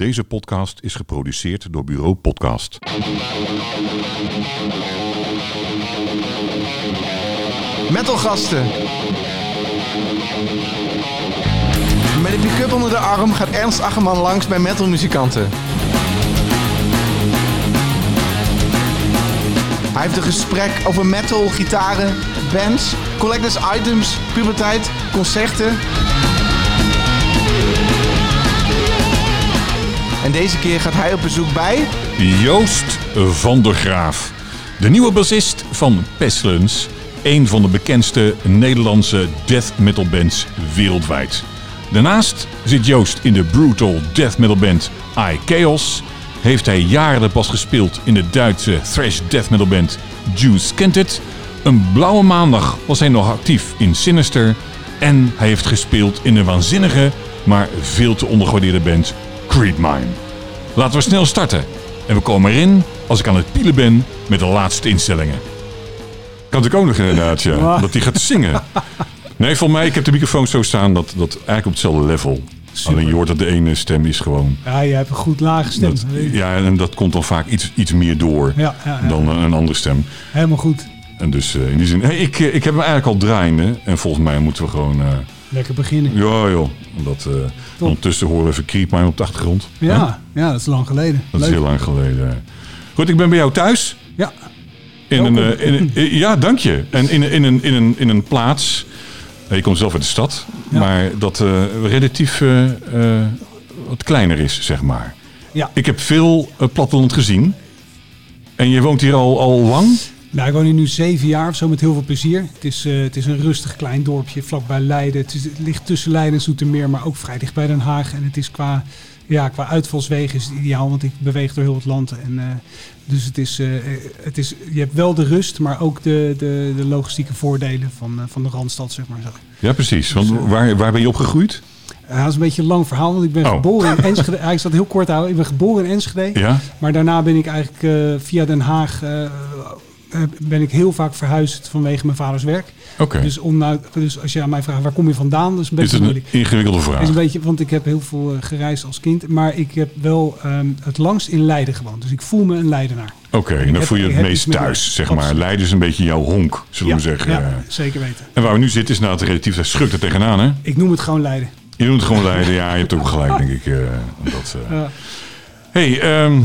Deze podcast is geproduceerd door Bureau Podcast. Metalgasten. Met een pick-up onder de arm gaat Ernst Ackerman langs bij metalmuzikanten. Hij heeft een gesprek over metal, gitaren, bands, collectors items, puberteit, concerten. En deze keer gaat hij op bezoek bij... Joost van der Graaf, de nieuwe bassist van Pestilence, een van de bekendste Nederlandse death metal bands wereldwijd. Daarnaast zit Joost in de brutal death metal band I Chaos, heeft hij jaren pas gespeeld in de Duitse thrash death metal band Juice Kented. Een blauwe maandag was hij nog actief in Sinister en hij heeft gespeeld in de waanzinnige, maar veel te ondergewaardeerde band Creedmine. Laten we snel starten. En we komen erin als ik aan het pielen ben met de laatste instellingen. Kan ik ook nog inderdaad, ja. Dat hij gaat zingen. Nee, voor mij, ik heb de microfoon zo staan dat, dat eigenlijk op hetzelfde level. Alleen je hoort dat de ene stem is gewoon... Ja, je hebt een goed lage stem. Dat, ja, en dat komt dan vaak iets, iets meer door Ja, ja, ja. dan een andere stem. Helemaal goed. En dus eh, in die zin... Hey, ik, eh, ik heb hem eigenlijk al draaiende. En volgens mij moeten we gewoon... eh, Lekker beginnen. ja, joh. Dat, eh, ondertussen horen we even Creepmine op de achtergrond. Ja, ja, dat is lang geleden. Dat is heel lang geleden. Goed, ik ben bij jou thuis. Ja, In een, Welkom. eh, in een, eh, ja, dank je. En in, in, een, in, een, in een plaats. Je komt zelf uit de stad. Ja. Maar dat relatief wat kleiner is, zeg maar. ja. Ik heb veel platteland gezien. En je woont hier al, al lang? Nou, ik woon hier nu zeven jaar of zo met heel veel plezier. Het is, eh, het is een rustig klein dorpje vlakbij Leiden. Het, is, het ligt tussen Leiden en Zoetermeer, maar ook vrij dicht bij Den Haag. En het is qua, ja, qua uitvalswegen is het ideaal, want ik beweeg door heel het land. En, eh, dus het is, eh, het is, je hebt wel de rust, maar ook de, de, de logistieke voordelen van, van de Randstad, zeg maar zo. Ja, precies. Want waar, waar ben je opgegroeid? Ja, dat is een beetje een lang verhaal, want ik ben Oh. geboren in Enschede. Zal het heel kort houden. Ik ben geboren in Enschede. Ja? Maar daarna ben ik eigenlijk via Den Haag ben ik heel vaak verhuisd vanwege mijn vaders werk. Oké. Dus, om nou, dus als je aan mij vraagt waar kom je vandaan, dat is een Is beetje het een ingewikkelde Is vraag? een beetje, want ik heb heel veel eh, gereisd als kind, maar ik heb wel ehm, het langst in Leiden gewoond. Dus ik voel me een Leidenaar. Oké, en dan voel je het meest thuis, zeg maar. Absoluut. Leiden is een beetje jouw honk, zullen we zeggen. ja, zeker weten. En waar we nu zitten is nou het relatief, schukt er tegenaan, hè? Ik noem het gewoon Leiden. Je doet het gewoon Leiden. Ja, je hebt ook gelijk, denk ik. eh, dat, eh. Ja. hey, ehm,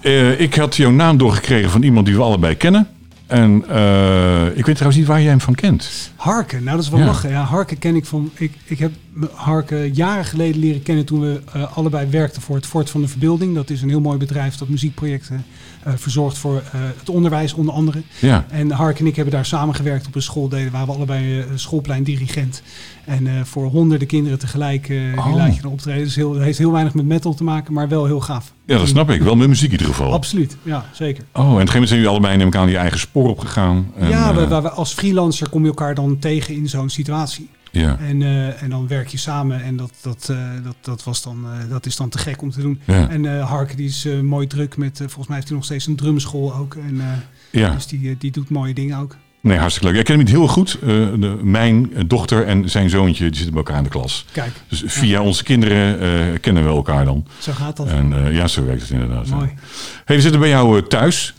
eh, ik had jouw naam doorgekregen van iemand die we allebei kennen. En eh, ik weet trouwens niet waar jij hem van kent. Harken, nou dat is wel Ja. lachen. Ja, Harken ken ik van. Ik, ik heb Harken jaren geleden leren kennen toen we eh, allebei werkten voor het Fort van de Verbeelding. Dat is een heel mooi bedrijf dat muziekprojecten eh, verzorgt voor eh, het onderwijs onder andere. Ja. En Hark en ik hebben daar samengewerkt op een school. Deden, waren we allebei eh, schoolpleindirigent. En voor honderden kinderen tegelijk eh, Oh. die laat je dan optreden. Dus heel, het heeft heel weinig met metal te maken, maar wel heel gaaf. ja, dat snap ik. Wel met muziek in ieder geval. Absoluut, ja, zeker. Oh, en op een gegeven moment zijn jullie allebei neem ik aan je eigen spoor opgegaan. En, ja, we, we- als freelancer kom je elkaar dan tegen in zo'n situatie. Ja. En, eh, en dan werk je samen en dat, dat, eh, dat, dat, was dan, eh, dat is dan te gek om te doen. Ja. En Hark die is mooi druk met, volgens mij heeft hij nog steeds een drumschool ook. En, ja. Dus die, die doet mooie dingen ook. Nee, hartstikke leuk. Ik ken hem niet heel goed. De, mijn dochter en zijn zoontje die zitten bij elkaar in de klas. Kijk, Dus via onze kinderen kennen we elkaar dan. zo gaat dat. En ja, zo werkt het inderdaad. Mooi. Hey, we zitten bij jou thuis.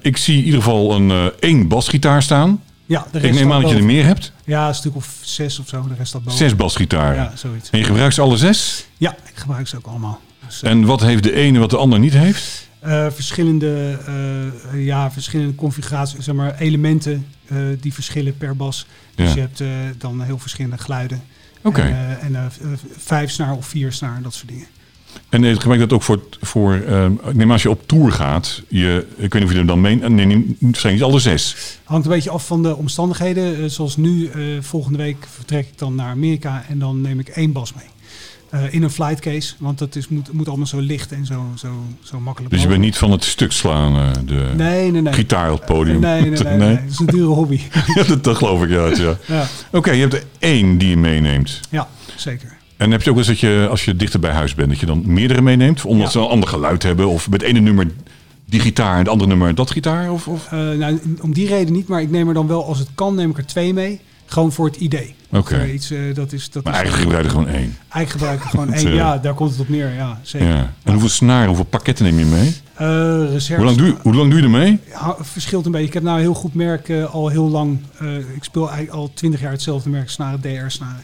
Ik zie in ieder geval een één basgitaar staan. Ja, de Ik neem aan dat je er meer hebt. Ja, een stuk of zes of zo. De rest staat boven. Zes basgitaren. Ja, zoiets. En je gebruikt ze alle zes. Ja, ik gebruik ze ook allemaal. Dus, eh, En wat heeft de ene wat de ander niet heeft? eh, verschillende, eh, ja, verschillende configuraties, zeg maar, elementen die verschillen per bas. Dus Ja. je hebt dan heel verschillende geluiden. Oké. En, en vijf snaar of vier snaar, dat soort dingen. En eh, gebruik dat ook voor, voor eh, ik neem als je op tour gaat. Je, ik weet niet of je er dan mee... Nee, niet, waarschijnlijk niet alle zes. Hangt een beetje af van de omstandigheden. Eh, zoals nu, eh, volgende week vertrek ik dan naar Amerika en dan neem ik één bas mee. Eh, in een flight case, want dat is, moet, moet allemaal zo licht en zo, zo, zo makkelijk Dus je bent niet van het stuk slaan, de Nee, nee, nee. gitaar op het podium. Nee, nee, nee, nee, Dat is een dure hobby. Ja, dat, dat geloof ik, ja. ja. ja, Oké, je hebt er één die je meeneemt. ja, zeker. En heb je ook wel eens dat je, als je dichter bij huis bent, dat je dan meerdere meeneemt? Omdat Ja. ze een ander geluid hebben? Of met ene nummer die gitaar en het andere nummer dat gitaar? Of, of? Eh, nou, om die reden niet, maar ik neem er dan wel, als het kan, neem ik er twee mee. Gewoon voor het idee. Oké. Iets, eh, dat is, dat Maar is eigenlijk gebruik je gewoon één. eigenlijk gebruik ik gewoon één. eh, Ja, daar komt het op neer. Ja, zeker. Ja. En hoeveel snaren, hoeveel pakketten neem je mee? Hoe lang, doe je, hoe lang doe je ermee? Ja, verschilt een beetje. Ik heb nou een heel goed merk al heel lang. ik speel eigenlijk al twintig jaar hetzelfde merk, snaren, DR-snaren.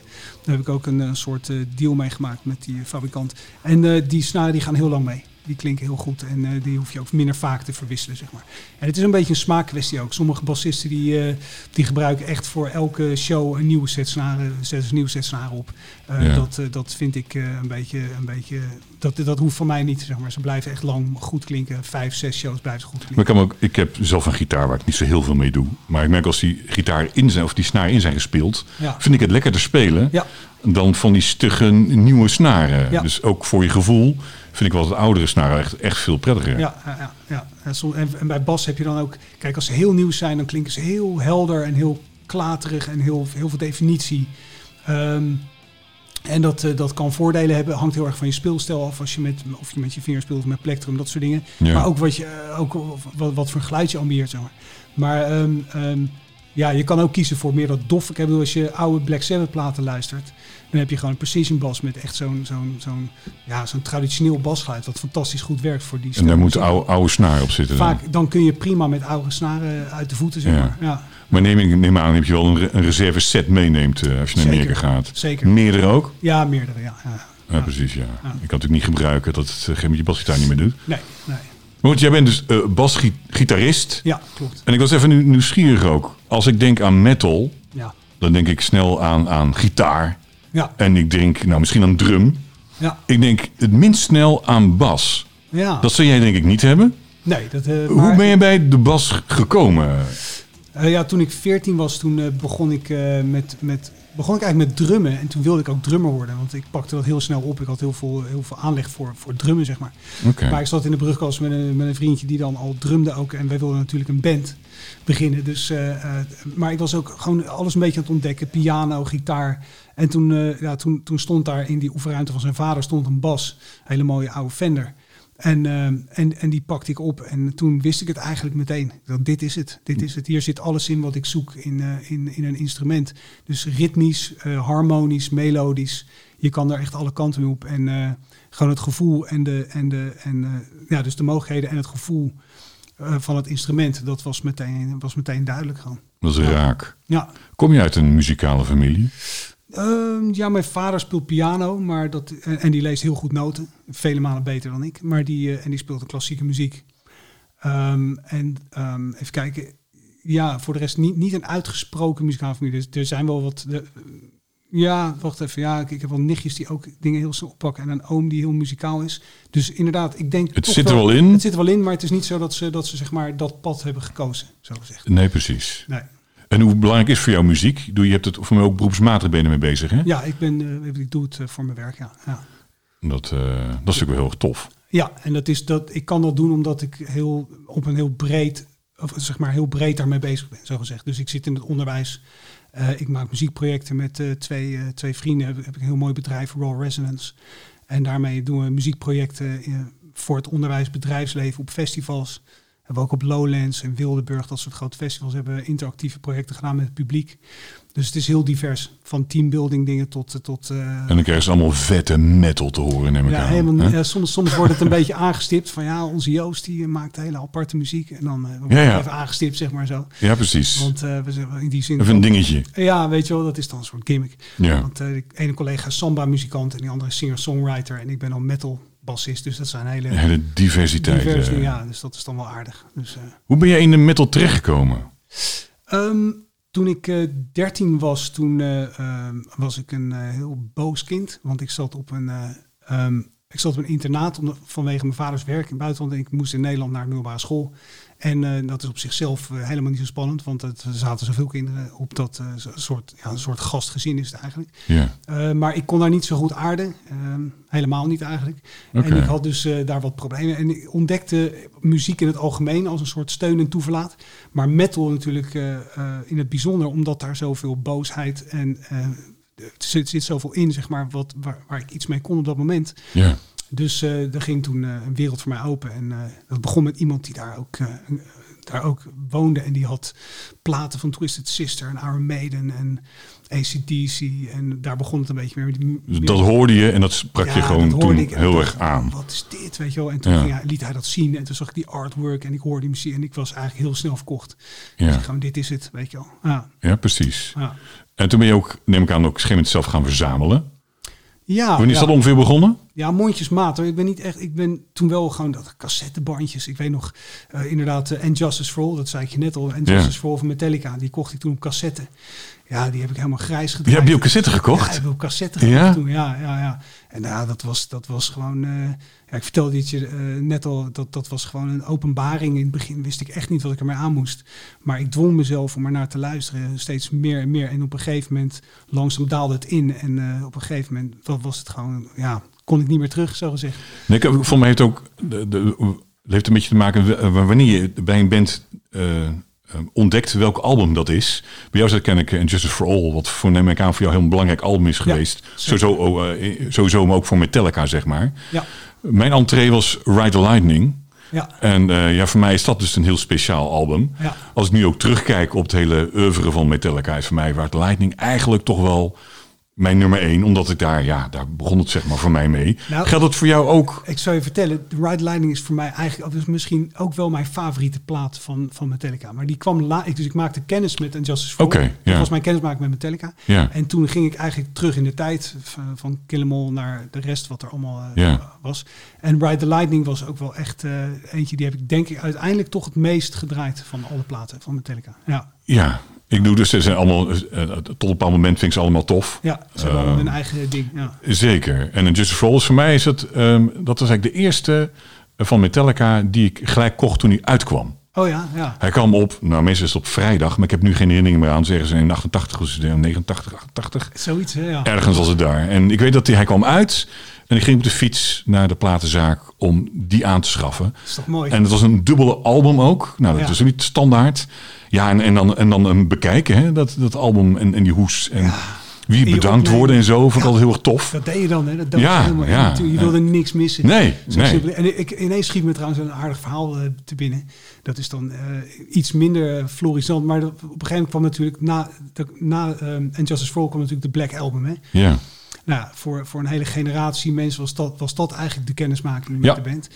Daar heb ik ook een, eh, soort eh, deal mee gemaakt met die fabrikant. En eh, die snaren die gaan heel lang mee. Die klinken heel goed en eh, die hoef je ook minder vaak te verwisselen, zeg maar. En het is een beetje een smaakkwestie ook. Sommige bassisten die, eh, die gebruiken echt voor elke show een nieuwe set snaren, zetten een nieuwe set snaren op. Eh, Ja. dat, dat vind ik een beetje, een beetje dat, dat hoeft van mij niet, zeg maar. Ze blijven echt lang goed klinken. Vijf, zes shows blijven ze goed klinken. Maar ik, kan ook, ik heb zelf een gitaar waar ik niet zo heel veel mee doe. Maar ik merk als die gitaar in zijn, of die snaar in zijn gespeeld, Ja. vind ik het lekker te spelen Ja. dan van die stugge nieuwe snaren. Ja. Dus ook voor je gevoel vind ik wel de oudere snaren echt, echt veel prettiger. Ja, ja, ja. En, bij bas heb je dan ook... Kijk, als ze heel nieuw zijn, dan klinken ze heel helder en heel klaterig en heel, heel veel definitie. Ehm, en dat, eh, dat kan voordelen hebben. Hangt heel erg van je speelstijl af. Als je met, of je met je vinger speelt of met plektrum, dat soort dingen. Ja. Maar ook, wat, je, eh, ook wat, wat voor geluid je ambieert, zeg maar. Maar ehm, ehm, ja, je kan ook kiezen voor meer dat dof. Ik bedoel, als je oude Black Sabbath platen luistert... dan heb je gewoon een precision bas met echt zo'n zo'n zo'n ja, zo'n traditioneel basgeluid... wat fantastisch goed werkt voor die En daar moet oude, oude snaar op zitten. dan. Vaak, dan kun je prima met oude snaren uit de voeten, zeg Ja. maar. Ja, Maar neem, ik neem aan dat je wel een, een reserve set meeneemt eh, als je naar Zeker. Amerika gaat. zeker. Meerdere ook? Ja, meerdere, ja. ja. Ja, precies, ja. Ik kan het natuurlijk niet gebruiken dat het uh, geen met je basgitaar niet meer doet. Nee, nee. Maar want jij bent dus eh basgitarist. Ja, klopt. En ik was even nu- nieuwsgierig ook. Als ik denk aan metal, Ja, dan denk ik snel aan, aan gitaar. Ja, En ik denk nou misschien aan drum. ja. Ik denk het minst snel aan bas. ja. Dat zul jij denk ik niet hebben. nee, dat, eh, Hoe maar- ben je bij de bas gekomen? Eh, ja, toen ik 14 was, toen eh, begon ik met, met begon ik eigenlijk met drummen. En toen wilde ik ook drummer worden, want ik pakte dat heel snel op. Ik had heel veel, heel veel aanleg voor, voor drummen, zeg maar. Oké. Maar ik zat in de brugklas met een, met een vriendje die dan al drumde ook. En wij wilden natuurlijk een band beginnen. Dus, maar ik was ook gewoon alles een beetje aan het ontdekken. Piano, gitaar. En toen, eh, ja, toen, toen stond daar in die oefenruimte van zijn vader stond een bas. Een hele mooie oude Fender. En, eh, en, en die pakte ik op. En toen wist ik het eigenlijk meteen. Dat dit is het. Dit is het. Hier zit alles in wat ik zoek in, eh, in, in een instrument. Dus ritmisch, harmonisch, melodisch. Je kan er echt alle kanten mee op. En gewoon het gevoel en de, en de, en, ja, dus de mogelijkheden en het gevoel van het instrument. Dat was meteen, was meteen duidelijk gewoon. Dat is raak. Ja. Kom je uit een muzikale familie? Ehm, ja, mijn vader speelt piano, maar dat, en, en die leest heel goed noten. Vele malen beter dan ik. Maar die, eh, en die speelt de klassieke muziek. Ehm, en ehm, even kijken. Ja, voor de rest niet, niet een uitgesproken muzikale familie. Dus er zijn wel wat... De, ja, wacht even. Ja, ik, ik heb wel nichtjes die ook dingen heel snel oppakken. En een oom die heel muzikaal is. Dus inderdaad, ik denk Het toch zit er wel in? Het zit er wel in, maar het is niet zo dat ze, dat ze zeg maar, dat pad hebben gekozen, zo gezegd. Nee, precies. Nee. En hoe belangrijk is voor jou muziek? Doe je hebt het voor mij ook beroepsmatig ben je ermee bezig, hè? Ja, ik, ben, eh, ik doe het eh, voor mijn werk, ja. ja. Dat, eh, dat is natuurlijk wel heel erg tof. Ja, en dat is dat ik kan dat doen omdat ik heel op een heel breed, of zeg maar heel breed daarmee bezig ben, zo gezegd. Dus ik zit in het onderwijs. Ik maak muziekprojecten met twee, twee vrienden. Heb, heb ik een heel mooi bedrijf, Raw Resonance. En daarmee doen we muziekprojecten voor het onderwijs, bedrijfsleven op festivals. Hebben we ook op Lowlands en Wildeburg, dat soort grote festivals, hebben we interactieve projecten gedaan met het publiek. Dus het is heel divers. Van teambuilding dingen tot... eh, tot eh, En dan krijgen ze allemaal vette metal te horen, neem ik ja, aan. helemaal, ja, soms, soms wordt het een beetje aangestipt van ja, onze Joost die maakt hele aparte muziek. En dan eh, wordt Ja, even aangestipt, zeg maar zo. Ja, precies. Want we zeggen in die zin. Even een dingetje. Ja, weet je wel, dat is dan een soort gimmick. Ja. Want de ene collega is samba-muzikant en die andere is singer-songwriter. En ik ben al metal-bassist, dus dat zijn hele hele diversiteit. diverse. Ja, dus dat is dan wel aardig. Dus, eh, Hoe ben jij in de metal terechtgekomen? Ehm, toen ik eh 13 was, toen eh, ehm, was ik een heel boos kind. Want ik zat op een, eh, ehm, ik zat op een internaat om, vanwege mijn vaders werk in het buitenland. En ik moest in Nederland naar de middelbare school. En eh, dat is op zichzelf eh, helemaal niet zo spannend. Want het, er zaten zoveel kinderen op dat eh, soort, ja, een soort gastgezin is het eigenlijk. Maar ik kon daar niet zo goed aarden. Ehm, helemaal niet eigenlijk. En ik had dus daar wat problemen. En ik ontdekte muziek in het algemeen als een soort steun en toeverlaat. Maar metal natuurlijk in het bijzonder, omdat daar zoveel boosheid en er zit, zit zoveel in, zeg maar, wat, waar, waar ik iets mee kon op dat moment. Ja. Dus eh er ging toen eh, een wereld voor mij open. En eh, dat begon met iemand die daar ook daar ook woonde. En die had platen van Twisted Sister en Iron Maiden en ACDC. En daar begon het een beetje meer. met die- Dus meer- dat hoorde je en dat sprak je gewoon toen ik. Heel erg aan. Wat is dit, weet je wel? En toen Ja. ging hij- liet hij dat zien en toen zag ik die artwork en ik hoorde die muziek en ik was eigenlijk heel snel verkocht. Ja. Dus ik gewoon, dit is het, weet je wel. Ja, Ja, precies. ja. En toen ben je ook, neem ik aan, ook moment zelf gaan verzamelen. ja, Wanneer is dat ongeveer begonnen? Ja, mondjesmaat. hoor. Ik ben niet echt. Ik ben toen wel gewoon dat cassettebandjes. Ik weet nog eh, inderdaad uh, And Justice for All, dat zei ik je net al. Ja. Justice for All van Metallica. Die kocht ik toen op cassette. Ja, die heb ik helemaal grijs Die gedraaid. heb je op cassette Ja, gekocht? heb ik op cassette gekocht Ja? toen. Ja, ja, ja. En ja, dat was, dat was gewoon. eh, ja, ik vertelde het je eh, net al. Dat, dat was gewoon een openbaring. In het begin wist ik echt niet wat ik ermee aan moest. Maar ik dwong mezelf om er naar te luisteren. Steeds meer en meer. En op een gegeven moment langzaam daalde het in. En eh, op een gegeven moment wat was het gewoon. Ja, kon ik niet meer terug, zo gezegd. Nee, ik, voor mij heeft ook de, de, heeft een beetje te maken eh, wanneer je bij een band eh, eh, ontdekt welk album dat is. Bij jou zit ken ik And Justice for All, wat voor neem ik aan voor jou heel een belangrijk album is geweest. zeker. sowieso, oh, sowieso, maar ook voor Metallica, zeg maar. Ja, Mijn entree was Ride the Lightning. ja. En ja, voor mij is dat dus een heel speciaal album. Ja. Als ik nu ook terugkijk op het hele oeuvre van Metallica, is voor mij Ride the Lightning eigenlijk toch wel mijn nummer één. Omdat ik daar, ja, daar begon het zeg maar voor mij mee. Nou- Geldt het voor jou ook? Ik zou je vertellen, The Ride Lightning is voor mij eigenlijk dus misschien ook wel mijn favoriete plaat van, van Metallica. Maar die kwam la ik, dus ik maakte kennis met Justice for All. ja. Dat was mijn kennismaking met Metallica. Ja. En toen ging ik eigenlijk terug in de tijd van, van Kill 'Em All naar de rest wat er allemaal eh, Ja. was. En Ride the Lightning was ook wel echt eh, eentje die heb ik denk ik uiteindelijk toch het meest gedraaid van alle platen van Metallica. Ja, Ja, ik doe dus, ze zijn allemaal, eh, tot een bepaald moment vind ik ze allemaal tof. ja ze hebben Ehm, allemaal hun eigen ding. Ja. Zeker. En in Justice for All is voor mij is het, ehm, dat was eigenlijk de eerste eh, van Metallica die ik gelijk kocht toen hij uitkwam. Oh ja, ja. Hij kwam op, nou meestal is het op vrijdag, maar ik heb nu geen herinnering meer aan. Zeggen ze in 88 of is het in 89, 88. Zoiets, hè, ja. Ergens was het daar. En ik weet dat hij, hij kwam uit en ik ging op de fiets naar de platenzaak om die aan te schaffen. is toch mooi? En het was een dubbele album ook. Nou, dat Ja. is ook niet standaard. Ja, en, en, dan, en dan een bekijken, hè, dat, dat album en, en die hoes. En wie bedankt opnemen. worden en zo. Vond ik Ja. altijd heel erg tof. Dat deed je dan, hè? Dat Ja, helemaal ja. Je ja. wilde niks missen. Nee, nee. En ik, ineens schiet me trouwens een aardig verhaal eh, te binnen. Dat is dan eh, iets minder florissant. Maar dat, op een gegeven moment kwam natuurlijk na, de, na ehm And Justice for All kwam natuurlijk de Black Album. Hè? Ja, Nou, voor, voor een hele generatie mensen was dat, was dat eigenlijk de kennismaking met Ja. de band.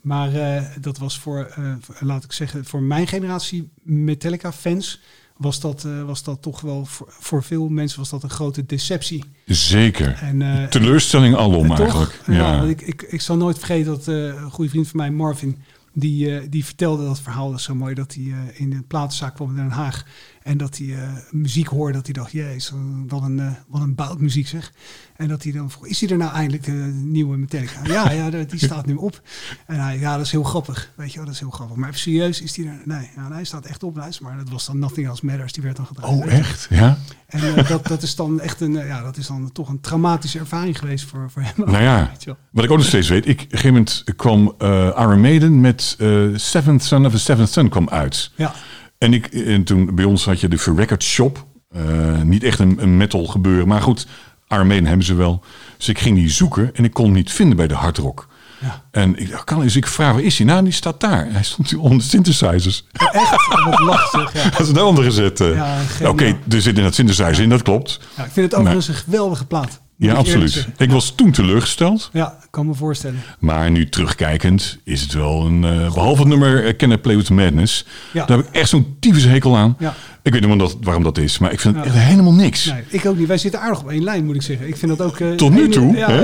Maar eh, dat was voor, eh, laat ik zeggen, voor mijn generatie Metallica-fans... Was dat, eh, was dat toch wel voor, voor veel mensen was dat een grote deceptie. zeker. En, Teleurstelling alom toch? eigenlijk. Ja, ik, ik, ik zal nooit vergeten dat een goede vriend van mij, Marvin, die, die vertelde dat verhaal. Dat is zo mooi dat hij in de platenzaak kwam in Den Haag. En dat hij eh, muziek hoorde. Dat hij dacht, jezus, wat een, eh wat een bout muziek zeg. En dat hij dan vroeg, is hij er nou eindelijk de nieuwe Metallica? ja, ja, die staat nu op. En hij, ja, dat is heel grappig. Weet je wel, dat is heel grappig. Maar even serieus, is hij er? Nee, hij staat echt op. Maar dat was dan Nothing Else Matters. Die werd dan gedraaid. Oh, echt? Ja? En eh, dat, dat is dan echt een, eh, ja, dat is dan toch een traumatische ervaring geweest voor, voor hem. Nou ja, Weet je wel. wat ik ook nog steeds weet. Ik, op een gegeven moment kwam eh Iron Maiden met eh Seventh Son of a Seventh Son kwam uit. Ja, En, ik, en toen bij ons had je de Record Shop. Eh, niet echt een, een metal gebeuren. Maar goed, Maiden hebben ze wel. Dus ik ging die zoeken en ik kon hem niet vinden bij de hard rock. ja. En ik dacht, kan, dus ik vraag, waar is hij? Nou, die staat daar. Hij stond hier onder de synthesizers. Echt, wat lastig. Ja. Dat is een andere gezet. eh. Ja. Oké, er zit in dat synthesizer in, dat klopt. Ja, ik vind het overigens een geweldige plaat. Ja, absoluut. Ik was toen teleurgesteld. Ja, kan me voorstellen. Maar nu terugkijkend is het wel een... eh, behalve het nummer eh, Can I Play With Madness. Ja. Daar heb ik echt zo'n tyfus hekel aan. Ja. Ik weet niet waarom dat, waarom dat is. Maar ik vind het echt helemaal niks. Nee, ik ook niet. Wij zitten aardig op één lijn, moet ik zeggen. Ik vind dat ook... eh, Tot nu één- toe, Ja, hè?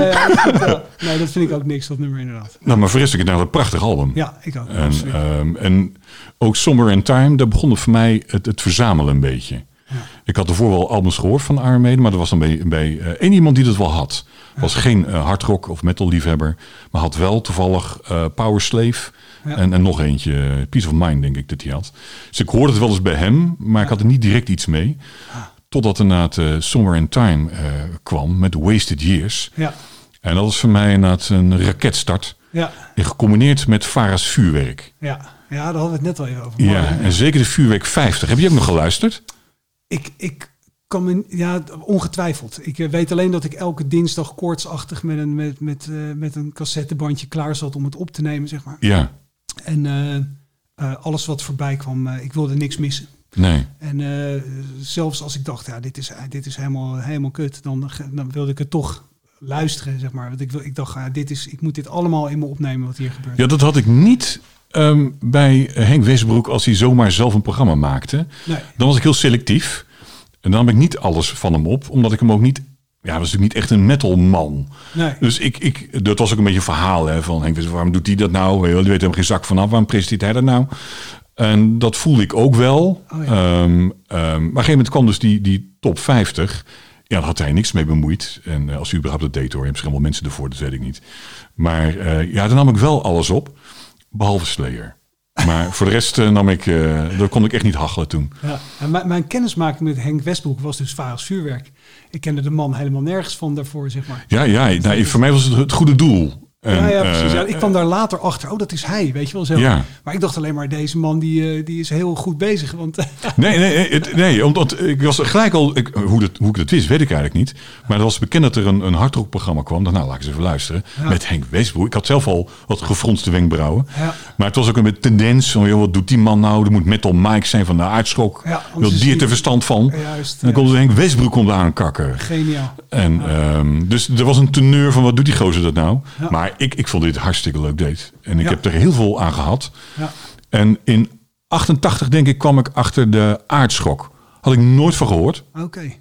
Nee, dat vind ik ook niks, dat nummer inderdaad. Nou, maar voor de rest vind ik het nou een prachtig album. Ja, ik ook. En, ehm, en ook Summer in Time, daar begon het voor mij het, het verzamelen een beetje. Ik had ervoor wel albums gehoord van Iron Maiden, maar er was dan bij, bij eh, één iemand die dat wel had. Was geen eh, hardrock of metal liefhebber, maar had wel toevallig eh, Power Slave Ja. en, en nog eentje, Peace of Mind denk ik dat hij had. Dus ik hoorde het wel eens bij hem, maar ik had er niet direct iets mee. Totdat inderdaad uh, Summer in Time kwam met Wasted Years. ja, En dat was voor mij inderdaad een raketstart. ja, En gecombineerd met Vara's vuurwerk. ja. Ja, daar hadden we het net al even over. Ja, en zeker de vuurwerk 50. Heb je ook nog geluisterd? Ik, ik kan me, ja, ongetwijfeld. Ik eh, weet alleen dat ik elke dinsdag koortsachtig met een, met, met, eh, met een cassettebandje klaar zat om het op te nemen, zeg maar. Ja. En eh, alles wat voorbij kwam, ik wilde niks missen. Nee. En zelfs als ik dacht, ja, dit is, dit is helemaal, helemaal kut, dan, dan wilde ik het toch luisteren, zeg maar. Want ik, wil- ik dacht, ja, dit is, ik moet dit allemaal in me opnemen wat hier gebeurt. Ja, dat had ik niet ehm, bij Henk Westbroek als hij zomaar zelf een programma maakte. Nee. Dan was ik heel selectief. En dan nam ik niet alles van hem op, omdat ik hem ook niet... Ja, was natuurlijk niet echt een metalman. Nee. Dus ik, ik, dat was ook een beetje een verhaal hè, van Henk Westbroek. Waarom doet hij dat nou? Die weet helemaal geen zak vanaf. Waarom presenteert hij dat nou? En dat voelde ik ook wel. Oh ja. Ehm, ehm, maar op een gegeven moment kwam dus die, die top 50. Ja, daar had hij niks mee bemoeid. En eh, als u überhaupt dat deed hoor. Je hebt misschien wel mensen ervoor, dat weet ik niet. Maar eh, ja, dan nam ik wel alles op. Behalve Slayer. Maar voor de rest eh, nam ik... eh daar kon ik echt niet hachelen toen. Ja. En mijn, mijn kennismaking met Henk Westbroek was dus vaag als vuurwerk. Ik kende de man helemaal nergens van daarvoor, zeg maar. Ja, ja nou, voor mij was het het goede doel. En, ja, ja, precies. Ja, eh, ik kwam daar later achter. Oh, dat is hij, weet je wel zo. Ja. Maar ik dacht alleen maar, deze man die, eh, die is heel goed bezig. Want Nee, nee, nee, het- nee, omdat ik was gelijk al, ik, hoe, dat, hoe ik dat wist, weet ik eigenlijk niet. Maar er was bekend dat er een, een hardrockprogramma kwam. Dacht, nou, laat ik eens even luisteren. Ja. Met Henk Westbroek. Ik had zelf al wat gefronste wenkbrauwen. Ja. Maar het was ook een tendens van, joh, wat doet die man nou? Er moet metal Mike zijn van de aardschok. Ja, Wil die het er verstand van? Juist, en dan komt Henk Westbroek komt aankakken. geniaal. En, ehm, dus er was een teneur van, wat doet die gozer dat nou? Maar ik, ik vond dit hartstikke leuk deed. En ik Ja. heb er heel veel aan gehad. Ja. En in 88 denk ik kwam ik achter de aardschok. Had ik nooit van gehoord. Oké.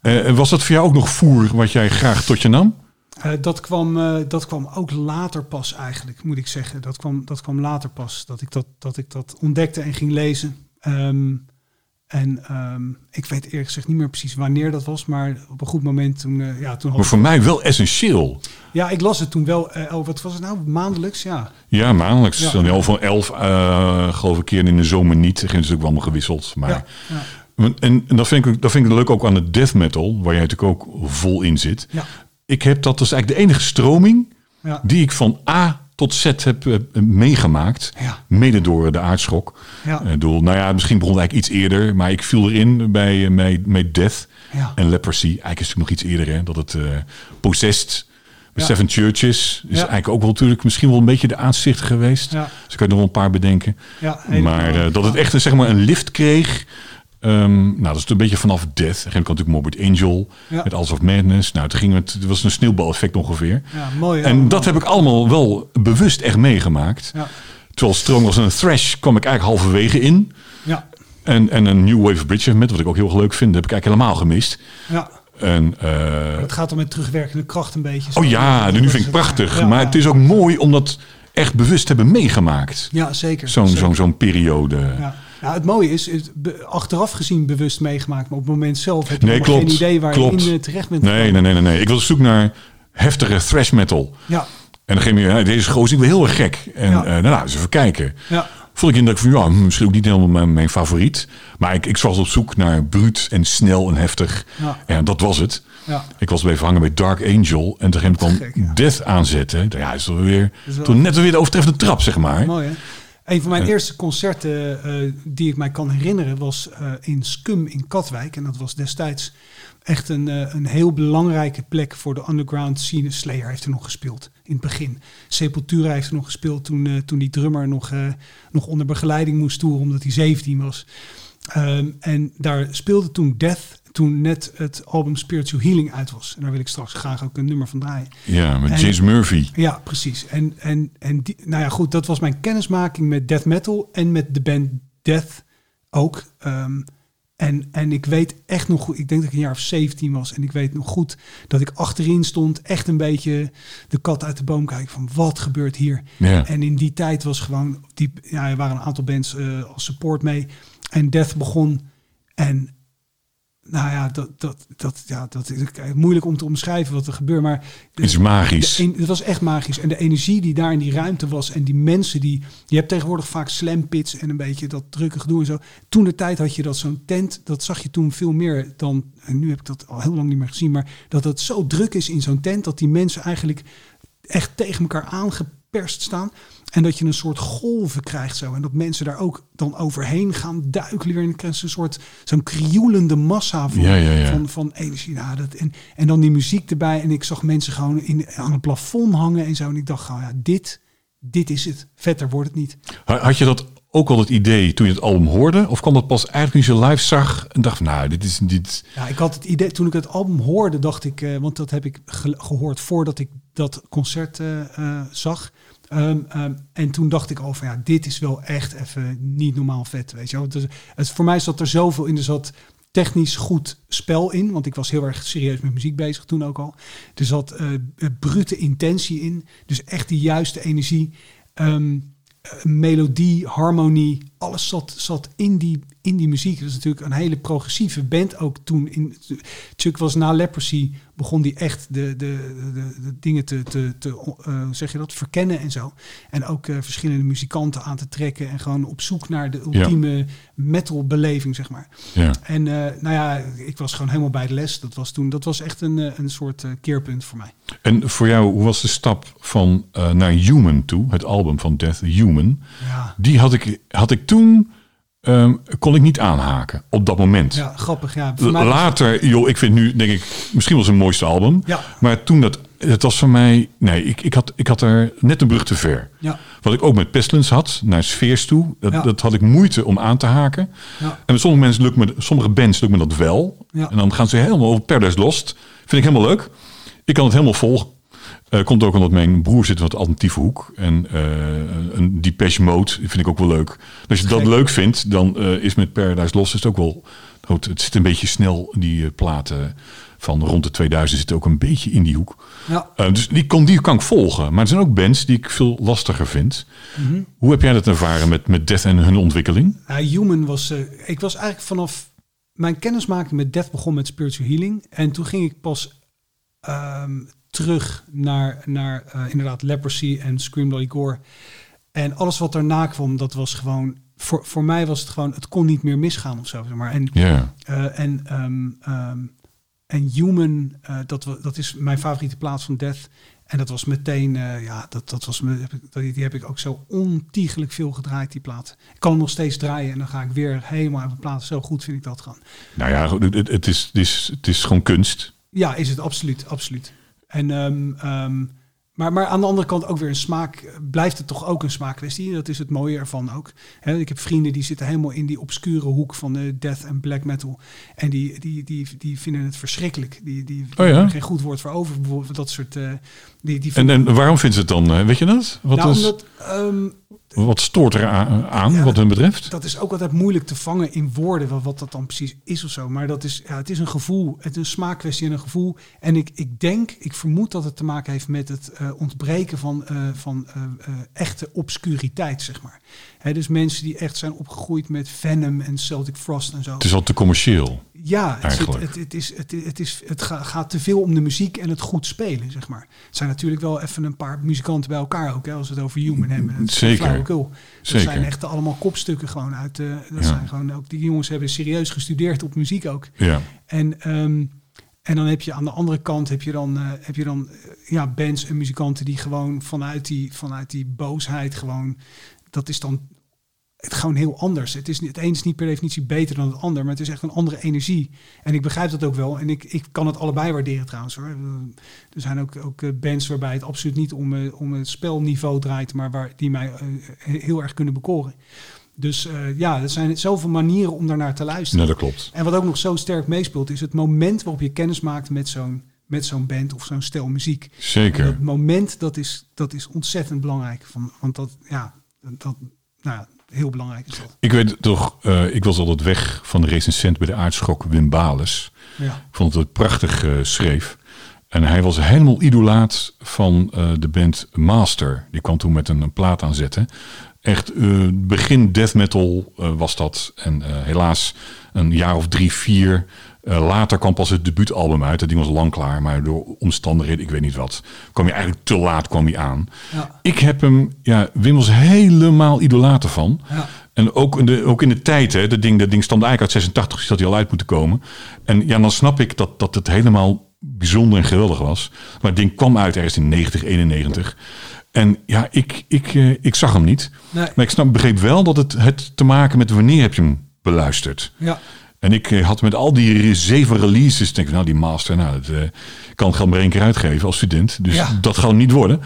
Eh, was dat voor jou ook nog voer wat jij graag tot je nam? Eh, dat, kwam, eh, dat kwam ook later pas eigenlijk, moet ik zeggen. Dat kwam, dat kwam later pas, dat ik dat, dat ik dat ontdekte en ging lezen. Ehm, en ehm, ik weet eerlijk gezegd niet meer precies wanneer dat was, maar op een goed moment toen, eh, ja, toen had Maar voor mij wel essentieel. Ja, ik las het toen wel. oh, wat was het nou? Maandelijks? Ja. Ja, maandelijks. Ja. Dan al van 11, eh geloof ik, keer in de zomer niet. Er ging natuurlijk wel allemaal gewisseld. Maar, Ja, ja. En, en dat, vind ik, dat vind ik leuk ook aan de death metal, waar jij natuurlijk ook vol in zit. Ja. Ik heb dat, dat is eigenlijk de enige stroming die ik van A tot Z heb eh, meegemaakt. Ja. Mede door de aardschok. Ja. Ik bedoel, nou ja, misschien begon het eigenlijk iets eerder, maar ik viel erin bij, eh, bij, bij Death Ja. en Leprosy. Eigenlijk is het nog iets eerder, hè, dat het eh Possessed, met Ja. Seven Churches, is eigenlijk ook wel natuurlijk misschien wel een beetje de aanzicht geweest. Ja. Dus ik kan er nog wel een paar bedenken. Maar eh, dat het echt een, zeg maar, een lift kreeg. Ehm, nou, dat is een beetje vanaf Death. En natuurlijk Morbid Angel Ja. met Alles of Madness. Nou, toen ging het, het was een sneeuwbaleffect ongeveer. Ja, mooi. En dat heb ik allemaal wel bewust echt meegemaakt. Ja. Terwijl Strong was een thrash, kwam ik eigenlijk halverwege in. Ja. En, en een New Wave Bridge met, wat ik ook heel leuk vind, heb ik eigenlijk helemaal gemist. Ja. En, eh, Het gaat dan met terugwerkende kracht een beetje. oh ja, nu vind ik het prachtig. Ja, maar ja. het is ook mooi om dat echt bewust te hebben meegemaakt. Ja, zeker. Zo'n zo'n zo'n periode. Ja. Ja, het mooie is, is be- achteraf gezien bewust meegemaakt, maar op het moment zelf heb je Nee, klopt. geen idee waar klopt. je in eh, terecht bent. Nee, nee, nee, nee, nee. Ik was op zoek naar heftige thrash metal. Ja, En dan ging je, ja, deze gozer, ik ben heel erg gek. En Ja. eh, nou, eens even kijken. ja, Vond ik in dat ik van, ja, misschien ook niet helemaal mijn, mijn favoriet. Maar ik, ik was op zoek naar bruut en snel en heftig. Ja. En dat was het. ja. Ik was blijven hangen bij Dark Angel. En toen kwam Gek. Death aanzetten. Ja, is toch weer, is wel- toen net weer de overtreffende trap, zeg maar. Mooi hè? Een van mijn eerste concerten eh, die ik mij kan herinneren was eh, in Scum in Katwijk. En dat was destijds echt een, eh, een heel belangrijke plek voor de underground scene. Slayer heeft er nog gespeeld in het begin. Sepultura heeft er nog gespeeld toen, toen die drummer nog, nog onder begeleiding moest toeren omdat hij 17 was. Ehm, en daar speelde toen Death toen net het album Spiritual Healing uit was. En daar wil ik straks graag ook een nummer van draaien. Ja, met En- James Murphy. Ja, precies. En, en, en die, nou ja, goed, dat was mijn kennismaking met death metal en met de band Death ook. Ehm, en, en ik weet echt nog goed, ik denk dat ik een jaar of 17 was. En ik weet nog goed dat ik achterin stond, echt een beetje de kat uit de boom kijken van wat gebeurt hier. Ja. En in die tijd was gewoon, die, ja, er waren een aantal bands eh, als support mee. En Death begon. En nou ja, dat, dat, dat, ja, dat is moeilijk om te omschrijven wat er gebeurt. Maar Het is magisch. de het was echt magisch. En de energie die daar in die ruimte was. En die mensen die. Je hebt tegenwoordig vaak slam pits en een beetje dat drukke gedoe en zo. Toen de tijd had je dat zo'n tent. Dat zag je toen veel meer dan. En nu heb ik dat al heel lang niet meer gezien. Maar dat het zo druk is in zo'n tent. Dat die mensen eigenlijk echt tegen elkaar aangeperst staan. En dat je een soort golven krijgt zo. En dat mensen daar ook dan overheen gaan duiken. Weer. En dan krijg je een soort zo'n krioelende massa van, Ja, ja, ja. van, van energie. Nou, dat, en, en dan die muziek erbij. En ik zag mensen gewoon in, aan het plafond hangen en zo. En ik dacht gewoon, ja, dit, dit is het. Vetter wordt het niet. Ha- Had je dat ook al het idee toen je het album hoorde? Of kwam dat pas eigenlijk toen je live zag en dacht, nou, dit is dit. Ja, ik had het idee, toen ik het album hoorde, dacht ik, eh, want dat heb ik ge- gehoord voordat ik dat concert eh, eh, zag. Ehm, ehm, en toen dacht ik van ja, dit is wel echt even niet normaal vet, weet je wel. Het, voor mij zat er zoveel in, er zat technisch goed spel in, want ik was heel erg serieus met muziek bezig toen ook al. Er zat eh, brute intentie in, dus echt de juiste energie. Ehm, eh, melodie, harmonie, alles zat, zat in, die, in die muziek. Dat is natuurlijk een hele progressieve band ook toen. In, Chuck was na Leprosy, begon die echt de, de, de, de dingen te, te, te hoe zeg je dat, verkennen en zo. En ook eh, verschillende muzikanten aan te trekken en gewoon op zoek naar de ultieme metal beleving, zeg maar. Ja. En eh, nou ja, ik was gewoon helemaal bij de les. Dat was toen, dat was echt een, een soort keerpunt voor mij. En voor jou, hoe was de stap van naar Human toe, het album van Death Human? Ja. Die had ik, had ik toen, ehm, kon ik niet aanhaken op dat moment. Ja, grappig. Ja, Later, joh, ik vind nu, denk ik, misschien wel zijn mooiste album. Ja. Maar toen dat, het was voor mij, nee, ik, ik, had, ik had er net een brug te ver. Ja. Wat ik ook met Pestilence had, naar Sfeers toe, dat, Ja. dat had ik moeite om aan te haken. Ja. En met sommige mensen lukt me, sommige bands lukt me dat wel. Ja. En dan gaan ze helemaal over Paradise Lost. Vind ik helemaal leuk. Ik kan het helemaal volgen. Eh, komt ook omdat mijn broer zit wat alternatieve hoek. En eh, een Depeche Mode vind ik ook wel leuk. Als je dat Gek. leuk vindt, dan eh, is met Paradise Lost is het ook wel... goed. Het zit een beetje snel, die platen van rond de 2000 zitten ook een beetje in die hoek. Ja. Dus die kan, die kan ik volgen. Maar er zijn ook bands die ik veel lastiger vind. Mhm. Hoe heb jij dat ervaren met, met Death en hun ontwikkeling? Human was. ik was eigenlijk vanaf mijn kennismaking met Death begon met spiritual healing. En toen ging ik pas ehm, terug naar, naar eh, inderdaad Leprosy en Scream Bloody Gore. En alles wat daarna kwam, dat was gewoon. Voor, voor mij was het gewoon, het kon niet meer misgaan of zo. Zeg maar. En, eh, en, ehm, ehm, en Human, eh, dat, dat is mijn favoriete plaats van Death. En dat was meteen, eh, ja, dat, dat was me, die, heb ik ook zo ontiegelijk veel gedraaid, die plaat. Ik kan hem nog steeds draaien en dan ga ik weer helemaal uit mijn plaat. Zo goed vind ik dat gewoon. Nou ja, het, het, is, het, is, het is gewoon kunst. Ja, is het absoluut, absoluut. En, ehm, ehm, maar, maar aan de andere kant ook weer een smaak, blijft het toch ook een smaakkwestie. Dat is het mooie ervan ook. Ik heb vrienden die zitten helemaal in die obscure hoek van de death en black metal. En die, die, die, die vinden het verschrikkelijk. Die, die, die Oh ja? geen goed woord voor over. Bijvoorbeeld dat soort... eh, die, die En, en waarom vindt ze het dan? eh, Weet je dat? Wat, nou, is, omdat, ehm, wat stoort er aan, Ja, wat hun betreft? dat is ook altijd moeilijk te vangen in woorden, wat, wat dat dan precies is of zo. Maar dat is, ja, het is een gevoel, het is een smaakkwestie en een gevoel. En ik, ik denk, ik vermoed dat het te maken heeft met het eh, ontbreken van, eh, van echte obscuriteit, zeg maar. Hè, dus mensen die echt zijn opgegroeid met Venom en Celtic Frost en zo. Het is al te commercieel. Ja, het, zit- het, het, is, het, het, is, het ga- gaat te veel om de muziek en het goed spelen, zeg maar. Het zijn natuurlijk wel even een paar muzikanten bij elkaar ook, hè, als we het over Human hebben. Het Zeker. Dat Zeker. zijn echt allemaal kopstukken gewoon uit. eh dat Ja. zijn gewoon ook die jongens hebben serieus gestudeerd op muziek ook. Ja. En, ehm, en dan heb je aan de andere kant heb je dan, eh, heb je dan eh, ja, bands en muzikanten die gewoon vanuit die, vanuit die boosheid gewoon, dat is dan het gewoon heel anders. Het, is niet, het een is niet per definitie beter dan het ander, maar het is echt een andere energie. En ik begrijp dat ook wel. En ik, ik kan het allebei waarderen trouwens hoor. Er zijn ook, ook eh, bands waarbij het absoluut niet om, eh, om het spelniveau draait, maar waar die mij eh, heel erg kunnen bekoren. Dus eh, ja, er zijn zoveel manieren om daarnaar te luisteren. Nou, dat klopt. En wat ook nog zo sterk meespeelt, is het moment waarop je kennis maakt met zo'n met zo'n band of zo'n stel muziek. En Zeker. dat moment, dat is, dat is ontzettend belangrijk. Van, want dat, ja, dat, nou ja, heel belangrijk is dat. Ik weet toch, eh, ik was altijd weg van de recensent bij de aardschok Wim Bales. Ja. Ik vond het prachtig eh, schreef. En hij was helemaal idolaat van eh, de band Master. Die kwam toen met een, een plaat aanzetten. Echt begin death metal was dat. En helaas een jaar of drie, vier eh, later kwam pas het debuutalbum uit. Dat ding was lang klaar, maar door omstandigheden, ik weet niet wat, kwam je eigenlijk te laat kwam hij aan. Ja. Ik heb hem, ja, Wim was helemaal idolaat ervan. Ja. En ook in de, ook in de tijd, hè, dat ding, dat ding stond eigenlijk uit 86, dus dat hij al uit moeten komen. En ja, dan snap ik dat, dat het helemaal bijzonder en geweldig was. Maar het ding kwam uit ergens in 90, 91. En ja, ik, ik, eh, ik zag hem niet. Nee. Maar ik snap, begreep wel dat het, het te maken met wanneer heb je hem beluisterd. Ja. En ik eh, had met al die zeven releases, denk ik, nou die master, nou, dat eh, kan geld maar één keer uitgeven als student. Dus Ja. dat gaat niet worden.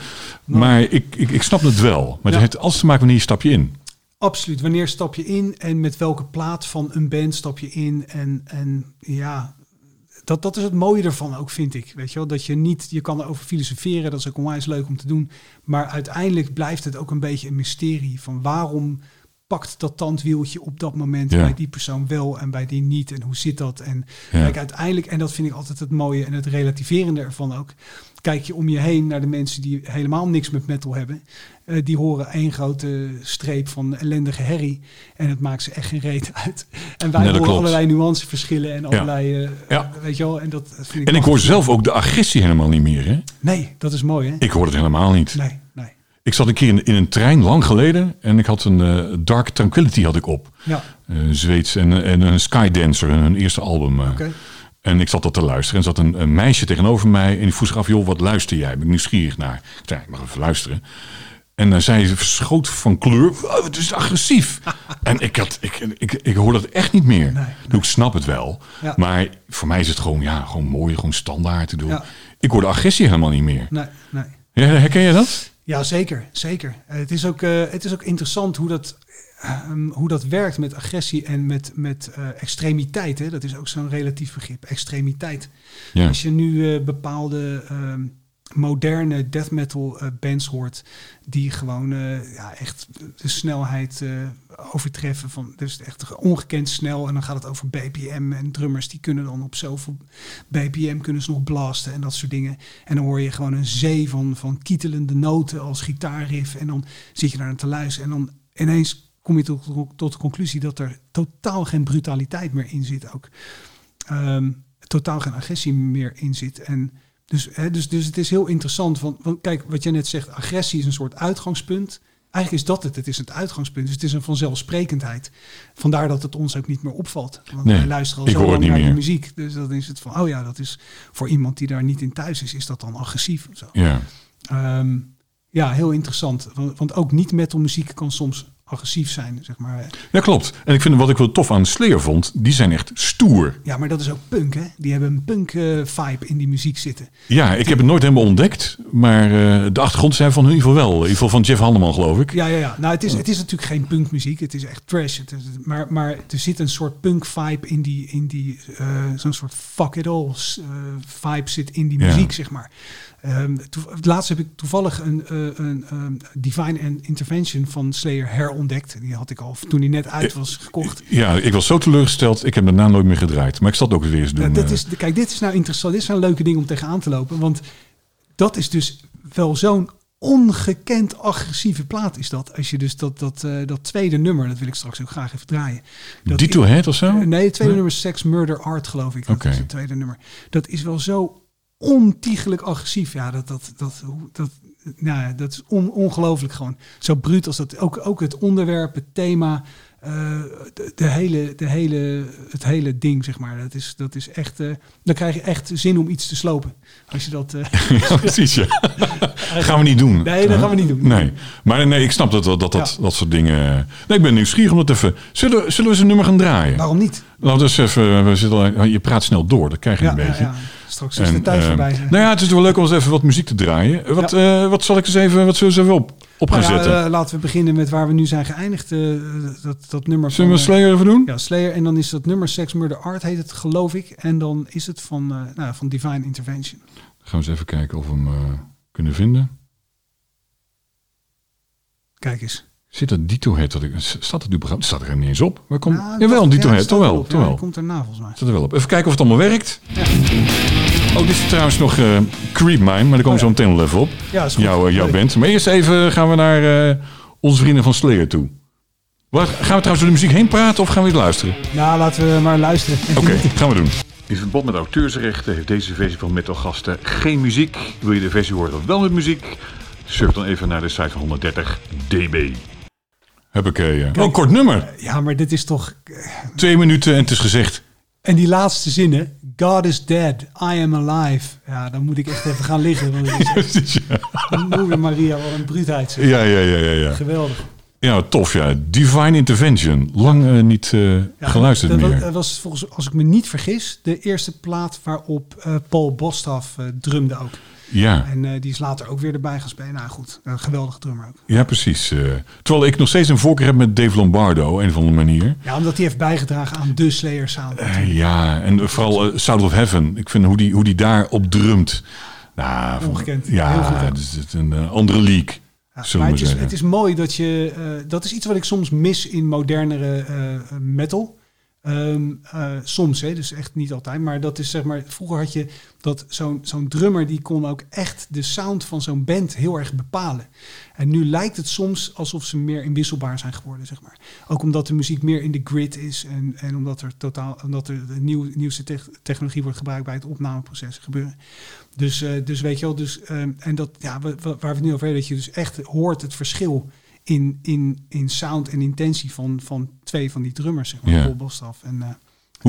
Maar ik, ik, ik snap het wel. Maar Ja. het heeft alles te maken wanneer je stap je in. Absoluut. Wanneer stap je in en met welke plaat van een band stap je in? En, en ja, dat, dat is het mooie ervan ook, vind ik. Weet je wel, dat je niet, je kan erover filosoferen, dat is ook onwijs leuk om te doen. Maar uiteindelijk blijft het ook een beetje een mysterie van waarom pakt dat tandwieltje op dat moment Ja. bij die persoon wel en bij die niet en hoe zit dat? En Ja. kijk, uiteindelijk, en dat vind ik altijd het mooie en het relativerende ervan ook. Kijk je om je heen naar de mensen die helemaal niks met metal hebben. Eh, die horen één grote streep van ellendige herrie. En het maakt ze echt geen reet uit. En wij Nee, horen klopt. allerlei nuanceverschillen en allerlei... eh, Ja. Weet je wel, en dat vind ik En ik hoor zelf ook de agressie helemaal niet meer. Hè? Nee, dat is mooi hè? Ik hoor het helemaal niet. Nee. Ik zat een keer in, in een trein lang geleden en ik had een eh, Dark Tranquility had ik op. Ja, Eh, Zweeds en, en een Skydancer, hun eerste album. eh. En ik zat dat te luisteren. En zat een, een meisje tegenover mij. En die vroeg zich af, joh, wat luister jij? Ben ik nieuwsgierig naar. Ik zei, ik mag even luisteren. En dan zei ze verschoot van kleur. "Oh, het is agressief. en ik, had, ik, ik, ik hoor dat echt niet meer. Nee, Ik snap het wel. Ja. Maar voor mij is het gewoon, ja, gewoon mooi, gewoon standaard te doen. Ja. Ik hoor de agressie helemaal niet meer. Nee, nee. Ja, herken je dat? Ja, zeker. zeker. Eh, Het, is ook, eh, het is ook interessant hoe dat, ehm, hoe dat werkt met agressie en met, met eh, extremiteit. Hè? Dat is ook zo'n relatief begrip, extremiteit. Ja. Als je nu bepaalde ehm, moderne death metal eh, bands hoort... die gewoon eh, ja, echt de snelheid eh, overtreffen. Van, dus echt ongekend snel. En dan gaat het over BPM. En drummers die kunnen dan op zoveel BPM kunnen ze nog blasten en dat soort dingen. En dan hoor je gewoon een zee van, van kietelende noten als gitaarriff. En dan zit je daar naar te luisteren. En dan ineens kom je tot, tot de conclusie dat er totaal geen brutaliteit meer in zit ook. Ehm, totaal geen agressie meer in zit. En dus, hè, dus, dus het is heel interessant. Want, want kijk, wat jij net zegt, agressie is een soort uitgangspunt. Eigenlijk is dat het. Het is het uitgangspunt. Dus het is een vanzelfsprekendheid. Vandaar dat het ons ook niet meer opvalt. Want Nee, wij luisteren al zo lang naar meer. muziek. Dus dan is het van, oh ja, dat is voor iemand die daar niet in thuis is, is dat dan agressief of zo. Ja. Ehm, ja, heel interessant. Want, want ook niet metal muziek kan soms agressief zijn, zeg maar. ja, klopt. En ik vind wat ik wel tof aan Slayer vond, die zijn echt stoer. Ja, maar dat is ook punk, hè? Die hebben een punk eh, vibe in die muziek zitten. Ja, ik heb het nooit helemaal ontdekt. Maar eh, de achtergrond zijn van in ieder geval wel. In ieder geval van Jeff Hanneman, geloof ik. Ja, ja, ja. Nou, het is, het is natuurlijk geen punkmuziek. Het is echt trash. Het is, maar, maar er zit een soort punk vibe in die, in die eh, zo'n soort fuck it all vibe zit in die Ja. muziek, zeg maar. Ehm, toe- laatst heb ik toevallig een, eh, een ehm, Divine Intervention van Slayer herontdekt. Die had ik al toen die net uit was gekocht. Ja, ik was zo teleurgesteld. Ik heb daarna nooit meer gedraaid. Maar ik zal het ook weer eens doen. Ja, dit eh. is, kijk, dit is nou interessant. Dit is een leuke ding om tegenaan te lopen. Want dat is dus wel zo'n ongekend agressieve plaat is dat. Als je dus dat, dat, eh, dat tweede nummer, dat wil ik straks ook graag even draaien. Dat Dito Head of zo? Nee, het tweede Nee? nummer is Sex, Murder, Art, geloof ik. Dat Oké. is het tweede nummer. Dat is wel zo ontiegelijk agressief. Ja, dat, dat, dat, hoe- dat, nou ja, dat is on, ongelooflijk gewoon. Zo bruut als dat. Ook, ook het onderwerp, het thema, eh, de, de hele, de hele, het hele ding, zeg maar. Dat is, dat is echt, eh, dan krijg je echt zin om iets te slopen. Als je dat... eh, Ja, precies, ja. gaan we niet doen. Nee, dat gaan we niet doen. Nee, maar nee, ik snap dat dat, dat, dat, Ja. dat soort dingen... Nee, ik ben nieuwsgierig om dat even... Zullen, zullen we een nummer gaan draaien? waarom niet? Laten we eens even... We zitten al, je praat snel door, dat krijg je Ja, een beetje. ja. Straks is de tijd ehm, voorbij. nou ja, het is wel leuk om eens even wat muziek te draaien. Wat, eh, wat zal ik eens even, wat zullen we eens even op, op gaan Nou zetten? eh, laten we beginnen met waar we nu zijn geëindigd. eh, dat, dat nummer Zullen we eh, Slayer even doen? Ja, Slayer. En dan is dat nummer Sex Murder Art heet het, geloof ik. En dan is het van, eh, nou, van Divine Intervention. Dan gaan we eens even kijken of we hem eh, kunnen vinden. Kijk eens. Zit dat Dito Head? Dat ik, staat het überhaupt? Staat er helemaal niet eens op. Waar komt, Nou, jawel, dat- Dito ja, Head, toch wel. Toch Ja, wel. komt erna volgens mij. Staat er wel op. Even kijken of het allemaal werkt. Oh, dit is trouwens nog eh Creep Mine, maar daar komen we Oh, zo ja. meteen wel even op. Ja, is goed. Jouw, eh, jouw band. Maar eerst even gaan we naar eh, onze vrienden van Slayer toe. Wat, gaan we trouwens door de muziek heen praten of gaan we iets luisteren? Nou, laten we maar luisteren. Oké, gaan we doen. In verband met auteursrechten heeft deze versie van Metal Gasten geen muziek. Wil je de versie horen wel met muziek? Surf dan even naar de site van 130 dB. Huppakee. ja. Oh, kort nummer. Ja, maar dit is toch... Twee minuten en het is gezegd. En die laatste zinnen. God is dead, I am alive. Ja, dan moet ik echt even gaan liggen. Want ja, Moeder Maria, wat een bruutheid. zeg. ja, ja, ja. ja. Geweldig. Ja, tof ja. Divine Intervention. Lang eh, niet eh, Ja, geluisterd dat, meer. Dat was volgens, als ik me niet vergis, de eerste plaat waarop eh, Paul Bostaf eh, drumde ook. Ja. En eh, die is later ook weer erbij gaan spelen. Nou goed, een geweldige drummer ook. Ja, precies. eh. terwijl ik nog steeds een voorkeur heb met Dave Lombardo, een of andere manier. Ja, omdat hij heeft bijgedragen aan de Slayer sound. Eh, ja, en vooral Sound of Heaven. Ik vind hoe die, hoe die daar op drumt. Nou, Ongekend. Ja, Heel goed, hè? het is een andere league. Ja, zullen maar we het is, zeggen. het is mooi dat je. dat is iets wat ik soms mis in modernere metal. Ehm, eh, soms, hè, dus echt niet altijd. Maar dat is zeg maar. Vroeger had je dat zo'n zo'n drummer die kon ook echt de sound van zo'n band heel erg bepalen. En nu lijkt het soms alsof ze meer inwisselbaar zijn geworden, zeg maar. Ook omdat de muziek meer in de grid is en, en omdat er totaal omdat er de nieuw, nieuwste tech- technologie wordt gebruikt bij het opnameproces gebeuren. Dus, eh, dus weet je wel, dus, ehm, en dat, ja, wa- wa- waar we het nu over hebben, dat je dus echt hoort het verschil in, in, in sound en intentie van, van twee van die drummers, zeg maar, Ja. En eh,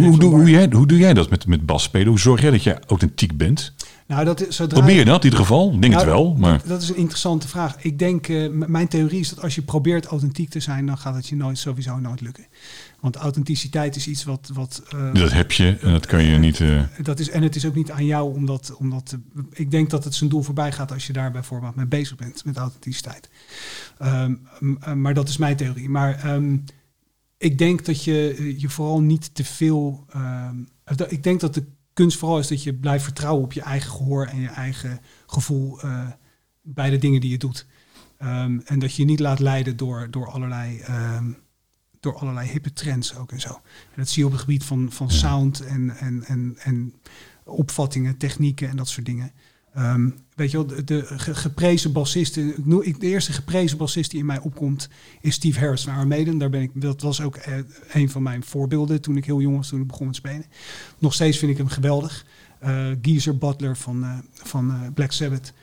Hoe, doe, hoe, jij, hoe doe jij dat met, met bas spelen? Hoe zorg jij dat jij authentiek bent? Nou, dat is, zodra Probeer je dat in ieder geval? Ik denk het Nou, wel, maar... Dat, is een interessante vraag. Ik denk, m- mijn theorie is dat als je probeert authentiek te zijn, dan gaat het je nooit, sowieso nooit lukken. Want authenticiteit is iets wat. wat eh, Dat heb je en dat kan je niet... eh, dat is, en het is ook niet aan jou, omdat, omdat ik denk dat het zijn doel voorbij gaat als je daar bijvoorbeeld mee bezig bent, met authenticiteit. Ehm, eh, maar dat is mijn theorie. Maar ehm, ik denk dat je eh, je vooral niet te veel. ehm, ik denk dat de kunst vooral is dat je blijft vertrouwen op je eigen gehoor en je eigen gevoel eh, bij de dingen die je doet. Ehm, en dat je je niet laat leiden door, door allerlei. ehm, door allerlei hippe trends ook en zo. En dat zie je op het gebied van, van sound en, en, en, en opvattingen, technieken en dat soort dingen. Ehm, weet je wel, de, de ge- geprezen noem- ik- de eerste geprezen bassist die in mij opkomt is Steve Harris van Iron Maiden. Daar ben ik, dat was ook eh, een van mijn voorbeelden toen ik heel jong was, toen ik begon met spelen. Nog steeds vind ik hem geweldig. Eh Geezer Butler van, eh, van eh, Black Sabbath.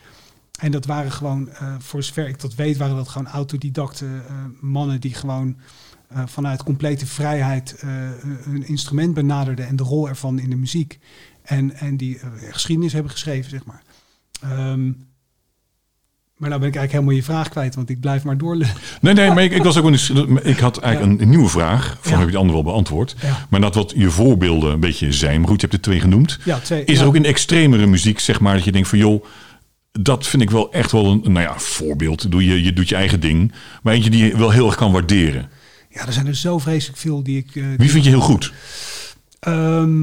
En dat waren gewoon, eh, voor zover ik dat weet, waren dat gewoon autodidacte eh, mannen die gewoon eh, vanuit complete vrijheid eh, een instrument benaderden en de rol ervan in de muziek. En, en die eh, geschiedenis hebben geschreven, zeg maar. Ehm, maar nou ben ik eigenlijk helemaal je vraag kwijt, want ik blijf maar doorlullen. Nee, nee, maar ik, ik was ook een, ik had eigenlijk een, een nieuwe vraag. Van Ja. heb je de andere wel beantwoord. Ja. Maar dat wat je voorbeelden een beetje zijn. Maar goed, je hebt er twee genoemd. Ja, twee, Is er ook in extremere muziek, zeg maar, dat je denkt van joh, dat vind ik wel echt wel een, nou ja, voorbeeld. Doe je, je doet je eigen ding. Maar eentje die je wel heel erg kan waarderen. Ja, er zijn er zo vreselijk veel die ik... eh, Wie vind je heel goed? Ehm,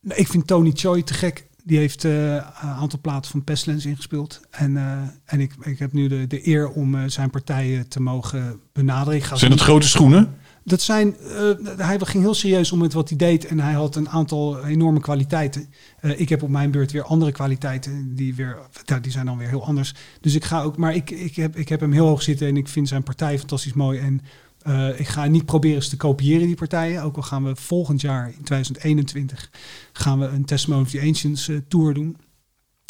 nou, ik vind Tony Choi te gek. Die heeft eh, een aantal platen van Pestilence ingespeeld. En, eh, en ik, ik heb nu de, de eer om eh, zijn partijen te mogen benaderen. Ik ga ze Zijn niet- grote schoenen? Dat zijn, eh, hij ging heel serieus om met wat hij deed en hij had een aantal enorme kwaliteiten. Ik heb op mijn beurt weer andere kwaliteiten, die, weer, die zijn dan weer heel anders. Dus ik ga ook, maar ik, ik, heb, ik heb hem heel hoog zitten en ik vind zijn partij fantastisch mooi. En eh, ik ga niet proberen ze te kopiëren, die partijen. Ook al gaan we volgend jaar, in 2021, gaan we een Testimony of the Ancients eh, tour doen.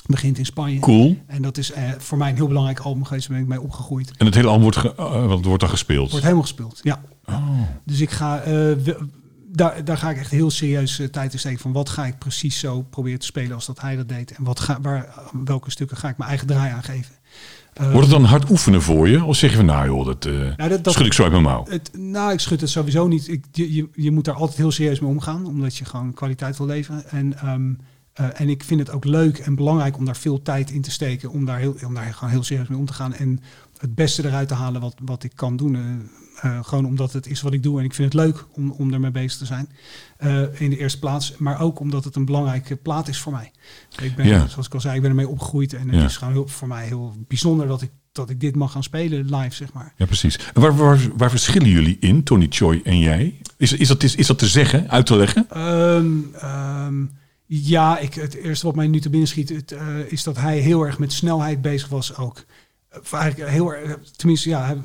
Begint in Spanje. Cool. En dat is eh, voor mij een heel belangrijk album geweest, daar ben ik mee opgegroeid. En het hele album wordt, wat wordt dan gespeeld. Wordt helemaal gespeeld, ja. Oh. Dus ik ga, we- daar, daar ga ik echt heel serieus tijd in steken van wat ga ik precies zo proberen te spelen als dat hij dat deed. En wat ga, waar, welke stukken ga ik mijn eigen draai aan geven. Eh, Wordt het dan hard oefenen voor je? Of zeg je van nou joh, dat, eh, Nou, dat- dat- schud ik zo uit mijn mouw. het, nou, ik schud het sowieso niet. Ik, je, je, moet daar altijd heel serieus mee omgaan, omdat je gewoon kwaliteit wil leveren. En, ehm, eh, en ik vind het ook leuk en belangrijk om daar veel tijd in te steken, om daar, heel, om daar gewoon heel serieus mee om te gaan. En het beste eruit te halen wat, wat ik kan doen. Eh, gewoon omdat het is wat ik doe en ik vind het leuk om, om ermee bezig te zijn. Eh, in de eerste plaats, maar ook omdat het een belangrijke plaat is voor mij. Ik ben, Ja. zoals ik al zei, ik ben ermee opgegroeid en het Ja. is gewoon heel, voor mij heel bijzonder dat ik, dat ik dit mag gaan spelen live, zeg maar. Ja, precies. En waar, waar, waar verschillen jullie in, Tony Choi en jij? Is, is, dat, is, is dat te zeggen, uit te leggen? Ehm, ehm, ja, ik, het eerste wat mij nu te binnen schiet, het, eh, is dat hij heel erg met snelheid bezig was ook. Heel tenminste, ja,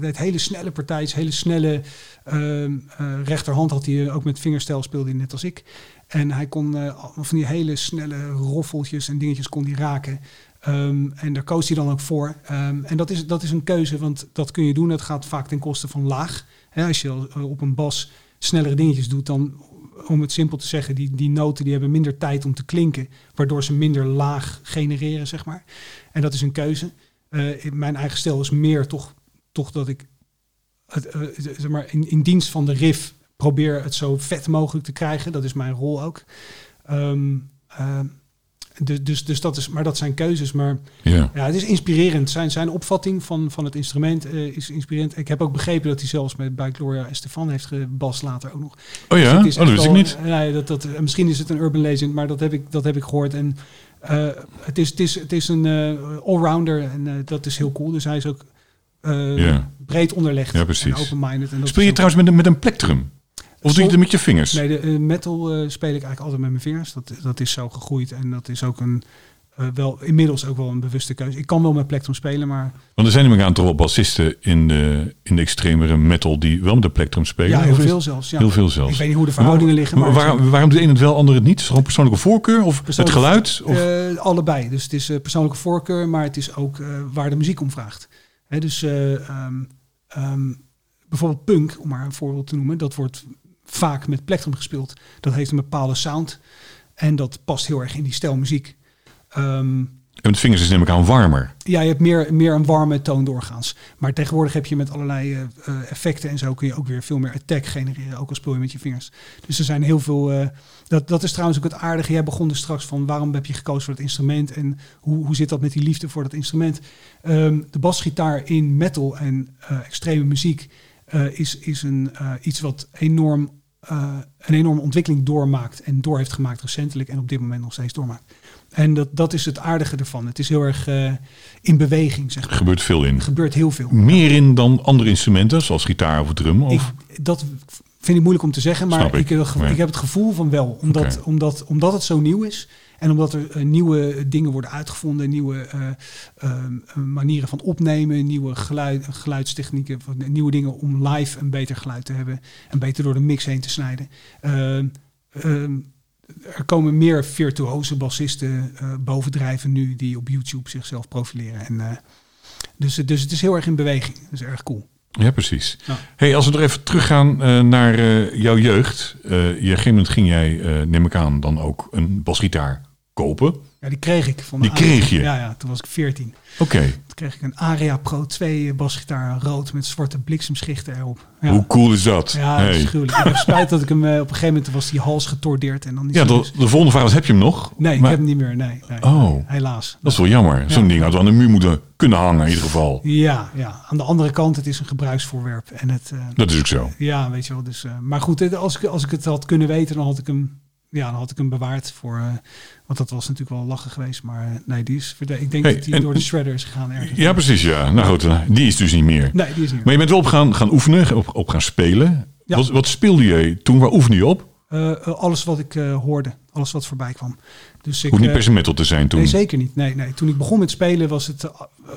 hij hele snelle partijtjes, hele snelle ehm, eh, rechterhand had hij ook met vingerstijl speelde hij net als ik. En hij kon eh, van die hele snelle roffeltjes en dingetjes kon hij raken. Ehm, en daar koos hij dan ook voor. Ehm, en dat is, dat is een keuze, want dat kun je doen. Het gaat vaak ten koste van laag. Als je eh, op een bas snellere dingetjes doet, dan om het simpel te zeggen, die, die noten die hebben minder tijd om te klinken, waardoor ze minder laag genereren, zeg maar. En dat is een keuze. Eh, in mijn eigen stijl is meer toch, toch dat ik het, eh, zeg maar in, in dienst van de riff probeer het zo vet mogelijk te krijgen. Dat is mijn rol ook. Ehm, ehm, Dus, dus, dus dat is, maar dat zijn keuzes. Maar Ja. ja, het is inspirerend. Zijn, zijn opvatting van, van het instrument eh, is inspirerend. Ik heb ook begrepen dat hij zelfs met, bij Gloria Estefan heeft gebast later ook nog. Oh ja? Dus Oh, dat wist ik niet. Nee, dat, dat, eh, misschien is het een urban legend, maar dat heb ik, dat heb ik gehoord. En eh, het, is, het, is, het is een eh, allrounder en eh, dat is heel cool. Dus hij is ook breed onderlegd Ja, precies. en open-minded. En dat Speel je trouwens met een, met een plektrum? Of doe je het met je vingers? Nee, de metal speel ik eigenlijk altijd met mijn vingers. Dat, dat is zo gegroeid en dat is ook een... eh, wel, inmiddels ook wel een bewuste keuze. Ik kan wel met plektrum spelen, maar Want er zijn aan toch wel bassisten in de, in de extremere metal die wel met een plektrum spelen. ja, heel veel zelfs. Ja. Heel veel zelfs. Ik weet niet hoe de verhoudingen liggen, maar... waarom, waarom doet de een het wel, ander het niet? Is het gewoon persoonlijke voorkeur of het geluid? Of? Eh, allebei. Dus het is eh, persoonlijke voorkeur, maar het is ook waar de muziek om vraagt. Hè, dus eh, ehm, ehm, bijvoorbeeld punk, om maar een voorbeeld te noemen, dat wordt vaak met plektrum gespeeld. Dat heeft een bepaalde sound en dat past heel erg in die stijl muziek. Ehm, en met vingers is neem ik aan warmer. ja, je hebt meer, meer een warme toon doorgaans. Maar tegenwoordig heb je met allerlei eh, eh, effecten en zo kun je ook weer veel meer attack genereren, ook al speel je met je vingers. Dus er zijn heel veel. eh, dat, dat is trouwens ook het aardige. Jij begon er straks van waarom heb je gekozen voor het instrument en hoe, hoe zit dat met die liefde voor dat instrument? Ehm, de basgitaar in metal en extreme muziek is, is een, iets wat enorm, een enorme ontwikkeling doormaakt en door heeft gemaakt recentelijk en op dit moment nog steeds doormaakt. En dat, dat is het aardige ervan. Het is heel erg eh, in beweging, zeg Er maar. gebeurt veel in. Er gebeurt heel veel. Meer in dan andere instrumenten, zoals gitaar of drum? Of? Ik, dat vind ik moeilijk om te zeggen, maar ik. ik, heb, Ja. ik heb het gevoel van wel. Omdat, omdat, omdat het zo nieuw is en omdat er eh, nieuwe dingen worden uitgevonden, nieuwe eh, manieren van opnemen, nieuwe geluid, geluidstechnieken, nieuwe dingen om live een beter geluid te hebben en beter door de mix heen te snijden. Er komen meer virtuoze bassisten eh, bovendrijven nu die op YouTube zichzelf profileren. En, eh, dus, dus het is heel erg in beweging. Dat is erg cool. Ja, precies. Ja. Hey, als we er even teruggaan eh, naar jouw jeugd. Je, op een gegeven moment ging jij, neem ik aan, dan ook een basgitaar kopen. Ja, die kreeg ik van Die kreeg je? Ja, ja, toen was ik 14. Oké. Toen kreeg ik een Aria Pro 2 basgitaar rood met zwarte bliksemschichten erop. Ja, Hoe cool is dat? ja Hey. dat is gruwelijk. Ik heb spijt dat ik hem eh, op een gegeven moment was die hals getordeerd en dan is Ja, de, dus- de volgende vraag is, heb je hem nog? Nee, ik heb hem niet meer. Nee, nee Oh. helaas. Dat is wel jammer. Zo'n Ja. ding had aan de muur moeten kunnen hangen in ieder geval. Ja, ja, aan de andere kant, het is een gebruiksvoorwerp. En het, eh, Dat is ook zo. ja, weet je wel. Dus, eh, maar goed, als ik, als ik het had kunnen weten, dan had ik hem, ja, dan had ik hem bewaard voor. eh, want dat was natuurlijk wel lachen geweest. Maar eh, nee, die is. Ik denk Hey, dat die en- door de shredder is gegaan ergens. Ja, precies. Ja. Nou goed, eh, die is dus niet meer. Nee, die is niet. meer. Maar je bent wel op gaan, gaan oefenen, op, op gaan spelen. Ja. Wat, wat speelde je toen? Waar oefende je op? Alles wat ik hoorde, alles wat voorbij kwam. Dus ik, Hoeft niet per se metal te zijn toen. Nee, zeker niet. Nee, nee. Toen ik begon met spelen was het, eh,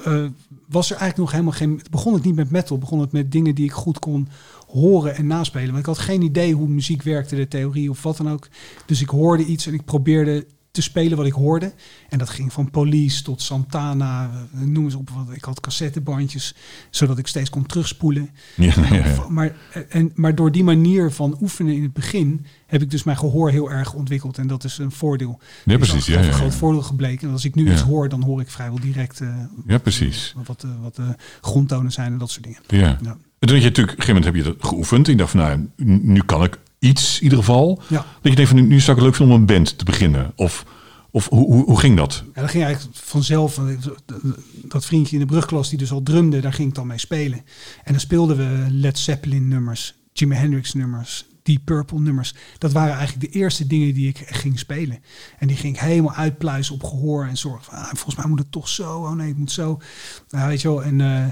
eh, was er eigenlijk nog helemaal geen. Begon het niet met metal, begon het met dingen die ik goed kon horen en naspelen. Want ik had geen idee hoe muziek werkte, de theorie of wat dan ook. Dus ik hoorde iets en ik probeerde te spelen wat ik hoorde. En dat ging van Police tot Santana, eh, noem eens op. wat Ik had cassettebandjes, zodat ik steeds kon terugspoelen. Ja, ja, ja. Maar, en, maar door die manier van oefenen in het begin heb ik dus mijn gehoor heel erg ontwikkeld. En dat is een voordeel. Ja, Is precies. Ja, een ja, groot voordeel gebleken. En als ik nu iets hoor, dan hoor ik vrijwel direct eh, ja, precies. wat, de, wat de grondtonen zijn en dat soort dingen. Ja. Ja. En toen had je natuurlijk, op een gegeven moment heb je dat geoefend. Ik dacht van, nou, nu kan ik iets in ieder geval. Ja. Dat je denkt van, nu- zou ik het leuk vinden om een band te beginnen. Of, of hoe, hoe, ging dat? Ja, dat ging eigenlijk vanzelf. Dat vriendje in de brugklas die dus al drumde, daar ging ik dan mee spelen. En dan speelden we Led Zeppelin nummers, Jimi Hendrix nummers, Deep Purple nummers. Dat waren eigenlijk de eerste dingen die ik ging spelen. En die ging ik helemaal uitpluizen op gehoor en van, ah, volgens mij moet het toch zo. Oh nee, het moet zo. Nou, weet je wel. En eh,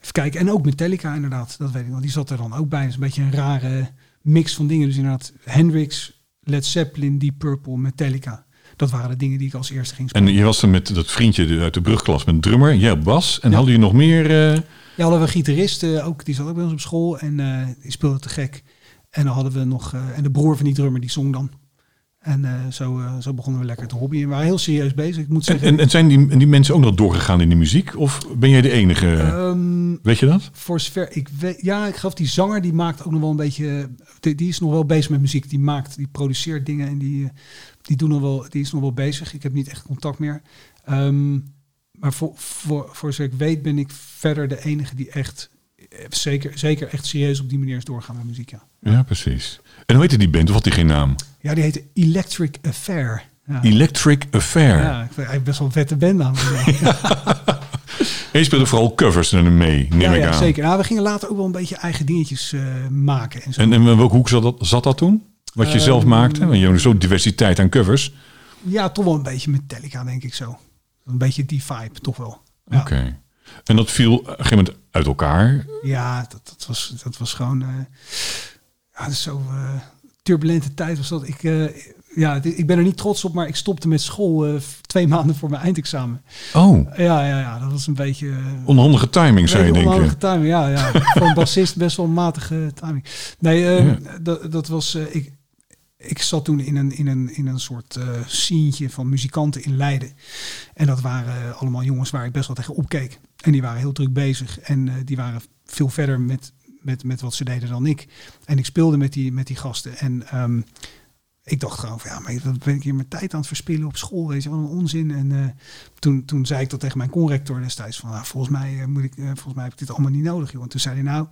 even kijken. En ook Metallica inderdaad, dat weet ik wel. Die zat er dan ook bij. Dat is een beetje een rare mix van dingen. Dus inderdaad Hendrix, Led Zeppelin, Deep Purple, Metallica. Dat waren de dingen die ik als eerste ging spelen. En je was dan met dat vriendje uit de brugklas met een drummer, jij op bas. En Ja. hadden je nog meer... eh, Ja, hadden we een gitarist, eh, ook, die zat ook bij ons op school en eh, die speelde te gek. En dan hadden we nog, en de broer van die drummer, die zong dan. En eh, zo, eh, zo begonnen we lekker te hobbyen. En we waren heel serieus bezig. Ik moet en, zeggen, en, en zijn die, die mensen ook nog doorgegaan in de muziek? Of ben jij de enige? ehm, weet je dat? voor zover ik weet, ja, ik geloof die zanger die maakt ook nog wel een beetje, die, die is nog wel bezig met muziek. Die maakt, die produceert dingen en die, die, doen nog wel, die is nog wel bezig. Ik heb niet echt contact meer. Ehm, maar voor, voor, voor zover ik weet ben ik verder de enige die echt, eh, zeker, zeker echt serieus op die manier is doorgaan met muziek, ja. Ja, precies. En hoe heette die band? Of had die geen naam? Ja, die heette Electric Affair. Ja. Electric Affair. Ja, ik eigenlijk best wel een vette band. En je speelde vooral covers er mee, neem ja, ik ja, aan. zeker. Nou, we gingen later ook wel een beetje eigen dingetjes eh, maken. En zo. En, en in welke hoek zat dat, zat dat toen? Wat je zelf Ehm, maakte? Want je hebt zo'n diversiteit aan covers. Ja, toch wel een beetje Metallica, denk ik zo. Een beetje die vibe, toch wel. Ja, Oké. En dat viel op een gegeven moment uit elkaar. ja dat, dat, was, dat was gewoon... eh ja, dat is zo eh, turbulente tijd was dat. Ik, eh, ja, ik ben er niet trots op, maar ik stopte met school eh, twee maanden voor mijn eindexamen. Oh, Ja, ja, ja, dat was een beetje... onhandige timing zou je denken. onhandige timing, ja, ja. Voor een bassist best wel matige timing. Nee, eh, Ja. dat, dat was... ik, ik zat toen in een, in een, in een soort sceentje van muzikanten in Leiden. En dat waren allemaal jongens waar ik best wel tegen opkeek. En die waren heel druk bezig. En die waren veel verder met, met, met wat ze deden dan ik. En ik speelde met die, met die gasten. En ehm, ik dacht gewoon van ja, maar wat ben ik hier mijn tijd aan het verspillen op school? Weet je, wat een onzin. En eh, toen, toen zei ik dat tegen mijn conrector destijds van nou, volgens mij eh, moet ik, eh, volgens mij heb ik dit allemaal niet nodig, joh. En toen zei hij nou,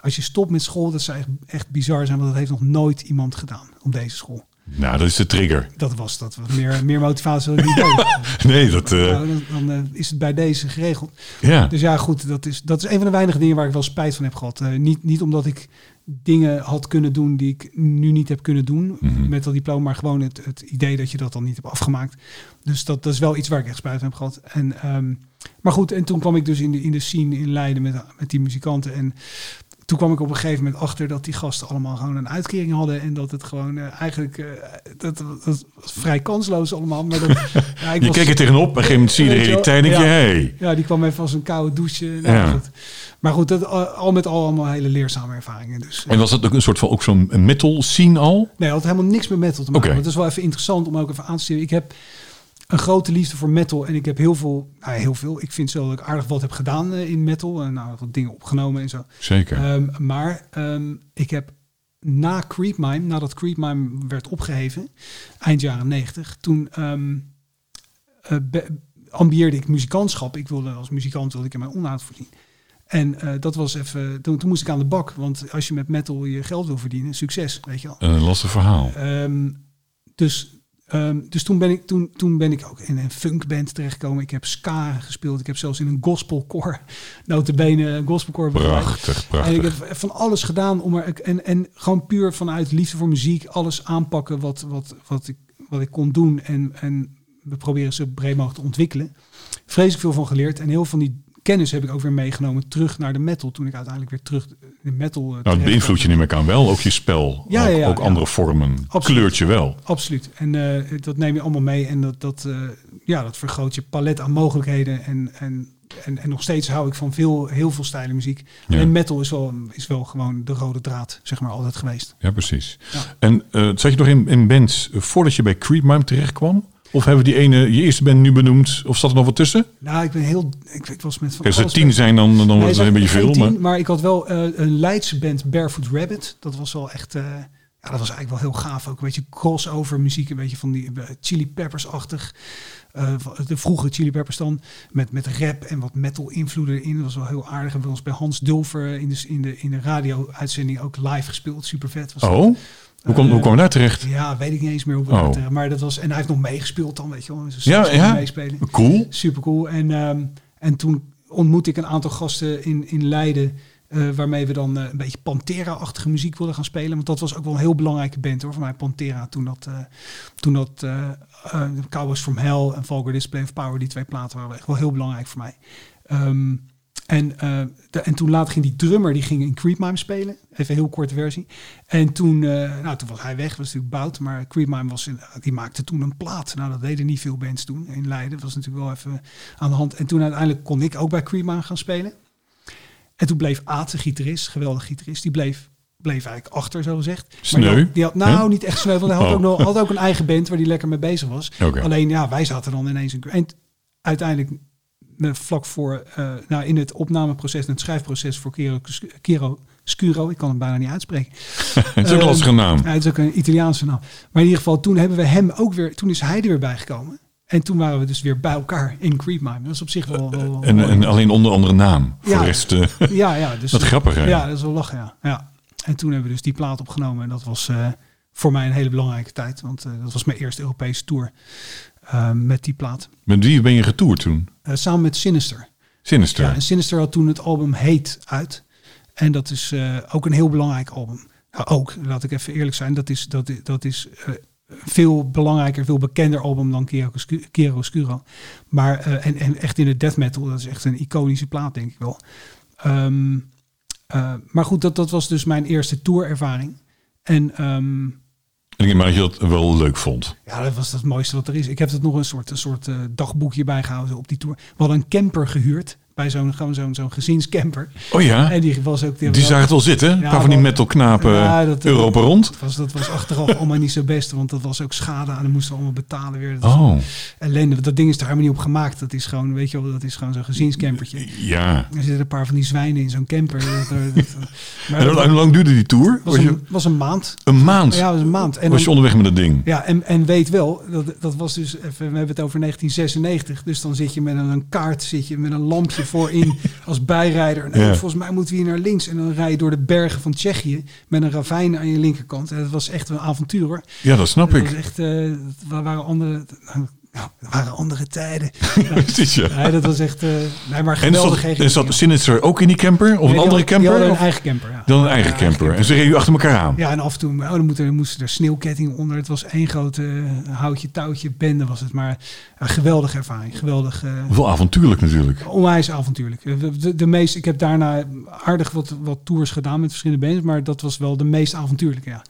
als je stopt met school, dat zou echt, echt bizar zijn, want dat heeft nog nooit iemand gedaan op deze school. Nou, dat is de trigger. Dat was dat meer, meer motivatie had ik niet. Nee, dat... eh, Nou, dan dan eh, is het bij deze geregeld. ja. Dus ja, goed, dat is, dat is een van de weinige dingen waar ik wel spijt van heb gehad. Eh, niet, niet omdat ik dingen had kunnen doen die ik nu niet heb kunnen doen Mhm. met dat diploma, maar gewoon het, het idee dat je dat dan niet hebt afgemaakt. Dus dat, dat is wel iets waar ik echt spijt van heb gehad. En, ehm, maar goed, en toen kwam ik dus in de, in de scene in Leiden met, met die muzikanten. En toen kwam ik op een gegeven moment achter dat die gasten allemaal gewoon een uitkering hadden. En dat het gewoon eh, eigenlijk, eh, dat, dat was vrij kansloos allemaal. Maar dat, ja, ik Je was- keek er tegenop en op een gegeven moment zie je de Weet je denk hey. ja, die kwam even als een koude douche. Nou, Ja. goed. Maar goed, dat, al met al allemaal hele leerzame ervaringen. Dus, eh, En was dat ook een soort van ook zo'n metal scene al? nee, had helemaal niks met metal te maken. Maar het is wel even interessant om ook even aan te stellen. Ik heb een grote liefde voor metal en ik heb heel veel, nou ja, heel veel. Ik vind zo dat ik aardig wat heb gedaan eh, in metal en nou, wat dingen opgenomen en zo. Zeker. Ehm, maar ehm, ik heb na Creepmime, nadat Creepmime werd opgeheven, eind jaren 90, toen be- ambieerde ik muzikantschap. Ik wilde als muzikant wilde ik in mijn onderhoud voorzien. En eh, dat was even, toen, toen moest ik aan de bak. Want als je met metal je geld wil verdienen, succes, weet je wel. Een lastig verhaal. Ehm, dus ehm, dus toen, ben ik, toen, toen ben ik ook in een funkband terechtgekomen. Ik heb ska gespeeld. Ik heb zelfs in een gospelcore, notabene een gospelcore begeleid. Prachtig, En ik prachtig. heb van alles gedaan om er en, en gewoon puur vanuit liefde voor muziek alles aanpakken wat, wat, wat, ik, wat ik kon doen. En, en we proberen ze breed mogelijk te ontwikkelen. Vreselijk veel van geleerd. En heel veel van die kennis heb ik ook weer meegenomen terug naar de metal. Toen ik uiteindelijk weer terug in metal. eh, Nou, het beïnvloedt je neem ik aan wel. Ook je spel. Ja, ook ja, ja, ook andere vormen. Absoluut. Kleurt je wel. Absoluut. En eh, dat neem je allemaal mee. En dat, dat, eh, ja, dat vergroot je palet aan mogelijkheden. En, en, en, en nog steeds hou ik van veel, heel veel stijlen muziek. Alleen metal is wel, is wel gewoon de rode draad, zeg maar, altijd geweest. Ja, precies. En zat je nog in, in bands voordat je bij Creepmime terecht kwam? Of hebben die ene, je eerste band nu benoemd? Of zat er nog wat tussen? Nou, ik ben heel... Ik, ik was met van Kijk, als er tien zijn, dan, dan wordt het een beetje veel. tien, Maar... ik had wel eh, een Leidse band, Barefoot Rabbit. Dat was wel echt... eh, ja, dat was eigenlijk wel heel gaaf. Ook een beetje crossover muziek. Een beetje van die eh, Chili Peppers-achtig. de vroege Chili Peppers dan. Met, met rap en wat metal invloeden erin. Dat was wel heel aardig. En we ons bij Hans Dulfer in de, in de, in de radio-uitzending ook live gespeeld. Super vet was dat. Hoe kwam, hoe kwam daar terecht? Ja, weet ik niet eens meer hoe we Oh. eh, Maar dat was... En hij heeft nog meegespeeld dan, weet je wel. Dus Ja, ja. Meespelen. Cool. Super cool. En, ehm, en toen ontmoette ik een aantal gasten in, in Leiden. eh, waarmee we dan eh, een beetje Pantera-achtige muziek wilden gaan spelen. Want dat was ook wel een heel belangrijke band hoor. Voor mij Pantera. Toen dat, eh toen dat Cowboys from Hell en Vulgar Display of Power. Die twee platen waren echt wel heel belangrijk voor mij. Ehm, en, eh, de- en toen later ging die drummer die ging in Creepmime spelen. Even een heel korte versie. En toen, eh, nou, toen was hij weg. was natuurlijk bout. Maar Creepmime was in, die maakte toen een plaat. Nou, dat deden niet veel bands toen in Leiden. Dat was natuurlijk wel even aan de hand. En toen uiteindelijk kon ik ook bij Creepmime gaan spelen. En toen bleef Aad, de gitarist, geweldig gitarist, die bleef, bleef eigenlijk achter, zo gezegd. Maar Sneu? die had, die had- nou, niet echt sneu, want hij had, Oh. ook nog, had ook een eigen band waar hij lekker mee bezig was. Alleen, ja, wij zaten dan ineens... In, en uiteindelijk, vlak voor, eh, nou, in het opnameproces en het schrijfproces voor Kiro Scuro, ik kan hem bijna niet uitspreken. Het is ook een Ehm, lastige naam. Ja, het is ook een Italiaanse naam. Maar in ieder geval, toen hebben we hem ook weer, toen is hij er weer bijgekomen. En toen waren we dus weer bij elkaar in Creepmime. Dat is op zich wel... wel, wel En, en alleen onder andere naam. Voor Ja. de rest, eh, ja, ja. Dus, Wat grappig, hè? Ja, dat is wel lachen, ja. ja. En toen hebben we dus die plaat opgenomen. En dat was eh, voor mij een hele belangrijke tijd. Want dat was mijn eerste Europese tour eh, met die plaat. Met wie ben je getoerd toen? Eh, samen met Sinister. Sinister. Ja, en Sinister had toen het album Hate uit. En dat is eh, ook een heel belangrijk album. Ook, laat ik even eerlijk zijn, dat is, dat, is- dat is veel belangrijker, veel bekender album dan Chiaroscu- Chiaroscuro. Maar, en, en echt in de death metal, dat is echt een iconische plaat, denk ik wel. Ehm, eh, maar goed, dat, dat was dus mijn eerste tourervaring. En ehm, En ik denk dat dat wel leuk vond. ja, dat was het mooiste wat er is. Ik heb het nog een soort, een soort eh, dagboekje bijgehouden op die tour. We hadden een camper gehuurd bij zo'n gewoon zo'n zo'n gezinscamper. Oh ja? En die was ook Die zagen het wel zitten. Ja, paar van die Ja, dat- Europa rond. Dat was, dat was achteraf allemaal niet zo best, want dat was ook schade en dan moesten we allemaal betalen weer. Dat Oh, ellende. Dat ding is er helemaal niet op gemaakt. Dat is gewoon, weet je wel, dat is gewoon zo'n gezinscampertje. ja. Er zitten een paar van die zwijnen in zo'n camper. Maar En hoe lang duurde die tour? was Was je een, was een maand. een maand? Ja, was een maand. En was je onderweg met dat ding? Ja, en, en weet wel, dat, dat was dus, even, we hebben het over 1996. Dus dan zit je met een, een kaart, zit je met een lampje voorin als bijrijder. Nou, Ja. Volgens mij moeten we hier naar links. En dan rij je door de bergen van Tsjechië met een ravijn aan je linkerkant. En dat was echt een avontuur hoor. Ja, dat snap Dat ik. was echt, dat waren andere, nou, dat waren andere tijden. Precies, ja. Nee, dat was echt, eh, nee, maar En geweldig. zat, en zat Sinister ook in die camper? Of Nee, een andere die camper? een Of eigen camper, ja. dan een eigen camper? En ze reden u achter elkaar aan? Ja, en af en toe oh, dan moeten, dan moesten er sneeuwkettingen onder. Het was één grote eh, houtje, touwtje, bende was het. Maar een geweldige ervaring. Geweldig. eh, Wel avontuurlijk natuurlijk. onwijs avontuurlijk. De, de, de meest, ik heb daarna aardig wat, wat tours gedaan met verschillende bands. Maar dat was wel de meest avontuurlijke, ja.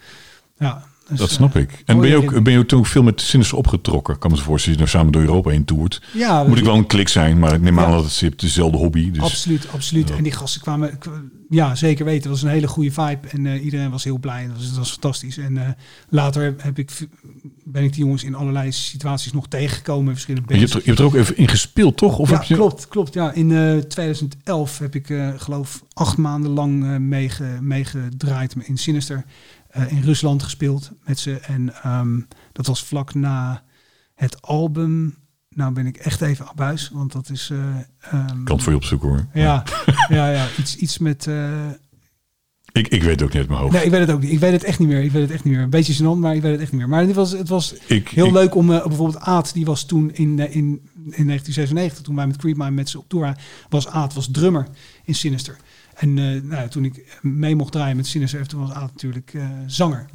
ja dus, Dat snap eh, ik. En ben je ook, ben je ook toen veel met Sinister opgetrokken? Kan me voorstellen, als je nou samen door Europa heen toert. Ja, Moet ik wel een klik zijn, maar ik neem aan Ja. dat het, dezelfde hobby. Dus Absoluut, absoluut. En die gasten kwamen, ja, zeker weten. Het was een hele goede vibe en eh, iedereen was heel blij. Het was fantastisch. En eh, later heb ik, ben ik die jongens in allerlei situaties nog tegengekomen. Verschillende je, hebt er, je hebt er ook even in gespeeld, toch? Of ja, heb je... klopt, klopt. Ja, in eh 2011 heb ik, geloof acht maanden lang meege- meegedraaid in Sinister. Eh, in Rusland gespeeld met ze. En ehm, dat was vlak na het album. Nou ben ik echt even abuis, want dat is... eh, ehm, Ik kan het voor je opzoeken hoor. ja, ja, ja, iets, iets met... eh, Ik, ik weet het ook niet uit mijn hoofd. nee, ik weet het ook niet. Ik weet het echt niet meer. Ik weet het echt niet meer. Een beetje gênant, maar ik weet het echt niet meer. Maar het was, het was Ik, heel ik- leuk om uh, bijvoorbeeld Aad, die was toen in, uh, in, in 1996, toen wij met Creepmind met ze op tour waren, was Aad was drummer in Sinister. En uh, nou, toen ik mee mocht draaien met Sinister, toen was Aad natuurlijk uh, zanger.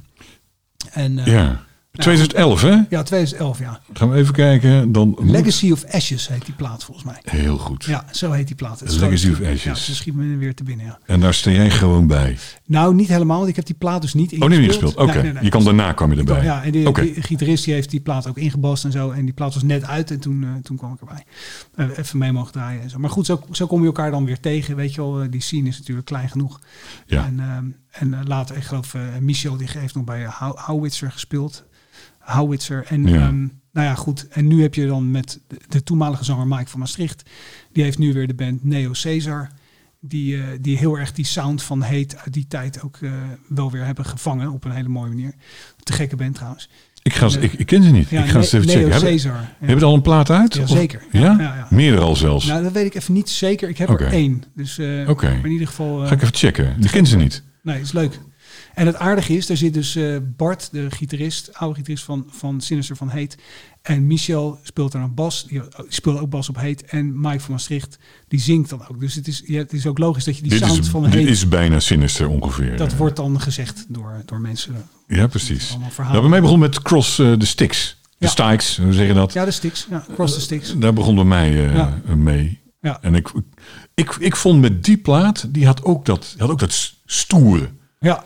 En, uh, ja. 2011, hè? Ja, 2011, ja. Gaan we even kijken. Dan Legacy of Ashes heet die plaat volgens mij. Heel goed. Ja, zo heet die plaat. Het Legacy of Ja, Ashes. ze schiet me weer te binnen, ja. En daar sta jij gewoon bij. Nou, niet helemaal, want ik heb die plaat dus niet Oh, nee, niet ingespeeld. gespeeld. Oké, Nee, nee, nee. je kan daarna kwam je erbij. Ja, en die gitarist die heeft die plaat ook ingebast en zo. En die plaat was net uit en toen, uh, toen kwam ik erbij. Uh, even mee mogen draaien en zo. Maar goed, zo, zo kom je elkaar dan weer tegen. Weet je wel, uh, die scene is natuurlijk klein genoeg. Ja. En, uh, en later, ik geloof, Michel die heeft nog bij How Howitzer gespeeld. Howitzer. En Ja. um, nou ja, goed. En nu heb je dan met de, de toenmalige zanger Mike van Maastricht. Die heeft nu weer de band Neo Caesar. Die, uh, die heel erg die sound van Heet uit die tijd ook uh, wel weer hebben gevangen. Op een hele mooie manier. Te gekke band trouwens. Ik, ga, ik, ik ken ze niet. Ja, ik ga ze even Neo checken. Caesar. Hebben, ja. hebben al een plaat uit? Ja, zeker. Ja? Meerdere al zelfs. Nou, dat weet ik even niet zeker. Ik heb er één. Dus uh, Oké. in ieder geval... uh, Ga ik even checken. Die ken ze niet. Nee, is leuk. En het aardige is, er zit dus uh, Bart, de gitarist, oude gitarist van, van Sinister van Heet. En Michel speelt daar een bas. Die, die speelt ook bas op Heet. En Mike van Maastricht, die zingt dan ook. Dus het is, ja, het is ook logisch dat je die Dit, sound is, van dit Heet... is bijna sinister ongeveer. dat eh. wordt dan gezegd door, door mensen. Ja, precies. Nou, bij mij begon met Cross uh, the Sticks. De Ja. Stikes, hoe zeg je dat? Ja, de Sticks. Ja, Cross the Sticks. Daar begon bij mij Ja. mee. Ja. En ik, ik, ik vond met die plaat, die had ook dat, die had ook dat stoere. Ja,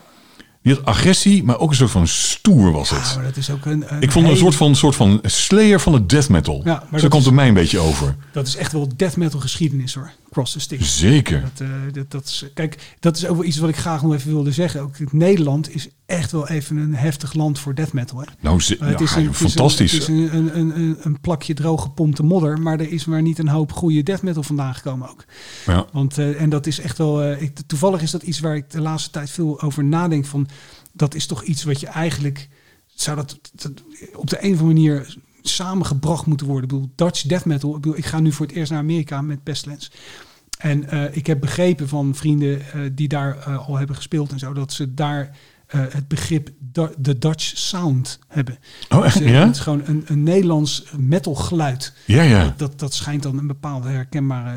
Had agressie, maar ook een soort van stoer was het. Ja, maar dat is ook een... een ik vond het een hele- soort van, soort van slayer van de death metal. Ja, maar Zo komt het mij een beetje over. Dat is echt wel death metal geschiedenis hoor. Cross the Sticks. Zeker. Dat, eh, dat, dat is, kijk, dat is ook wel iets wat ik graag nog even wilde zeggen. Ook Nederland is echt wel even een heftig land voor death metal. Hè. Nou, ze, Eh, het is een, het is een- fantastisch. Het is een, een, een, een, plakje droog gepompte modder, maar er is maar niet een hoop goede death metal vandaan gekomen ook. ja. Want, eh, en dat is echt wel, ik, toevallig is dat iets waar ik de laatste tijd veel over nadenk. Van, dat is toch iets wat je eigenlijk, zou dat, op de een of andere manier samengebracht moeten worden. Ik bedoel, Dutch death metal, ik, ga nu voor het eerst naar Amerika met Pestilence. En eh, ik heb begrepen van vrienden eh, die daar eh, al hebben gespeeld en zo, dat ze daar eh, het begrip de Dutch sound hebben. Oh, echt? Dus, eh, Ja? Het is gewoon een, een Nederlands metal geluid. Ja, ja. Dat, dat, dat schijnt dan een bepaalde herkenbare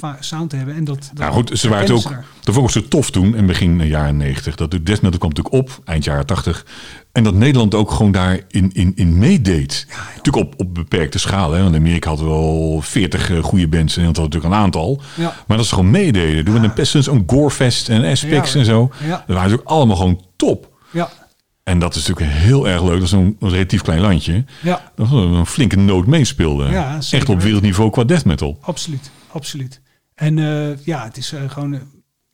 eh, sound te hebben. En dat, dat Nou goed, ze waren het ook. daar. Dat vond ik zo tof toen, in begin jaren 90. Dat de death metal kwam natuurlijk op, eind jaren 80. En dat Nederland ook gewoon daar in, in, in meedeed. natuurlijk op, op beperkte schaal. Hè? Want Amerika had wel 40 eh, goede bands. En Nederland had natuurlijk een aantal. Ja. Maar dat ze gewoon meededen. Doen met een Pestilence, een Gorefest en Aspects Ja, en zo. ja. Dat waren natuurlijk allemaal gewoon top. Ja, En dat is natuurlijk heel erg leuk. Dat is zo'n een relatief klein landje. ja. Dat we een flinke noot meespeelde. Ja, Echt op wereldniveau qua death metal. absoluut. Absoluut. En eh, ja, het is eh, gewoon...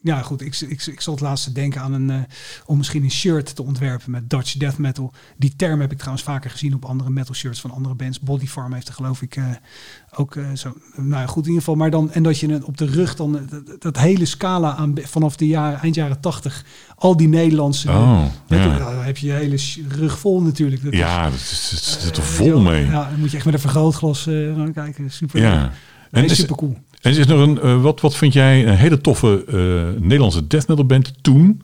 ja, goed. Ik, ik, ik zal het laatste denken aan een... eh, om misschien een shirt te ontwerpen met Dutch death metal. Die term heb ik trouwens vaker gezien op andere metal shirts van andere bands. Body Farm heeft er geloof ik eh, ook eh, zo... Nou ja, goed in ieder geval. Maar dan... En dat je op de rug dan... Dat, dat hele scala aan... Vanaf de jaren, eind jaren tachtig. Al die Nederlandse... Oh, metal- ja. dan heb je je hele rug vol natuurlijk. Dat Ja, dat is, dat is- dat zit er vol mee. Ja, dan moet je echt met een vergrootglas gaan kijken. Super. Ja. Is- super cool. En er is nog een, eh, wat, wat vind jij een hele toffe eh, Nederlandse death metal band toen,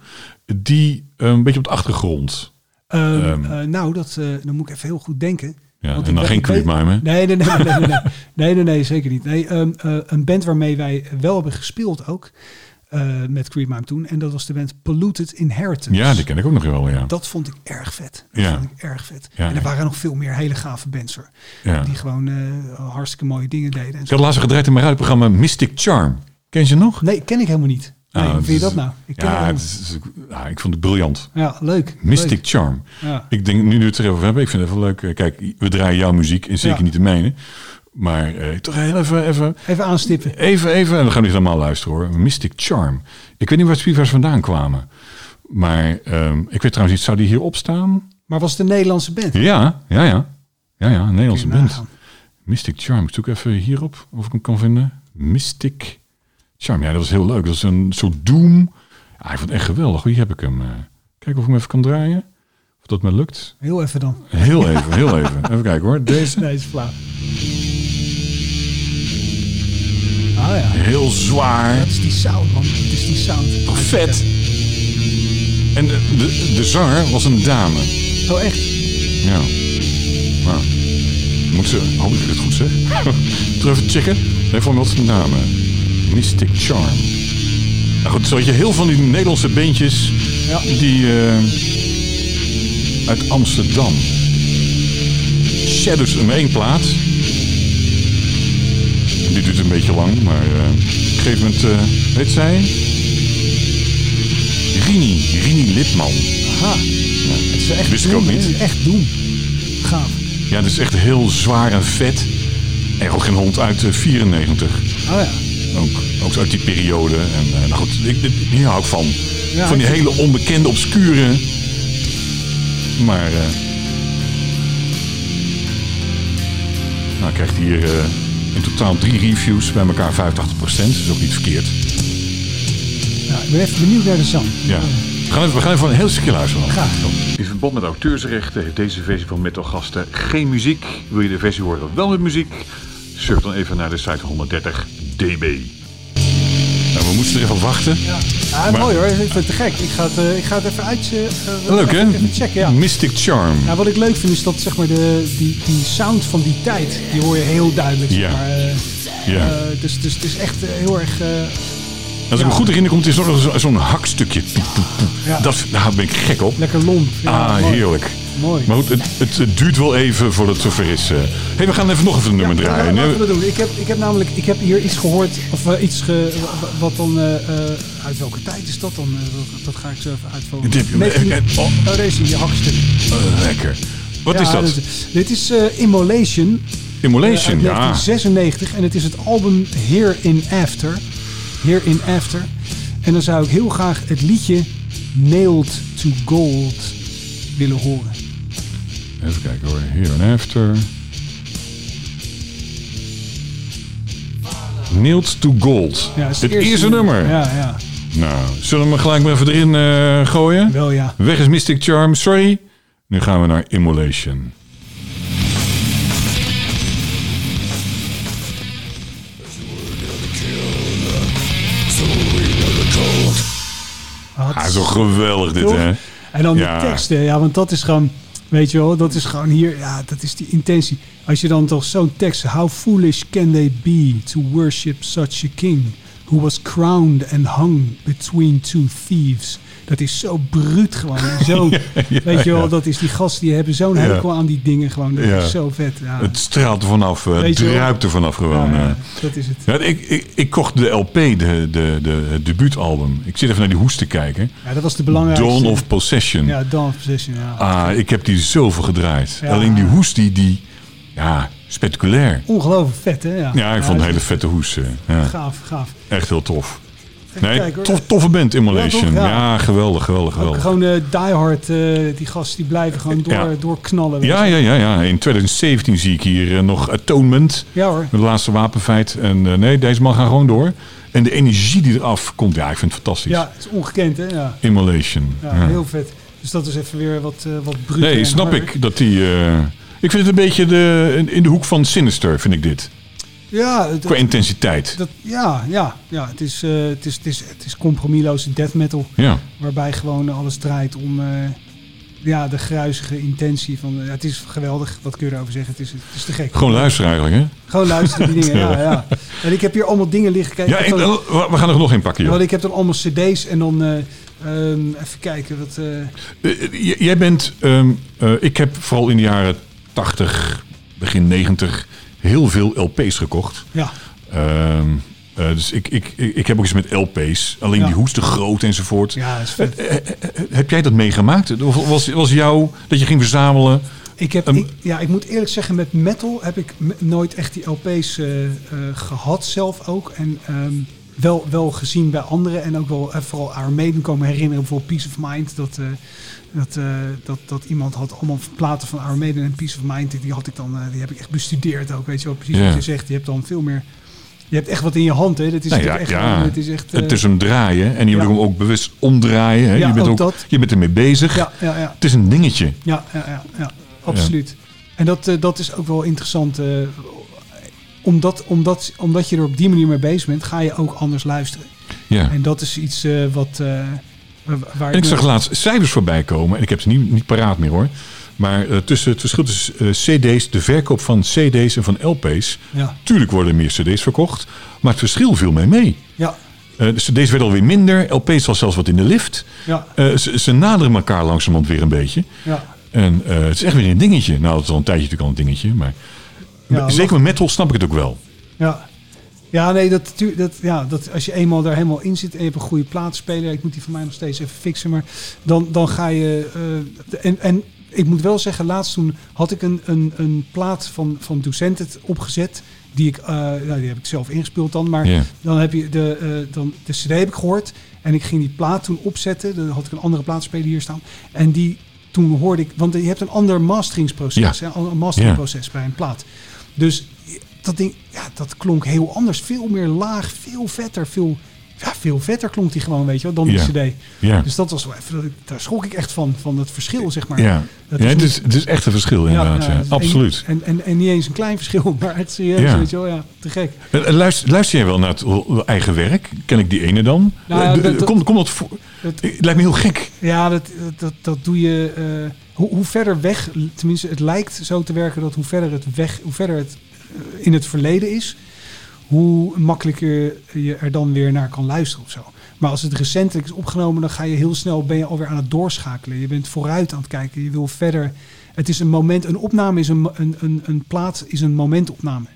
die eh, een beetje op de achtergrond. Ehm, ehm, nou, dat, dan moet ik even heel goed denken. Ja, Want en dan geen Creep Mime, nee nee nee, nee nee nee, nee, nee, zeker niet. Nee, ehm, een band waarmee wij wel hebben gespeeld ook eh, met Creepmime toen. En dat was de band Polluted Inheritance. Ja, die ken ik ook nog wel, ja. Dat vond ik erg vet. Dat Ja. vond ik erg vet. Ja, en er waren nog veel meer hele gave bands hoor. ja. Die gewoon eh, hartstikke mooie dingen deden. En Ik had laatst gedraaid in mijn radioprogramma Mystic Charm. Ken je ze nog? Nee, ken ik helemaal niet. Nee, hoe vind je dat nou? Ik ken ja, het is, ja, ik vond het briljant. ja, leuk. Mystic leuk. Charm. Ja. Ik denk, nu we het erover hebben, ik vind het wel leuk. eh, Kijk, we draaien jouw muziek en zeker niet de mijne. Maar eh, toch heel even, even, Even aanstippen. even, even, en dan gaan we niet helemaal luisteren hoor. Mystic Charm. Ik weet niet waar Sweetwares vandaan kwamen. Maar ehm, ik weet trouwens niet, zou die hier opstaan? Maar was het een Nederlandse band? Ja, ja, ja. Ja, ja, een Nederlandse band. nagaan. Mystic Charm. Ik zoek even hierop of ik hem kan vinden. Mystic Charm. Ja, dat was heel leuk. Dat is een soort Doom. Ja, ik vond het echt geweldig. Hier heb ik hem. eh. Kijken of ik hem even kan draaien. Of dat me lukt. Heel even dan. Heel even, heel even. Even kijken hoor. Deze. Nee, is flauw. Ja, Heel zwaar. dat is die sound man. Het is die sound. Vet. En de, de, de zanger was een dame. Oh echt? Ja. Nou, moet ze, hoop ik het goed zeg. Terug even checken. Nee, voor het een dame. Mystic Charm. Nou goed, zo had je heel van die Nederlandse bandjes Ja. die eh, uit Amsterdam. Shadows in één plaat. Die duurt een beetje lang, maar eh, op een gegeven moment, eh weet zij? Rini, Rini Lipman. Aha. Het is echt Wist ik doen, ook hè? niet. Het is Echt doen. Gaaf. Ja, het is echt heel zwaar en vet. En ook geen hond uit eh, 94. Oh ja. Ook, ook uit die periode. En eh, nou goed, ik, ik- hier hou ik van. Ja, van die ik- hele onbekende, obscure. Maar. eh nou, krijgt hier eh, in totaal drie reviews bij elkaar 85%. Dat is ook niet verkeerd. ja. Ik ben even benieuwd naar de zang. Ja. We gaan even, we gaan even een heel stukje luisteren. Graag. In verband met auteursrechten heeft deze versie van Metal Gasten geen muziek. Wil je de versie horen wel met muziek? Surf dan even naar de site 130 dB. We moeten er even op wachten. Ja, ja Maar- mooi hoor. Ik vind het te gek. Ik ga het, eh, ik ga het even uit. eh, Leuk hè? even- checken, ja. Mystic Charm. Ja, wat ik leuk vind is dat zeg maar, de, die, die sound van die tijd, die hoor je heel duidelijk. zeg Ja. maar, eh, Ja. eh, dus, dus het is echt eh, heel erg... eh, Als ik me ja. goed herinner, komt er zo- zo- zo'n hakstukje. Ja. Dat, daar ben ik gek op. lekker lomp. Ja, ah, mooi. heerlijk. Mooi. Maar goed, het, het, het duurt wel even voordat het zover is. eh. hey, we gaan even nog even een nummer Ja, draaien. Laten we dat doen. Ik heb, ik heb namelijk ik heb hier iets gehoord, of eh, iets ge, wat dan, eh, uit welke tijd is dat dan? Dat, ga ik zo even uitvoeren. Dit heb je- 19 oh. oh, deze, je hakstuk. Eh, lekker. Wat Ja, is dat? Dit, dit is Immolation. Immolation, ja. 1996 en het is het album Here in After. Here in After. En dan zou ik heel graag het liedje Nailed to Gold willen horen. Even kijken hoor. Here and After. Nailed to Gold. Ja, is het eerste, nummer. Ja, ja. Nou, zullen we hem gelijk maar even erin eh, gooien? Wel ja. Weg is Mystic Charm, sorry. Nu gaan we naar Immolation. Ah, zo geweldig dit, hè? En dan Ja. de teksten, ja, want dat is gewoon, weet je wel, dat is gewoon hier, ja, dat is die intentie. Als je dan toch zo'n tekst, how foolish can they be to worship such a king who was crowned and hung between two thieves. Dat is zo bruut gewoon. Zo, ja, weet je wel, dat is die gasten die hebben zo'n hekel aan die dingen gewoon. Dat is zo vet. Ja. Het straalt er vanaf, eh, het druipt er vanaf gewoon. Eh. dat is het. Ja, ik, ik, ik kocht de LP, de, de, de, het debuutalbum. Ik zit even naar die hoes te kijken. Ja, dat was de belangrijkste. Dawn of Possession. Ja, Dawn of Possession, ja. Ah, ik heb die zoveel gedraaid. Alleen die hoes, die, die ja, spectaculair. Ongelooflijk vet, hè? Ja, Ja, ik vond een hele vette hoes. eh. Ja, Gaaf, gaaf. echt heel tof. Nee, kijken, tof, toffe band, Immolation. Ja, geweldig, geweldig, Ook geweldig. gewoon eh die hard, eh, die gasten die blijven gewoon door, Ja. doorknallen. Ja, ja, ja, ja. In 2017 zie ik hier eh, nog Atonement. ja hoor. Het laatste wapenfeit. En nee, deze man gaat gewoon door. En de energie die eraf komt, ja, ik vind het fantastisch. Ja, het is ongekend, hè? Ja, Immolation. ja, heel vet. Dus dat is even weer wat, wat bruut. Nee, snap ik dat die... ik vind het een beetje de, in de hoek van Sinister, vind ik dit. Ja, het, Qua intensiteit. dat, ja, ja, ja het, is, eh, het, is, het, is, het is compromisloze death metal. Ja. Waarbij gewoon alles draait om eh, ja, de gruizige intentie. Van, het is geweldig, wat kun je erover zeggen? Het is, het is te gek. Gewoon luisteren eigenlijk, hè? Gewoon luisteren die dingen, ja, ja. En ik heb hier allemaal dingen liggen. Kijk, Ja, ik dan- we gaan er nog in pakken, joh. Want ik heb dan allemaal cd's en dan... eh, ehm, even kijken, wat... jij bent... ehm, eh, ik heb vooral in de jaren 80, begin 90... heel veel LP's gekocht. ja, Ehm, eh, dus ik, ik, ik, heb ook iets met LP's. Alleen Ja. die hoes te groot enzovoort. ja, is vet. Eh, eh, heb jij dat meegemaakt? Of was, was jou dat je ging verzamelen? Ik, heb, ik, ja, ik moet eerlijk zeggen, met metal heb ik nooit echt die LP's eh, eh, gehad zelf ook. En ehm, wel, wel gezien bij anderen. En ook wel eh, vooral Iron Maiden komen herinneren. Bijvoorbeeld Peace of Mind. Dat, eh, dat, eh, dat, dat iemand had allemaal platen van Iron Maiden en Peace of Mind. Die, had ik dan, die heb ik echt bestudeerd ook. Weet je wel, precies wat je zegt. Je hebt dan veel meer... Je hebt echt wat in je hand, hè. Dat is Nou toch ja, echt, ja. gewoon- het is echt... het is hem draaien. En je ja. moet hem ook bewust omdraaien. Hè? Je, bent ook ook, dat. je bent ermee bezig. ja, ja, ja. Het is een dingetje. Ja, ja, ja, ja absoluut. En dat, dat is ook wel interessant. Omdat, omdat, omdat je er op die manier mee bezig bent, ga je ook anders luisteren. Ja. En dat is iets eh, wat. eh, wa- waar En ik zag laatst cijfers voorbij komen. En ik heb ze niet, niet paraat meer hoor. Maar eh, tussen het verschil tussen cd's, de verkoop van cd's en van lp's. Ja, Tuurlijk worden er meer cd's verkocht. Maar het verschil viel mij mee. ja, de cd's werden alweer minder. LP's was zelfs wat in de lift. ja, ze, ze naderen elkaar langzamerhand weer een beetje. ja. En het is echt weer een dingetje. Nou, het is al een tijdje natuurlijk al een dingetje. Maar Ja, zeker met metal snap ik het ook wel. ja. Ja, nee, dat, dat, ja, dat, als je eenmaal daar helemaal in zit en je hebt een goede plaatspeler, ik moet die van mij nog steeds even fixen, maar dan, dan ga je. eh, en, en ik moet wel zeggen, laatst toen had ik een, een, een plaat van, van Ducentet opgezet. Die, ik, eh, nou, die heb ik zelf ingespeeld dan, maar dan heb je de, eh, dan, de CD heb ik gehoord en ik ging die plaat toen opzetten. Dan had ik een andere plaatspeler hier staan. En die toen hoorde ik, want je hebt een ander masteringsproces, Ja. een masteringproces bij een plaat. Dus dat ding, ja, dat klonk heel anders. Veel meer laag, veel vetter, veel, ja, veel vetter klonk die gewoon, weet je wel, dan die cd. Ja. Dus dat was wel even, daar schrok ik echt van, van het verschil, zeg maar. Ja, Dat ja is het, is, het is echt een verschil inderdaad. Ja, Absoluut. En, en, en niet eens een klein verschil, maar het serieus, Ja. weet je wel, ja, te gek. Eh, Luister, luister jij wel naar het eh, eigen werk? Ken ik die ene dan? Nou ja, Eh, de- dat- voor? Het lijkt me heel gek. Ja, dat, dat, dat doe je. eh, hoe, hoe verder weg, tenminste, het lijkt zo te werken dat hoe verder het weg, hoe verder het eh, in het verleden is, hoe makkelijker je er dan weer naar kan luisteren of zo. Maar als het recentelijk is opgenomen, dan ga je heel snel, ben je alweer aan het doorschakelen. Je bent vooruit aan het kijken, je wil verder. Het is een moment, een opname is een, een, een, een plaat is een momentopname.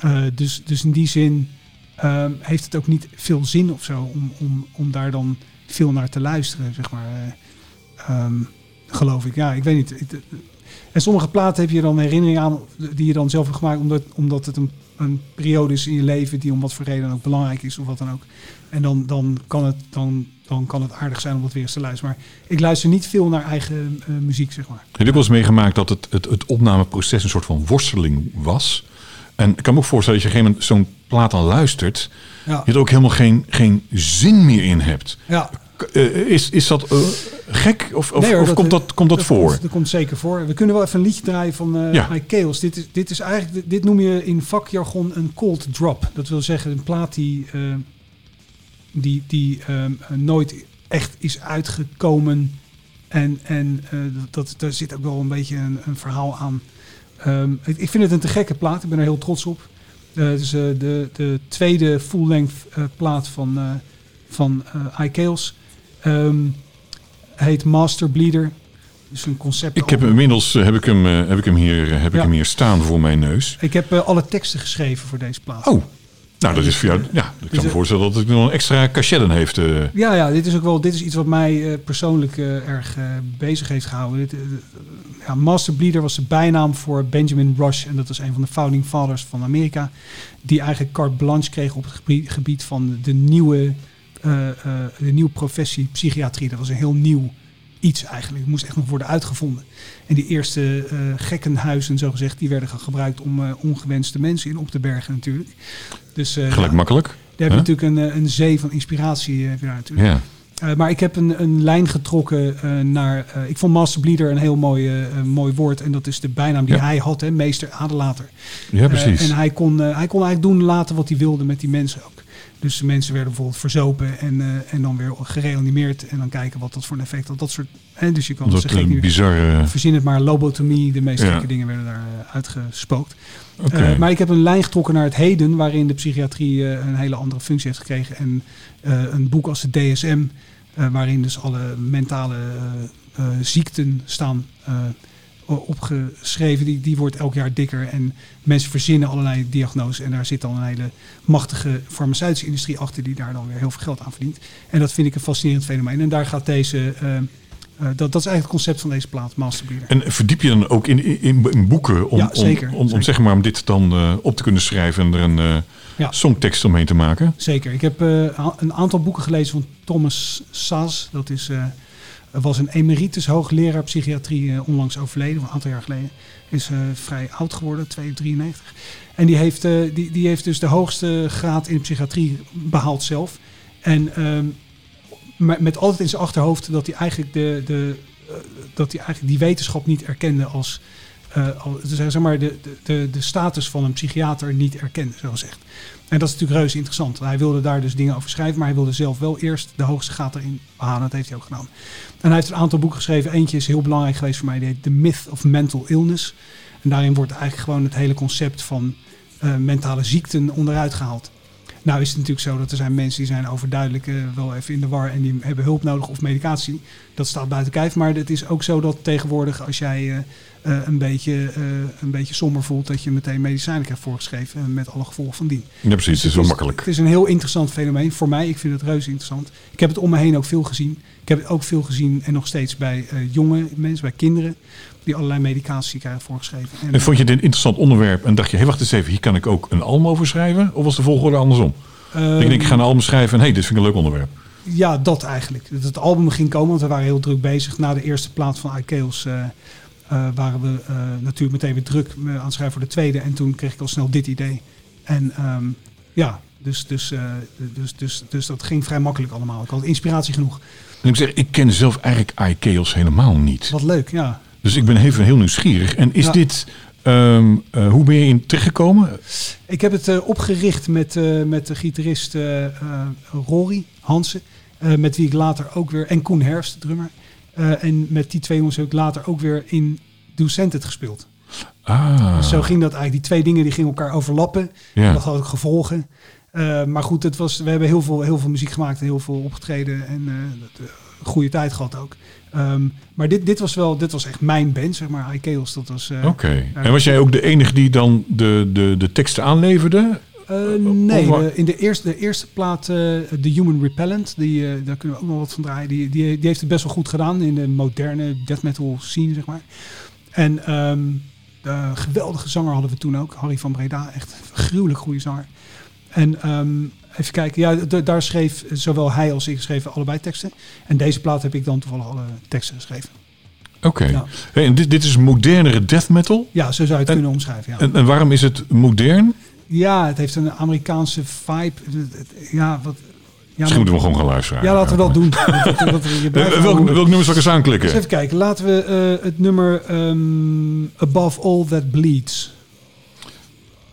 Eh, dus, dus in die zin ehm, heeft het ook niet veel zin of zo om, om, om daar dan veel naar te luisteren, zeg maar. Eh, ehm, geloof ik. Ja, ik weet niet. En sommige platen heb je dan herinneringen aan die je dan zelf hebt gemaakt, omdat, omdat het een, een periode is in je leven die om wat voor reden dan ook belangrijk is of wat dan ook. En dan, dan, kan, het, dan, dan kan het aardig zijn om dat weer eens te luisteren. Maar ik luister niet veel naar eigen eh, muziek, zeg maar. Heb je wel eens meegemaakt dat het, het, het opnameproces een soort van worsteling was? En ik kan me ook voorstellen dat je op een gegeven moment zo'n plaat aan luistert, Ja, je er ook helemaal geen, geen zin meer in hebt. ja. Eh, is, is dat eh, gek of, of, Nee, hoor, of komt dat, komt dat, voor? Komt, dat komt zeker voor. We kunnen wel even een liedje draaien van Ja. Chaos. Dit is, dit is eigenlijk, dit noem je in vakjargon een cold drop. Dat wil zeggen een plaat die, die, die nooit echt is uitgekomen En, en dat, daar zit ook wel een beetje een, een verhaal aan. Ehm, ik, ik vind het een te gekke plaat. Ik ben er heel trots op. Het is de, de tweede full-length plaat van, van Ehm, heet Master Bleeder. Dus een concept. Ik heb hem inmiddels eh, heb ik hem, eh, heb ik hem, hier, eh, heb ik hem hier staan voor mijn neus. Ik heb alle teksten geschreven voor deze plaat. Oh, nou dat is voor jou. Ja, ik kan me voorstellen dat het nog een extra cachet dan heeft. Ja, ja, dit is ook wel dit is iets wat mij persoonlijk erg bezig heeft gehouden. Dit, eh, ja, Master Bleeder was de bijnaam voor Benjamin Rush. En dat was een van de founding fathers van Amerika. Die eigenlijk carte blanche kreeg op het gebied, gebied van de nieuwe, de nieuwe professie psychiatrie. Dat was een heel nieuw iets eigenlijk. Het moest echt nog worden uitgevonden. En die eerste eh, gekkenhuizen, zo gezegd, die werden gebruikt om eh, ongewenste mensen in op te bergen natuurlijk. Dus eh, Gelijk ja, makkelijk. daar heb je Huh? natuurlijk een, eh, een zee van inspiratie eh, heb natuurlijk. Ja. Eh, maar ik heb een, een lijn getrokken eh, naar. eh, ik vond Master Bleeder een heel mooi, eh, mooi woord. En dat is de bijnaam die Ja. hij had, hè, meester adelater. ja, precies. Eh, en hij kon, eh, hij kon eigenlijk doen laten wat hij wilde met die mensen ook. Dus mensen werden bijvoorbeeld verzopen en, eh, en dan weer gereanimeerd. En dan kijken wat dat voor een effect had. Dat soort. Hè, dus je kan dat ze gek eh, bizarre. Verzin het maar, lobotomie, de meest Ja. gekke dingen werden daar eh, uitgespookt. Maar ik heb een lijn getrokken naar het heden, waarin de psychiatrie een hele andere functie heeft gekregen. En een boek als de DSM, waarin dus alle mentale ziekten staan opgeschreven, die, die wordt elk jaar dikker. En mensen verzinnen allerlei diagnoses. En daar zit dan een hele machtige farmaceutische industrie achter, die daar dan weer heel veel geld aan verdient. En dat vind ik een fascinerend fenomeen. En daar gaat deze. eh, eh, dat, dat is eigenlijk het concept van deze plaat, Masterbreeder. En verdiep je dan ook in, in, in boeken om, Ja, zeker, om, om, zeg maar, om dit dan eh, op te kunnen schrijven en er een eh, Ja. songtekst omheen te maken? Zeker. Ik heb eh, een aantal boeken gelezen van Thomas Saz. Dat is, eh, was een emeritus hoogleraar psychiatrie, eh, onlangs overleden, een aantal jaar geleden. Is eh, vrij oud geworden, 293. En die heeft, eh, die, die heeft dus de hoogste graad in psychiatrie behaald zelf. En ehm, met, altijd in zijn achterhoofd dat hij eigenlijk, de, de, dat hij eigenlijk die wetenschap niet erkende als... eh, zeg maar de, de, de, status van een psychiater niet erkende, zo gezegd. En dat is natuurlijk reuze interessant. Hij wilde daar dus dingen over schrijven, maar hij wilde zelf wel eerst de hoogste graad erin behalen. Dat heeft hij ook gedaan. En hij heeft een aantal boeken geschreven. Eentje is heel belangrijk geweest voor mij. Die heet The Myth of Mental Illness. En daarin wordt eigenlijk gewoon het hele concept van eh, mentale ziekten onderuit gehaald. Nou is het natuurlijk zo dat er zijn mensen die zijn overduidelijk eh, wel even in de war en die hebben hulp nodig of medicatie. Dat staat buiten kijf. Maar het is ook zo dat tegenwoordig als jij eh, een, beetje, eh, een beetje somber voelt, dat je meteen medicijnen krijgt voorgeschreven met alle gevolgen van dien. Ja, precies. het is wel makkelijk. Het is een heel interessant fenomeen. Voor mij, ik vind het reuze interessant. Ik heb het om me heen ook veel gezien. Ik heb het ook veel gezien en nog steeds bij eh, jonge mensen, bij kinderen, die allerlei medicatie krijgen voorgeschreven. En, En vond je dit een interessant onderwerp en dacht je, hé, wacht eens even, hier kan ik ook een album over schrijven? Of was de volgorde andersom? ehm, ik denk, ik ga een album schrijven en hé, dit vind ik een leuk onderwerp. Ja, dat eigenlijk. Dat het album ging komen, want we waren heel druk bezig. Na de eerste plaat van eh, waren we eh, natuurlijk meteen weer druk eh, aan het schrijven voor de tweede. En toen kreeg ik al snel dit idee. En ehm, ja, dus, dus, eh, dus, dus, dus dat ging vrij makkelijk allemaal. Ik had inspiratie genoeg. En ik zeg, ik ken zelf eigenlijk iChaos helemaal niet. Wat leuk, ja. Dus ik ben even heel nieuwsgierig. En is Ja. dit, ehm, eh, hoe ben je in terechtgekomen? Ik heb het eh, opgericht met, eh, met de gitarist eh, eh, Rory Hansen. eh, met wie ik later ook weer... En Koen Herfst, drummer. Eh, en met die twee jongens heb ik later ook weer in Ducentet gespeeld. Ah, Dus zo ging dat eigenlijk. Die twee dingen die gingen elkaar overlappen. ja. Dat had ook gevolgen. Eh, maar goed, het was, we hebben heel veel, heel veel muziek gemaakt en heel veel opgetreden. En eh, goede tijd gehad ook. Ehm, maar dit, dit was wel, dit was echt mijn band, zeg maar. iChaos, dat was... Oké. En was jij ook de enige die dan de, de, de teksten aanleverde? Eh, nee, Of wa- de- in de eerste, de eerste plaat, eh, The Human Repellent, die, eh, daar kunnen we ook nog wat van draaien. Die, die, die heeft het best wel goed gedaan in de moderne death metal scene, zeg maar. En ehm de geweldige zanger hadden we toen ook, Harry van Breda, echt een gruwelijk goede zanger. En ehm, even kijken, ja, daar schreef zowel hij als ik schreven allebei teksten. En deze plaat heb ik dan toevallig alle teksten geschreven. Oké. Ja. Hey, en dit, dit is modernere death metal? Ja, zo zou je het En- kunnen omschrijven. Ja. En, en waarom is het modern? Ja, het heeft een Amerikaanse vibe. Ja, wat, ja, Misschien moeten we gewoon gaan luisteren. Ja, laten we dat doen. Eh, welk, welk, nummer zou ik eens aanklikken? Even kijken. Laten we eh, het nummer ehm, Above All That Bleeds.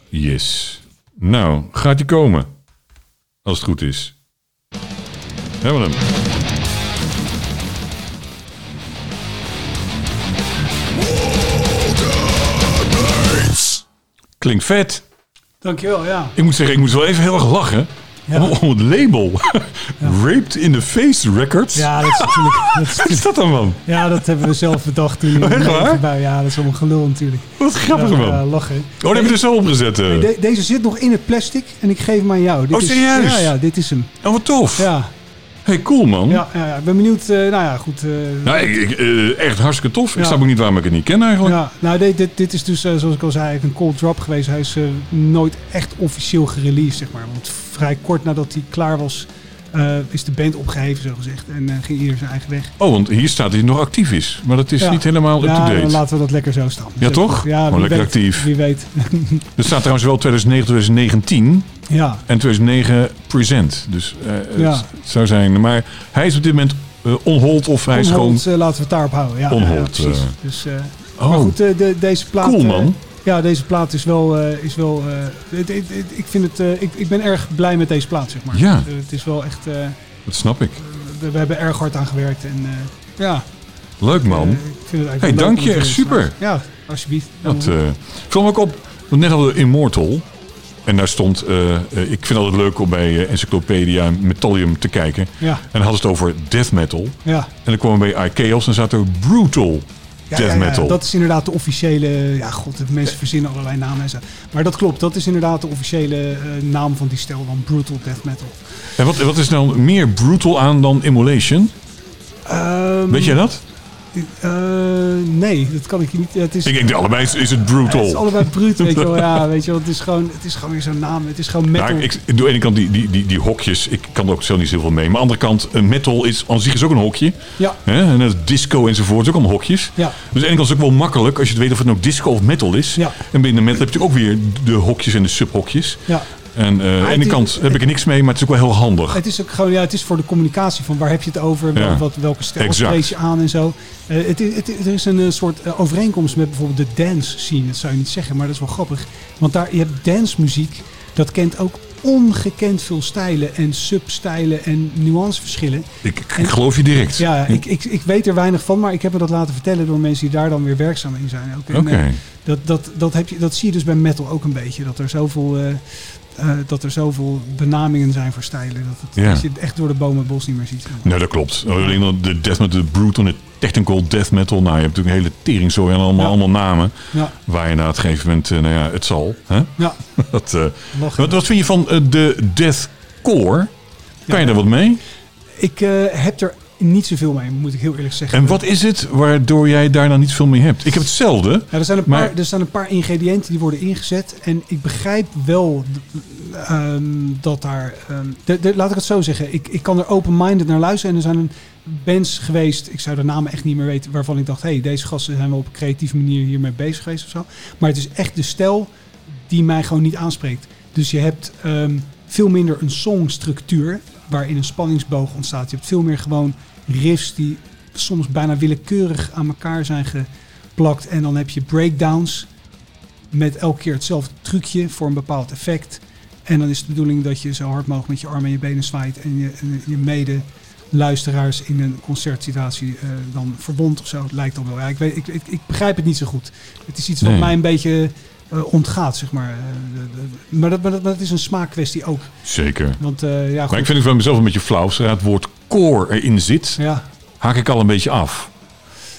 Yes. Nou, gaat die komen. Als het goed is. Hebben we hem. Klinkt vet. Dankjewel, ja. Ik moet zeggen, ik moest wel even heel erg lachen. Ja. Om, om het label. Raped in the Face Records. Ja, dat is natuurlijk... Dat is, Wat is dat dan, man? ja, dat hebben we zelf bedacht toen. Echt waar? Ja, dat is allemaal gelul natuurlijk. Wat grappig, man. ja, lachen. Oh, dan heb je er zo opgezet. eh. De- deze zit nog in het plastic en ik geef hem aan jou. Dit Oh, is- serieus? ja, ja, dit is hem. Oh, wat tof. Ja, Hey, cool, man. ja, ja, ja. ik ben benieuwd. eh, nou ja, goed. Nou, ik, ik, eh, echt hartstikke tof. Ik Ja. snap ook niet waarom ik het niet ken eigenlijk. Ja, nou, dit, dit, dit is dus, zoals ik al zei, een cold drop geweest. Hij is nooit echt officieel gereleased, zeg maar. Want vrij kort nadat hij klaar was, is de band opgeheven, zo gezegd. En ging ieder zijn eigen weg. Oh, want hier staat dat hij nog actief is. Maar dat is Ja. niet helemaal ja, up-to-date. dan laten we dat lekker zo staan. Ja, toch? Ja, Gewoon wie lekker weet, actief. Wie weet. Er staat trouwens wel 2009, 2019 ja, en 2009 present. Dus eh, Ja. het zou zijn. Maar hij is op dit moment eh onhold of hij is gewoon... Eh, laten we het daarop houden. Ja, Onhold, ja, precies. Dus, Oh, Maar goed, de, deze plaat... cool man. ja, deze plaat is wel... is wel het- het- het- ik, vind het, ik, ik ben erg blij met deze plaat, zeg maar. Ja. Het is wel echt... Dat snap ik. we, we hebben erg hard aan gewerkt. En ja, Leuk man. ik vind het eigenlijk Hey, dank je, echt super. Ja, alsjeblieft. Dat viel me ook op. Want net hadden we Immortal. En daar stond... eh, eh, ik vind het altijd leuk om bij eh, Encyclopedia Metallium te kijken. Ja, En dan hadden ze het over death metal. ja. En dan kwamen we bij Ikeos en zat er brutal Ja, death ja, ja, metal. dat is inderdaad de officiële... Ja, god, de mensen verzinnen allerlei namen en zo. Maar dat klopt, dat is inderdaad de officiële naam van die stijl dan Brutal Death Metal. En wat, wat is nou meer brutal aan dan Immolation? Ehm, Weet jij dat? Eh, nee, dat kan ik je niet. Het is, Ik denk, allebei is, is het brutal. het is allebei bruut, weet je wel. Ja, weet je wel. Het is gewoon, het is gewoon weer zo'n naam. Het is gewoon metal. Nou, ik, ik, aan de ene kant die, die, die, die hokjes, ik kan er ook zelf niet zoveel mee. Maar aan de andere kant, een metal is aan zich is ook een hokje. Ja, Hè? En het disco enzovoort, is ook allemaal hokjes. ja, Dus aan de ene kant is het ook wel makkelijk als je het weet of het nou disco of metal is. Ja. En binnen metal heb je ook weer de hokjes en de subhokjes. ja. En eh aan de ene kant heb ik er niks mee, maar het is ook wel heel handig. Het is ook gewoon, ja, het is voor de communicatie van waar heb je het over, Ja. wat, welke stijl spreek je aan en zo. Eh, het, er is een eh, soort overeenkomst met bijvoorbeeld de dance scene. Dat zou je niet zeggen, maar dat is wel grappig. Want daar, je hebt dance muziek, dat kent ook ongekend veel stijlen en substijlen en nuanceverschillen. Ik, ik geloof je direct. Ja, ik, ik, ik weet er weinig van, maar ik heb me dat laten vertellen door mensen die daar dan weer werkzaam in zijn. Oké. dat, dat, dat, heb je, dat zie je dus bij metal ook een beetje. Dat er zoveel, eh, eh, dat er zoveel benamingen zijn voor stijlen. Dat, het, Ja. je het echt door de bomen het bos niet meer ziet. Nee, dat klopt. Dan de death metal, de brutal, de technical death metal. Nou, je hebt natuurlijk een hele teringzooi en allemaal, Ja. allemaal namen. Ja, Waar je na het gegeven moment, eh, nou ja, het zal. Hè? ja. Dat, eh, wat, wat vind je van de deathcore? Kan je daar wat mee? Ik heb er niet zoveel mee, moet ik heel eerlijk zeggen. En wat is het waardoor jij daar dan niet veel mee hebt? Ik heb hetzelfde. Ja, er, zijn een Maar- paar, er staan een paar ingrediënten die worden ingezet. En ik begrijp wel ehm, dat daar... ehm, de, de- laat ik het zo zeggen. Ik, ik kan er open-minded naar luisteren. En er zijn een bands geweest, ik zou de namen echt niet meer weten... waarvan ik dacht, hé, hey, deze gasten zijn wel op een creatieve manier hiermee bezig geweest of zo. Maar het is echt de stijl die mij gewoon niet aanspreekt. Dus je hebt ehm, veel minder een songstructuur... waarin een spanningsboog ontstaat. Je hebt veel meer gewoon riffs die soms bijna willekeurig aan elkaar zijn geplakt. En dan heb je breakdowns met elke keer hetzelfde trucje voor een bepaald effect. En dan is de bedoeling dat je zo hard mogelijk met je armen en je benen zwaait en je, je mede luisteraars in een concertsituatie eh, dan verbond of zo. Het lijkt dan wel. Ja, ik, weet, ik, ik, ik begrijp het niet zo goed. Het is iets wat mij een beetje eh, ontgaat, zeg maar. Eh, de- de- maar, dat, maar, dat, maar dat is een smaakkwestie ook. Zeker. Want ja, goed. Maar ik vind het van mezelf een beetje flauw. Zodra het woord core erin zit, ja, haak ik al een beetje af.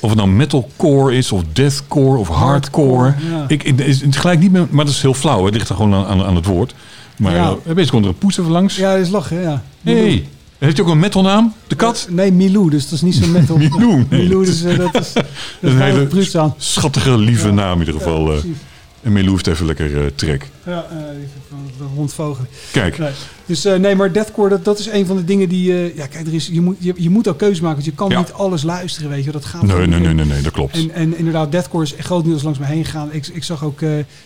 Of het nou metalcore is, of deathcore, of hardcore. Hardcore, ja. Ik, ik, is het gelijk niet meer, maar dat is heel flauw. hè. Het ligt er gewoon aan, aan, aan het woord. Maar Ja. ja. opeens komt er een poes even langs. ja, dat is lachen, ja. hey, heeft hij ook een metalnaam? De kat? Eh, nee, Milou, dus dat is niet zo metal. Milou, nee, dus eh, dat is... Dat een is hele aan. Schattige, lieve Ja. naam in ieder geval. eh. En Milou heeft even lekker eh, trek. Ja, rondvogelen. Kijk, Nee. Dus eh, nee, maar deathcore, dat, dat is een van de dingen die... eh, ja, kijk, er is, je, moet, je, je moet ook keuze maken. Want je kan Ja. niet alles luisteren, weet je. Dat gaat nee, nee, nee, nee, nee, dat klopt. En, en inderdaad, deathcore is groot nieuws langs me heen gegaan. Ik, ik zag ook...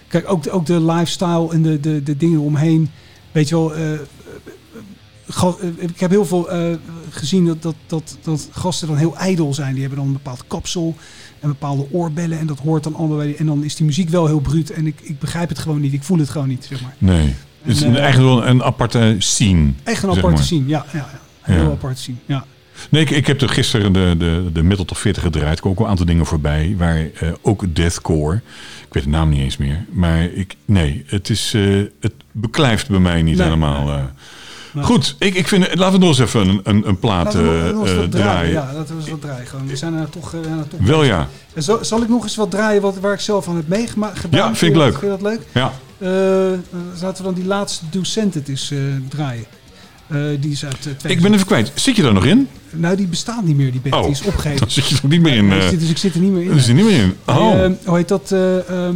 kijk, ook de, ook de lifestyle en de, de, de dingen omheen. Weet je wel... ik heb heel veel gezien dat, dat, dat, dat gasten dan heel ijdel zijn. Die hebben dan een bepaald kapsel en bepaalde oorbellen. En dat hoort dan allemaal bij En dan is die muziek wel heel bruut. En ik, ik begrijp het gewoon niet. Ik voel het gewoon niet, zeg maar. Nee. Het is En, een, eh, eigenlijk wel een aparte scene. Echt een aparte maar. scene, ja. ja, ja. Een heel Ja. aparte scene, ja. Nee, ik, ik heb er gisteren de, de, de Metal Top 40 gedraaid. Er komen ook een aantal dingen voorbij. Waar eh, ook Deathcore. Ik weet de naam niet eens meer. Maar ik, nee, het, is, eh, het beklijft bij mij niet Nee, helemaal. Goed, ik, ik vind, laten we nog eens even een, een, een plaat we eh, eh, draaien. draaien. Ja, laten we eens wat draaien. Gewoon. We zijn er toch, er toch Wel ja. En Zal, zal ik nog eens wat draaien wat, waar ik zelf aan heb meegemaakt? Ja, vind ik leuk. Vind je dat leuk? Ja. Laten we dan die laatste Do Scented eens eh, draaien. Die is uit uh, Ik ben even kwijt. Zit je daar nog in? Nou, die bestaat niet meer, die band. Oh, Die is opgegeven. Dan zit je er niet meer in. Dus ik zit er niet meer in. zit er niet meer in. Oh. eh, hoe heet dat? ehm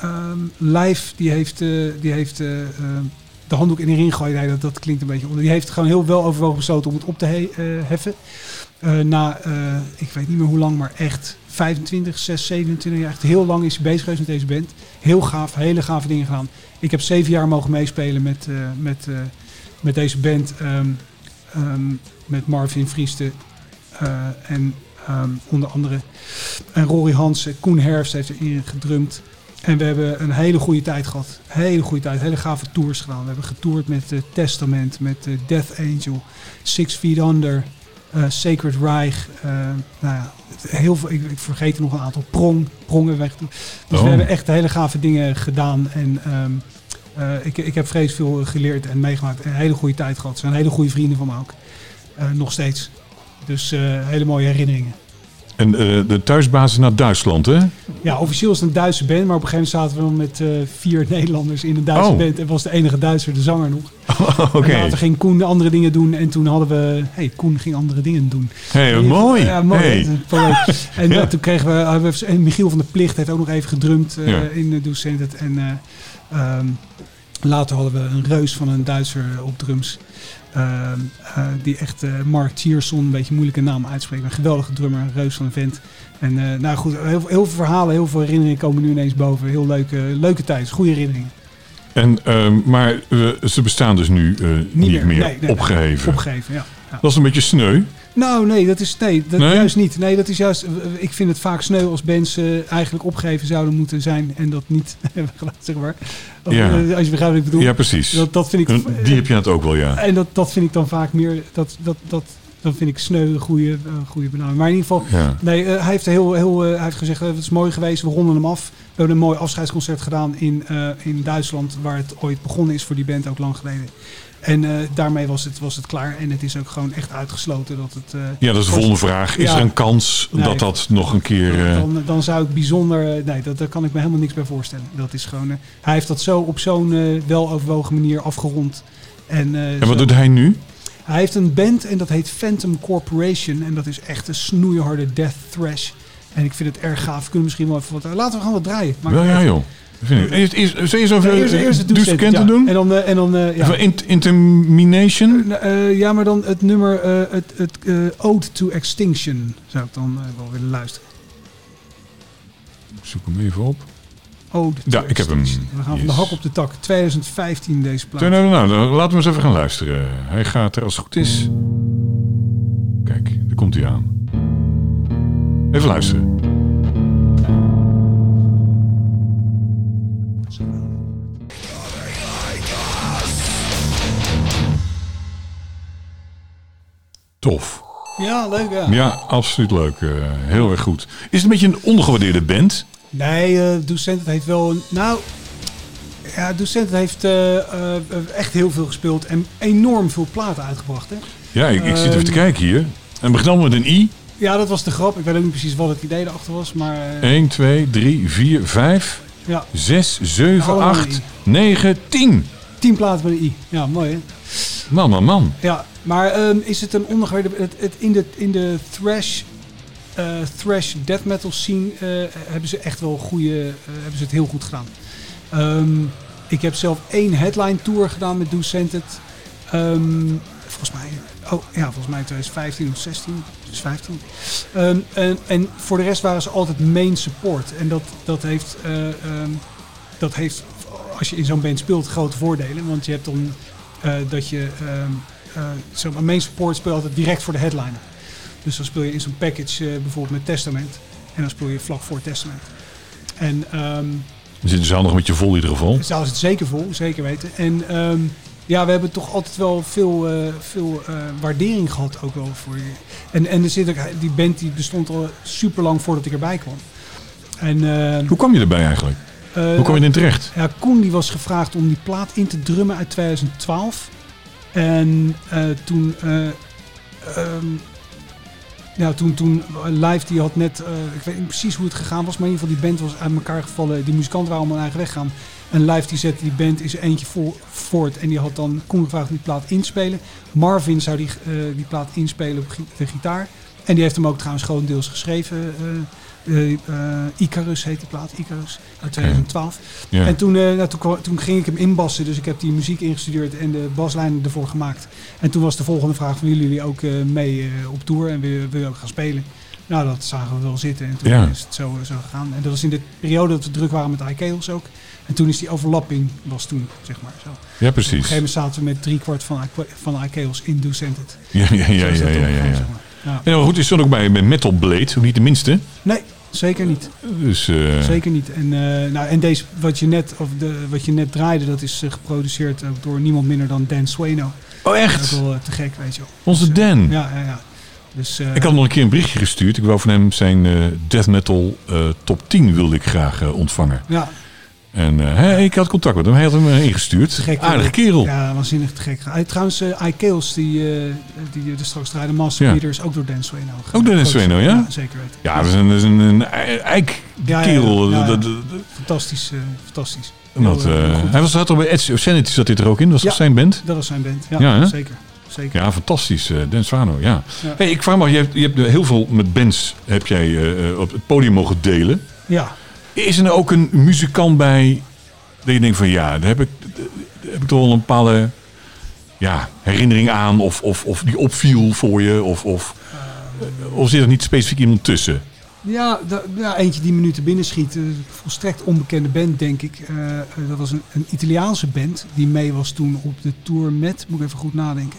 ehm, Live, die heeft, die heeft ehm, de handdoek in de ring gegooid. Nee, dat, dat klinkt een beetje onder. Die heeft gewoon heel wel overwogen besloten om het op te eh, heffen. Eh, na, eh, ik weet niet meer hoe lang, maar echt 25, 6, 27 jaar. Echt heel lang is hij bezig geweest met deze band. Heel gaaf, hele gave dingen gedaan. Ik heb zeven jaar mogen meespelen met, met, met deze band. ehm, ehm, met Marvin Vrieste en ehm, onder andere en Rory Hansen, Koen Herfst heeft erin gedrumd. En we hebben een hele goede tijd gehad. Hele goede tijd. Hele gave tours gedaan. We hebben getoerd met eh, Testament, met eh, Death Angel, Six Feet Under, eh, Sacred Reich. nou ja, heel veel, ik, ik vergeet er nog een aantal. Prong, Prong hebben wij getoerd. Dus Oh. we hebben echt hele gave dingen gedaan. En ehm, eh, ik, ik heb vreselijk veel geleerd en meegemaakt. En een hele goede tijd gehad. Ze zijn hele goede vrienden van me ook. Nog steeds. Dus hele mooie herinneringen. En eh, de thuisbasis naar Duitsland, hè? Ja, officieel is het een Duitse band, maar op een gegeven moment zaten we met eh, vier Nederlanders in een Duitse Oh. band. En was de enige Duitser de zanger nog. Oké. En later ging Koen andere dingen doen en toen hadden we... hey, Koen ging andere dingen doen. Hey, mooi. Ja, mooi. Hey. En Ja. eh, toen kregen we, hebben we... En Michiel van der Plicht heeft ook nog even gedrumd Ja. in de Docentet. En eh, ehm, later hadden we een reus van een Duitser op drums. Ehm, eh, die echt eh, Mark Tierson, een beetje een moeilijke naam uitspreekt. Een geweldige drummer, een reus van een vent. En eh, nou goed, heel, heel veel verhalen, heel veel herinneringen komen nu ineens boven. Heel leuke, leuke tijd, goede herinneringen. En, ehm, maar ze bestaan dus nu eh, niet, meer. meer, Nee, nee. opgeheven. Ja. Dat is een beetje sneu. Nou, nee, dat is nee, dat Nee? juist niet. Nee, dat is juist. Ik vind het vaak sneu als eh, eigenlijk opgegeven zouden moeten zijn en dat niet hebben gedaan, zeg maar. Of, Ja. eh, Als je begrijpt wat ik bedoel. Ja, precies. Dat, dat vind ik. Een- Die heb je net ook wel, ja. En dat, dat vind ik dan vaak meer. Dat, dat, dat, dat vind ik sneu, een goede, eh, goede benaming. Maar in ieder geval. ja. Nee, eh, hij heeft heel, heel, eh, hij heeft gezegd, eh, het is mooi geweest, we ronden hem af. We hebben een mooi afscheidsconcert gedaan in, eh, in Duitsland, waar het ooit begonnen is voor die band, ook lang geleden. En eh, daarmee was het, was het klaar. En het is ook gewoon echt uitgesloten dat het... eh, Ja, dat is de volgende vraag. Is Ja. er een kans Nee. dat dat nog een keer... eh, dan, dan zou ik bijzonder... Nee, dat, daar kan ik me helemaal niks bij voorstellen. Dat is gewoon... hij heeft dat zo op zo'n weloverwogen manier afgerond. En, en wat zo- doet hij nu? Hij heeft een band en dat heet Phantom Corporation. En dat is echt een snoeiharde death thrash. En ik vind het erg gaaf. We kunnen misschien wel even wat... Laten we gaan wat draaien. Wel ja, joh. Eerst, eerst, eerst eens over Nee, eerst, eerst het Kenten ja. doen. En dan... eh, en dan eh, ja. Even int- Intermination. Eh, eh, ja, maar dan het nummer... eh, het het eh, Ode to Extinction zou ik dan eh, wel willen luisteren. Ik Zoek hem even op. Ode to Ja, ik heb hem. We gaan van de hak op de tak. 2015 deze plaat. Nou, nou, nou, laten we eens even gaan luisteren. Hij gaat er als het goed is. Kijk, daar komt hij aan. Even luisteren. Tof. Ja, leuk ja. Ja, absoluut leuk. Eh, heel erg goed. Is het een beetje een ondergewaardeerde band? Nee, eh Docent heeft wel een... Nou, ja, Docent heeft eh, echt heel veel gespeeld en enorm veel platen uitgebracht. Hè? Ja, ik, ik zit even te Ehm. kijken hier. En begint allemaal met een I. Ja, dat was de grap. Ik weet ook niet precies wat het idee erachter was, maar... eh, 1, 2, 3, 4, 5, ja, 6, 7, Allemaal 8, een I. 9, 10. tien platen met een I. Ja, mooi hè? Man, man, man. Ja, maar ehm, is het een ondergewaardeerde... Het, in, de, in de thrash, eh, thrash death metal scene eh, hebben ze echt wel goede... eh, hebben ze het heel goed gedaan. Ehm, ik heb zelf één headline tour gedaan met Docented. Ehm volgens mij... Oh ja, volgens mij 2015 of 16. Dus 15. Ehm, en, en voor de rest waren ze altijd main support. En dat, dat heeft... dat heeft, als je in zo'n band speelt, grote voordelen. Want je hebt dan dat je zeg maar, main support speel altijd direct voor de headliner. Dus dan speel je in zo'n package eh, bijvoorbeeld met Testament. En dan speel je vlak voor Testament. En ehm Dan zit de zaal nog met je vol in ieder geval. de zaal is het zeker vol, zeker weten. En, ehm, ja, we hebben toch altijd wel veel, eh, veel eh, waardering gehad ook wel voor je. En, en er zit ook, die band die bestond al super lang voordat ik erbij kwam. En, eh, Hoe kwam je erbij eigenlijk? eh, Hoe kwam je erin terecht? Ja, Koen die was gevraagd om die plaat in te drummen uit 2012. En eh, toen, ehm, ja, toen, toen Live die had net, eh, ik weet niet precies hoe het gegaan was, maar in ieder geval die band was uit elkaar gevallen. Die muzikanten waren allemaal eigen weg gaan. En Live die zette die band is eentje voor, voort en die had dan Koen gevraagd die plaat inspelen. Marvin zou die, die plaat inspelen op de gitaar. En die heeft hem ook trouwens grotendeels geschreven. Eh, eh, Icarus heet die plaat, Icarus, uit 2012. Ja. En toen, eh, nou, toen, toen ging ik hem inbassen, dus ik heb die muziek ingestudeerd en de baslijnen ervoor gemaakt. En toen was de volgende vraag, willen jullie ook mee op tour en wil, wil je ook gaan spelen? Nou, dat zagen we wel zitten en toen is het zo, zo gegaan. En dat was in de periode dat we druk waren met iCails ook. En toen is die overlapping, was toen, zeg maar zo. Op Ja, een precies. gegeven moment zaten we met driekwart van, van iCails in Do Send It. Ja, ja, ja, ja, ja, ja. Ja. Ja, maar goed, je stond ook bij, bij Metal Blade, ook niet de minste. Nee, zeker niet. Dus, eh, Zeker niet. En, eh, nou, en deze, wat je, net, of de, wat je net draaide, dat is eh, geproduceerd door niemand minder dan Dan Swano. Oh, Dat is echt? wel te gek, weet je wel. Onze Dus, Dan. Ja, ja, ja. Dus, Ik had nog een keer een berichtje gestuurd. Ik wou van hem zijn death metal top 10 wilde ik graag ontvangen. Ja, En eh, ik had contact met hem. Hij had hem eh, ingestuurd. gek. Aardige kerel. Ja, waanzinnig te gek. Hij, trouwens, uh, die, eh die je er straks draaide, Master Ja. Is ook door Dan Swano. Ook door Dan Swano, ja? zeker weten. Ja, dat is een, dat is een, een eik Ja, ja, kerel. ja, ja. Dat- dat- dat- Fantastisch, fantastisch. dat, hij was, er bij Edge Sanity zat hij er ook in. Dat was Ja. zijn band? Dat was zijn band, ja, Ja, zeker. zeker. Ja, fantastisch. eh Dan Swano, ja. Ja. Hey, ik vraag me af, je hebt, je hebt heel veel met bands heb jij op het podium mogen delen. Ja. Is er nou ook een muzikant bij dat je denkt van ja, daar heb ik, heb ik toch wel een bepaalde ja, herinnering aan of, of, of die opviel voor je of, of, of zit er niet specifiek iemand tussen? Ja, eentje die nu te binnen schiet. Volstrekt onbekende band, denk ik. Eh, eh, dat was een, een Italiaanse band die mee was toen op de tour met... Moet ik even goed nadenken.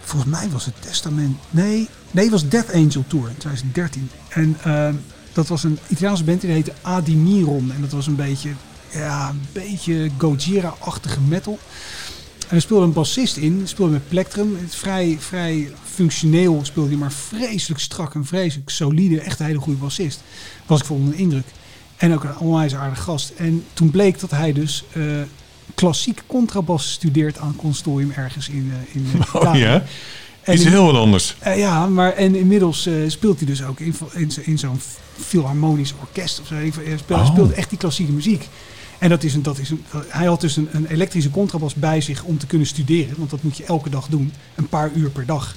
Volgens mij was het Testament... Nee, nee het was Death Angel Tour in 2013. En eh, dat was een Italiaanse band die heette Adimiron. En dat was een beetje, ja, een beetje Gojira-achtige metal. En er speelde een bassist in, speelde met plectrum. Het vrij, vrij functioneel speelde hij, maar vreselijk strak en vreselijk solide. Echt een hele goede bassist. Was ik vol onder de indruk. En ook een onwijs aardige gast. En toen bleek dat hij dus eh, klassiek contrabas studeert aan consortium ergens in, eh, in Oh Italië. ja, in- heel wat anders. eh, ja, maar en inmiddels speelt hij dus ook in, in, in zo'n filharmonisch orkest of zo. Hij speelt, hij Oh. speelt echt die klassieke muziek. En dat is een, dat is een, hij had dus een, een elektrische contrabas bij zich om te kunnen studeren. Want dat moet je elke dag doen. Een paar uur per dag.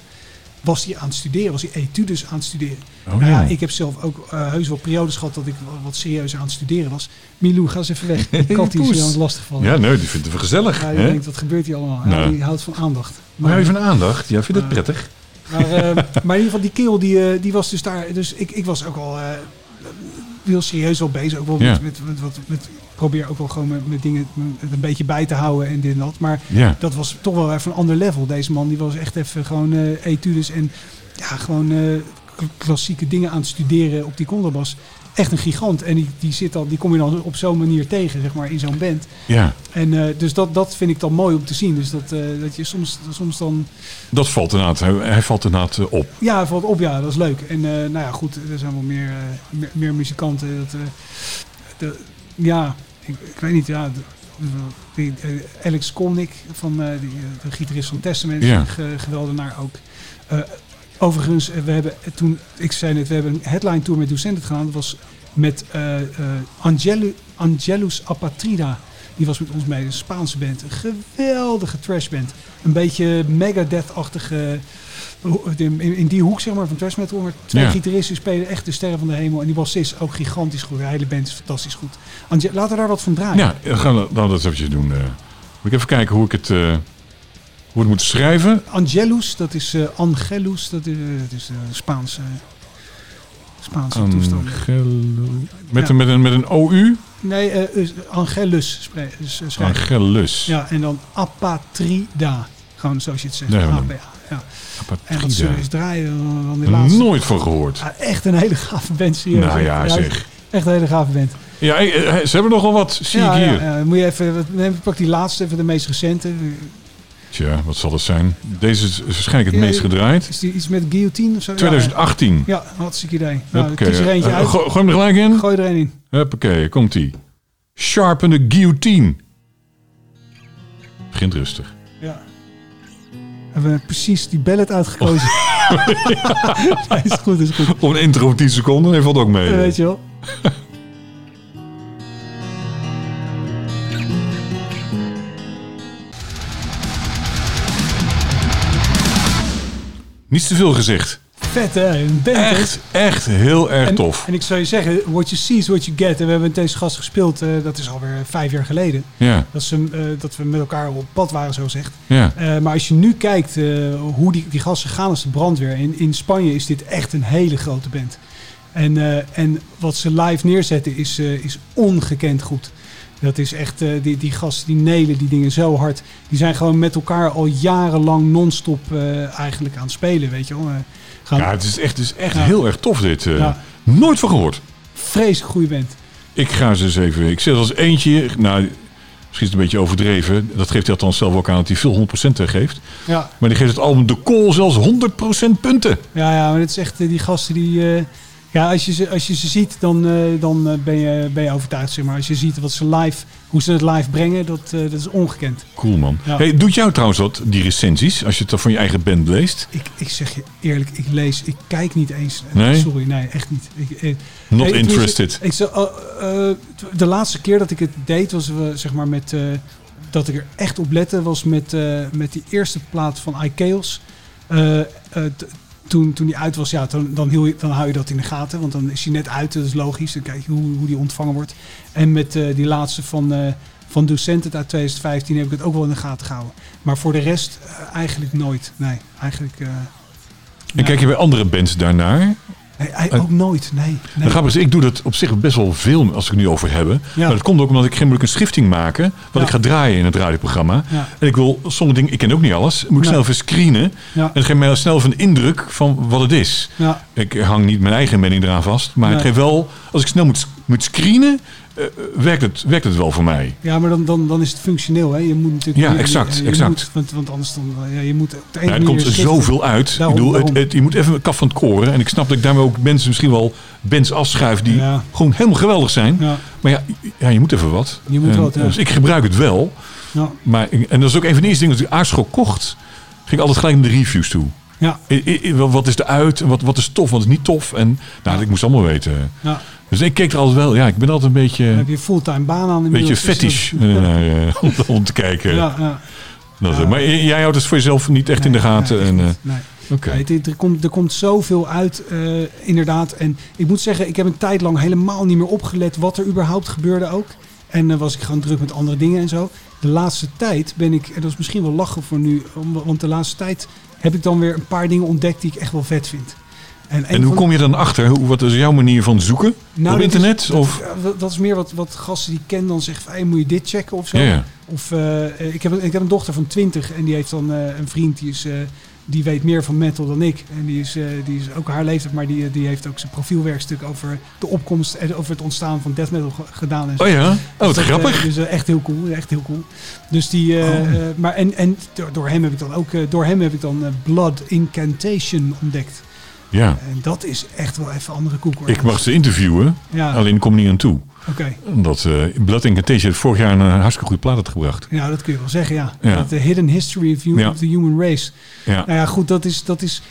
Was hij aan het studeren, was hij etudes aan het studeren. Oh, nou ja, ja. ik heb zelf ook eh, heus wel periodes gehad dat ik wat- serieuzer aan het studeren was. Milou, ga eens even weg. Die kat die is het lastig van. Ja, nee, die vindt het gezellig. Ja, je hè? denkt, wat gebeurt hier allemaal? Ja, Nou. die houdt van aandacht. Maar je van aandacht? Ja, vind je het Eh, prettig? Maar, eh, maar in ieder geval, die kerel die, eh, die was dus daar. Dus ik, ik was ook al eh, heel serieus wel bezig. Ook wel Ja. met, met, met, met, probeer ook wel gewoon met, met dingen met een beetje bij te houden en dit en dat. Maar Ja. dat was toch wel even een ander level. Deze man die was echt even gewoon etudes en ja, gewoon klassieke dingen aan het studeren op die contrabas. Echt een gigant. En die, die, zit dan, die kom je dan op zo'n manier tegen, zeg maar, in zo'n band. ja, En eh, dus dat, dat vind ik dan mooi om te zien. Dus dat, eh, dat je soms, soms dan dat valt inderdaad, hij, hij valt inderdaad eh, op. Ja, het valt op, ja, dat is leuk. En nou ja, goed, er zijn wel meer, meer, meer muzikanten. Dat, de, ja, ik, ik weet niet, ja. de- die, Alex Kolnick, van, die, de gitarist van Testament, Ja. geweldenaar ook. Overigens, eh, we hebben toen, ik zei net, we hebben een headline tour met Ducentet gedaan. Dat was met eh, eh, Angelu, Angelus Apatrida. Die was met ons mee, een Spaanse band. Een geweldige trashband. Een beetje Megadeth-achtige in, in die hoek zeg maar, van thrash metal. Maar twee Ja. gitaristen spelen echt de sterren van de hemel. En die bassist ook gigantisch goed. De hele band is fantastisch goed. Ange- laten we daar wat van draaien. Ja, gaan we dan dat eventjes doen. moet ik even kijken hoe ik het, hoe het moet schrijven. Angelus, dat is eh, Angelus. Dat is, eh, dat is de Spaanse, Spaanse toestand. Angelu- Met, Ja. een, met, een, met een OU? Nee, Angelus schrijven. Angelus. Ja, en dan Apatrida. Gewoon zoals je het zegt. APA. Ja. En Apatrida. dat we eens draaien. Want die laatste, Nooit van gehoord. Ah, echt een hele gave band, serieus. Nou ja, zeg. Echt een hele gave band. Ja, ze hebben nogal wat, zie ja, ik hier. Ja, moet je even, neem- pak die laatste, even de meest recente. Tja, wat zal het zijn? Deze is waarschijnlijk het Ja, meest ja. gedraaid. Is die iets met guillotine of zo? Ja, 2018. Ja, hartstikke idee. Nou, Huppakee. kies er eentje Eh, uit. go- Gooi hem er gelijk in. Gooi er een in. Huppakee, komt-ie. Sharpen the guillotine. Begint rustig. Ja. Hebben we precies die ballet uitgekozen. ja, is goed, is goed. Op een intro van 10 seconden, nee, valt ook mee. Ja, weet je wel. Niets te veel gezegd. Vet hè, een band? Echt, echt heel erg En, tof. en ik zou je zeggen, what you see is what you get. En we hebben met deze gast gespeeld, eh, dat is alweer vijf jaar geleden. Ja, Dat, ze, eh, dat we met elkaar op pad waren, zo zegt. ja. Eh, maar als je nu kijkt hoe die, die gasten gaan als de brandweer. In, in Spanje is dit echt een hele grote band. En, en wat ze live neerzetten is, is ongekend goed. Dat is echt, eh, die, die gasten die nelen die dingen zo hard. Die zijn gewoon met elkaar al jarenlang non-stop eh, eigenlijk aan het spelen, weet je wel. Eh, gaan Ja, het is echt, het is echt Ja. heel erg tof dit. Ja. Nooit van gehoord. vreselijk goede band. Ik ga ze eens even... Ik zet als eentje... Nou, misschien is het een beetje overdreven. Dat geeft hij althans zelf ook aan dat hij veel 100% geeft. Ja, Maar die geeft het album De Call zelfs 100% punten. ja, ja maar het is echt die gasten die... eh, ja, als je ze, als je ze ziet, dan, eh, dan eh, ben, je, ben je overtuigd, zeg maar. Als je ziet wat ze live, hoe ze het live brengen, dat, eh, dat is ongekend. Cool man. Ja. Hey, doet jou trouwens wat, die recensies, als je het dan van je eigen band leest? Ik, ik zeg je eerlijk, ik lees, ik kijk niet eens. Nee? Sorry, nee, echt niet. Ik, eh, Not interested. Ik, eh, eh, de laatste keer dat ik het deed, was zeg maar met, dat ik er echt op lette, was met, met die eerste plaat van iChaos. T- toen, toen die uit was, ja, dan, dan, hiel je, dan hou je dat in de gaten. Want dan is hij net uit, dat is logisch. Dan kijk je hoe, hoe die ontvangen wordt. En met eh, die laatste van, eh van Docent uit 2015 heb ik het ook wel in de gaten gehouden. Maar voor de rest eh, eigenlijk nooit. Nee, eigenlijk... En kijk je bij andere bands daarnaar? Nee, hij- ook nooit. Nee. nee. Grappig is, ik doe dat op zich best wel veel als ik het nu over heb. Ja. Maar dat komt ook omdat ik geen een schifting maken. Wat Ja. ik ga draaien in het radioprogramma. Ja. En ik wil sommige dingen, ik ken ook niet alles. Moet ik snel even screenen. En dat geeft mij snel een indruk van wat het is. Ik hang niet mijn eigen mening eraan vast. Maar het geeft wel, als ik snel moet, moet screenen, eh, werkt, het, werkt het wel voor mij. ja maar dan, dan, dan is het functioneel. Hè? Je moet natuurlijk, Ja, je- exact, je, exact. moet- want, want anders dan, ja, je moet op de ene Ja, er manier komt schiften. zoveel uit. Daarom, ik bedoel, het, het- je moet even een kaf van het koren. En ik snap dat ik daarmee ook mensen misschien wel bands afschuif die Ja. gewoon helemaal geweldig zijn. Ja, Maar ja, ja, je moet even wat. Je moet En, wat. Dus ik gebruik het wel. ja, Maar, en dat is ook een van de eerste dingen dat ik aarschok kocht. Ging ik altijd gelijk naar de reviews toe. ja, I- I- I- wat is er uit? En wat, wat is tof? Wat is niet tof? En nou, ik moest allemaal weten. ja. Dus ik keek er altijd wel. Ja, ik ben altijd een beetje, Dan heb je fulltime baan aan. een beetje fetish eh, eh, om, om te kijken. Ja, ja. Dat, Ja. Maar jij houdt het voor jezelf niet echt in de gaten. nee, en, eh. Nee. Oké. Nee, het- er, komt, er komt zoveel uit, inderdaad. En ik moet zeggen, ik heb een tijd lang helemaal niet meer opgelet wat er überhaupt gebeurde ook. En dan was ik gewoon druk met andere dingen en zo. De laatste tijd ben ik, en dat is misschien wel lachen voor nu, om- want de laatste tijd heb ik dan weer een paar dingen ontdekt die ik echt wel vet vind. En hoe kom je dan achter? Hoe, wat is jouw manier van zoeken? Nou, Op dat is- internet? dat, of? dat- dat is meer wat, wat gasten die ken dan zeggen van, hey, moet je dit checken of zo. Ja, ja. Of eh, ik, heb, een- ik heb een dochter van 20 en die heeft dan eh, een vriend die is... eh, die weet meer van metal dan ik. En die is, eh, die is ook haar leeftijd, maar die, die heeft ook zijn profielwerkstuk over de opkomst en over het ontstaan van death metal ge- gedaan. En zo. Oh ja? Oh, wat Dus dat, grappig. eh, dus eh, echt heel cool, echt heel cool. Dus die, eh, Oh. eh, maar en, en door, door hem heb ik dan ook, eh, door hem heb ik dan eh, Blood Incantation ontdekt. Ja. En dat is echt wel even andere koek hoor. Ik mag ze interviewen, Ja, alleen kom niet aan toe. oké. Omdat uh, Blood Incantation heeft vorig jaar een eh, hartstikke goede plaat uitgebracht. Ja, dat kun je wel zeggen, ja. Ja. The Hidden History of, hu- Ja. of the Human Race. Ja. Nou ja, goed, dat is, dat is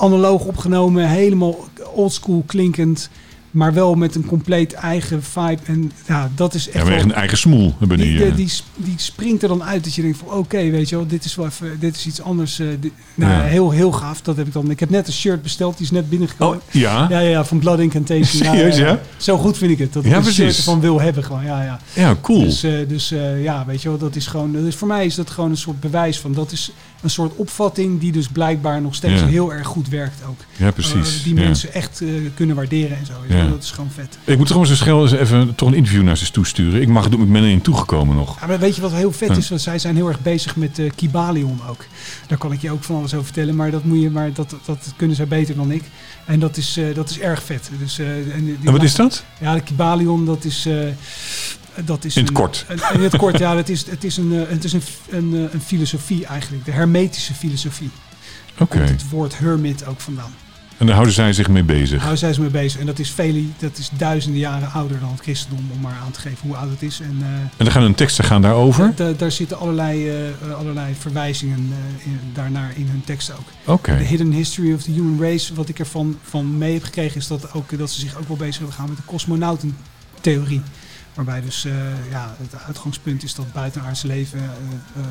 analoog opgenomen, helemaal oldschool klinkend, maar wel met een compleet eigen vibe. En ja, dat is echt. Ja, wel- een eigen smoel hebben die, die. die, die, die springt er dan uit dat je denkt van oké, weet je wel, dit is wel even, dit is iets anders. eh, dit- nou, Ja. heel, heel gaaf. Dat heb ik dan. Ik heb net een shirt besteld, die is net binnengekomen. Oh, ja? Ja, ja, ja, van Blood Incantation. Ja, Serieus, ja? Zo goed vind ik het. Dat ik Ja, een shirt ervan wil hebben gewoon. Ja, ja. Ja, cool. Dus, eh, dus eh, ja, weet je wel, dat is gewoon. Dus voor mij is dat gewoon een soort bewijs van. Dat is een soort opvatting die dus blijkbaar nog steeds Ja. heel erg goed werkt ook. ja, precies. Eh, die ja. mensen echt eh, kunnen waarderen en zo. Ja. Ja. Dat is gewoon vet. Ik moet trouwens eens snel eens even toch een interview naar ze toesturen. Ik mag het doen, ik ben erin toegekomen nog. Ja, maar weet je wat heel vet is? Want zij zijn heel erg bezig met eh Kibalion ook. Daar kan ik je ook van alles over vertellen. Maar dat, moet je, maar dat, dat kunnen zij beter dan ik. En dat is, dat is erg vet. Dus, en, die- En wat is dat? Ja, de Kibalion, dat is... dat is In het een- kort. een- in het kort, ja. Het is, het is, een, eh, het is een, een, eh, een filosofie eigenlijk. De hermetische filosofie. Oké. Het woord hermit ook vandaan. En daar houden zij zich mee bezig. Daar zijn ze mee bezig. En dat is, vele, dat is duizenden jaren ouder dan het christendom. Om maar aan te geven hoe oud het is. En eh, En dan gaan hun teksten gaan daarover? da- daar zitten allerlei, allerlei verwijzingen in, daarnaar in hun teksten ook. Oké. De Hidden History of the Human Race, wat ik ervan van mee heb gekregen, is dat, ook, dat ze zich ook wel bezig willen gaan met de cosmonautentheorie. Waarbij dus eh, ja, het uitgangspunt is dat buitenaardse leven eh, eh,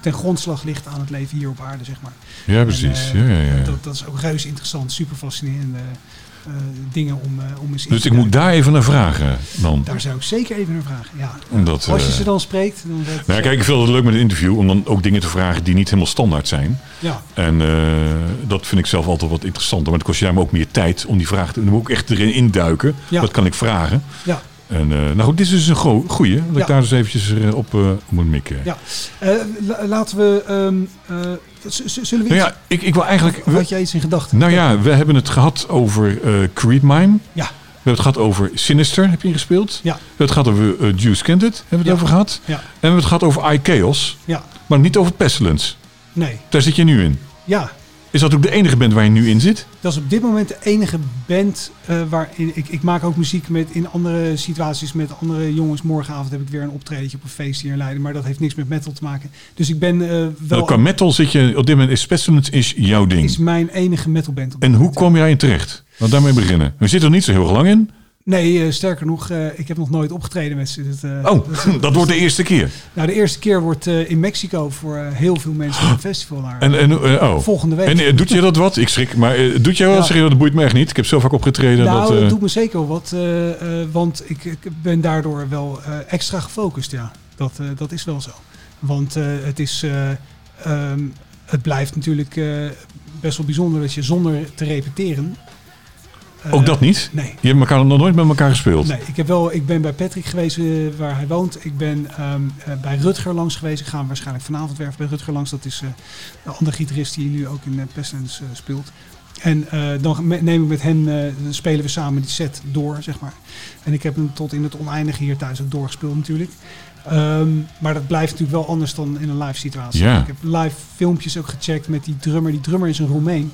ten grondslag ligt aan het leven hier op aarde, zeg maar. Ja, precies. En, ja, ja, ja. Dat, dat is ook reuze interessant, super fascinerende dingen om, eh, om eens in Dus ik moet daar even naar vragen dan. Daar zou ik zeker even naar vragen, ja. Omdat, Als je ze dan spreekt, dan Nou ja, kijk, ik vind het leuk met een interview om dan ook dingen te vragen die niet helemaal standaard zijn. ja. En dat vind ik zelf altijd wat interessanter. Maar het kost jij me ook meer tijd om die vraag te doen. Dan moet ik echt erin induiken. Ja. Dat kan ik vragen. Ja. En, eh, nou goed, dit is dus een go- goeie. Dat Ja. ik daar dus eventjes eh, op eh, moet mikken. Ja. La- laten we. z- zullen we Nou ja, ik, ik wil eigenlijk... Had jij iets in gedachten? Nou ja, we hebben het gehad over Creed Mime. Ja. We hebben het gehad over Sinister, heb je gespeeld. Ja. We hebben het gehad over uh, Juice Candid, hebben we het Ja. over gehad. Ja. En we hebben het gehad over iChaos, Ja. maar niet over Pestilence. Nee. Daar zit je nu in. Ja. Is dat ook de enige band waar je nu in zit? Dat is op dit moment de enige band uh, waarin ik, ik maak ook muziek met in andere situaties met andere jongens. Morgenavond heb ik weer een optredentje op een feest hier in Leiden, maar dat heeft niks met metal te maken. Dus ik ben uh, wel. Nou, qua metal zit je op dit moment is Pestilence is jouw ding. Is mijn enige metalband. En hoe kom jij in terecht? Laat daarmee beginnen. We zitten er niet zo heel lang in. Nee, uh, sterker nog, uh, ik heb nog nooit opgetreden met ze. Dat, uh, oh, dat, dat, wordt de eerste keer? Nou, de eerste keer wordt in Mexico voor heel veel mensen een festival. Naar, en, en, oh. Volgende week. En doet je dat wat? Ik schrik, maar doet jij wel? Ja. Je, dat boeit me echt niet. Ik heb zo vaak opgetreden. Nou, dat, het doet me zeker wel wat. want ik, ik, ben daardoor wel extra gefocust, ja. Dat, dat is wel zo. Want het is... Um, het blijft natuurlijk best wel bijzonder dat je zonder te repeteren... Ook dat niet? Nee. Je hebt elkaar nog nooit met elkaar gespeeld? Nee, ik, heb wel, ik ben bij Patrick geweest uh, waar hij woont. Ik ben um, uh, bij Rutger langs geweest. Ik ga waarschijnlijk vanavond werven bij Rutger langs. Dat is uh, een andere gitarist die nu ook in Pestilence speelt. En dan neem ik met hem, dan spelen we samen die set door, zeg maar. En ik heb hem tot in het oneindige hier thuis ook doorgespeeld natuurlijk. Um, maar dat blijft natuurlijk wel anders dan in een live situatie. Ik heb live filmpjes ook gecheckt met die drummer. Die drummer is een Roemeen.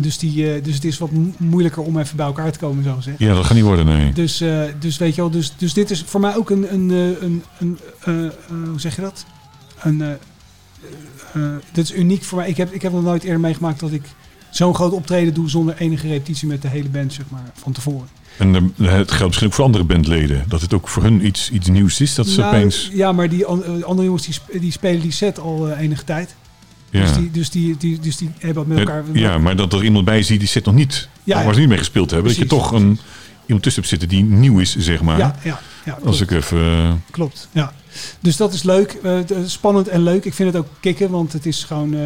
Dus, die, uh, dus het is wat moeilijker om even bij elkaar te komen, zo gezegd. Ja, dat gaat niet worden, nee. Dus, uh, dus weet je wel, dus, dus dit is voor mij ook een, een, een, een uh, hoe zeg je dat? Een, dit is uniek voor mij. Ik heb, ik heb nog nooit eerder meegemaakt dat ik zo'n groot optreden doe zonder enige repetitie met de hele band, zeg maar, van tevoren. En uh, het geldt misschien ook voor andere bandleden. Dat het ook voor hun iets, iets nieuws is. Dat ze nou, opeens... Ja, maar die andere jongens die, die spelen die set al uh, enige tijd. Ja. Dus, die, dus, die, die, dus die hebben met elkaar... Ja, maar dat er iemand bij zit die zit nog niet. Ja, waar ze niet mee gespeeld hebben. Precies, dat je toch een, iemand tussen hebt zitten die nieuw is, zeg maar. Ja, ja, ja Als ik even... Uh... Klopt, ja. Dus dat is leuk. Uh, spannend en leuk. Ik vind het ook kicken, want het is gewoon...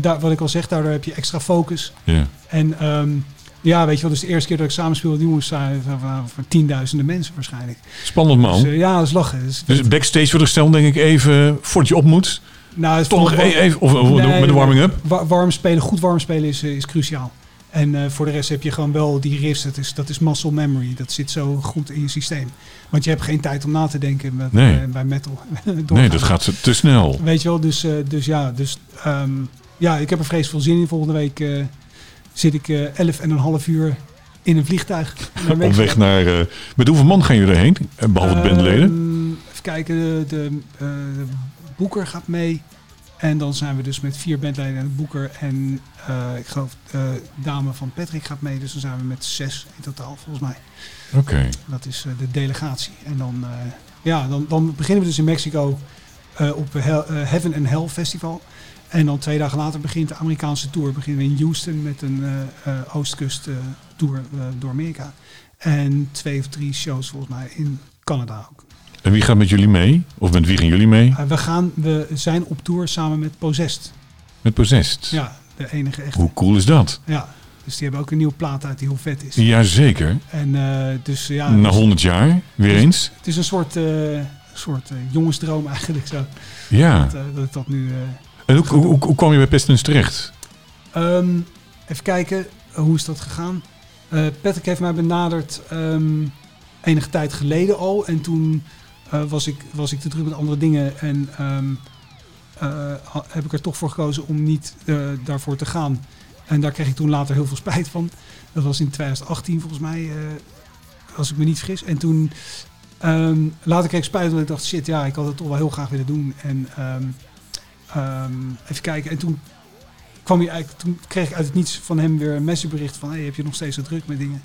Daar, wat ik al zeg, daardoor heb je extra focus. Ja. En um, ja, weet je wel, dus de eerste keer dat ik samenspeel met jongens zijn voor tienduizenden mensen waarschijnlijk. Spannend man. Dus, ja, dat is lachen. Dus, backstage ik stellen, denk ik even, voordat je op moet... Nou, Toch nog even, of, of nee, met de warming-up? Warm spelen, goed warm spelen is, is cruciaal. En uh, voor de rest heb je gewoon wel die riffs. Dat is, dat is muscle memory. Dat zit zo goed in je systeem. Want je hebt geen tijd om na te denken met, nee. uh, bij metal. nee, dat gaat te snel. Weet je wel, dus, uh, dus ja. Dus, um, ja, ik heb er vreselijk veel zin in. Volgende week zit ik elf en een half uur in een vliegtuig. Op weg naar... met hoeveel man gaan jullie erheen? Behalve de bandleden? Um, even kijken. De Boeker gaat mee. En dan zijn we dus met vier bandleden en Boeker. En uh, ik geloof de uh, dame van Patrick gaat mee. Dus dan zijn we met zes in totaal volgens mij. Oké. Okay. Dat is uh, de delegatie. En dan, uh, ja, dan, dan beginnen we dus in Mexico op Hel Heaven and Hell Festival. En dan twee dagen later begint de Amerikaanse tour. Beginnen we in Houston met een oostkust tour door Amerika. En twee of drie shows volgens mij in Canada ook. En wie gaat met jullie mee? Of met wie gaan jullie mee? Uh, we, gaan, we zijn op tour samen met Possessed. Met Possessed? Ja, de enige echte. Hoe cool is dat? Ja, Dus die hebben ook een nieuwe plaat uit die heel vet is. Jazeker. En eh, dus ja, Na dus 100 jaar, weer eens. het is een soort, eh, soort eh, jongensdroom eigenlijk zo. Ja. Dat, eh, dat ik dat nu... eh, En hoe, hoe, hoe, hoe kwam je bij Pestilence terecht? Ehm, even kijken, eh, hoe is dat gegaan? Eh Patrick heeft mij benaderd ehm, enige tijd geleden al. En toen eh, was, ik, was ik te druk met andere dingen. En ehm, eh, heb ik er toch voor gekozen om niet eh, daarvoor te gaan. En daar kreeg ik toen later heel veel spijt van. Dat was in 2018 volgens mij, als ik me niet vergis. En toen ehm, later kreeg ik spijt, want ik dacht, shit, ja, ik had het toch wel heel graag willen doen. En ehm, even kijken. En toen kwam hij eigenlijk, toen kreeg ik uit het niets van hem weer een messagebericht van, hey, heb je nog steeds zo druk met dingen?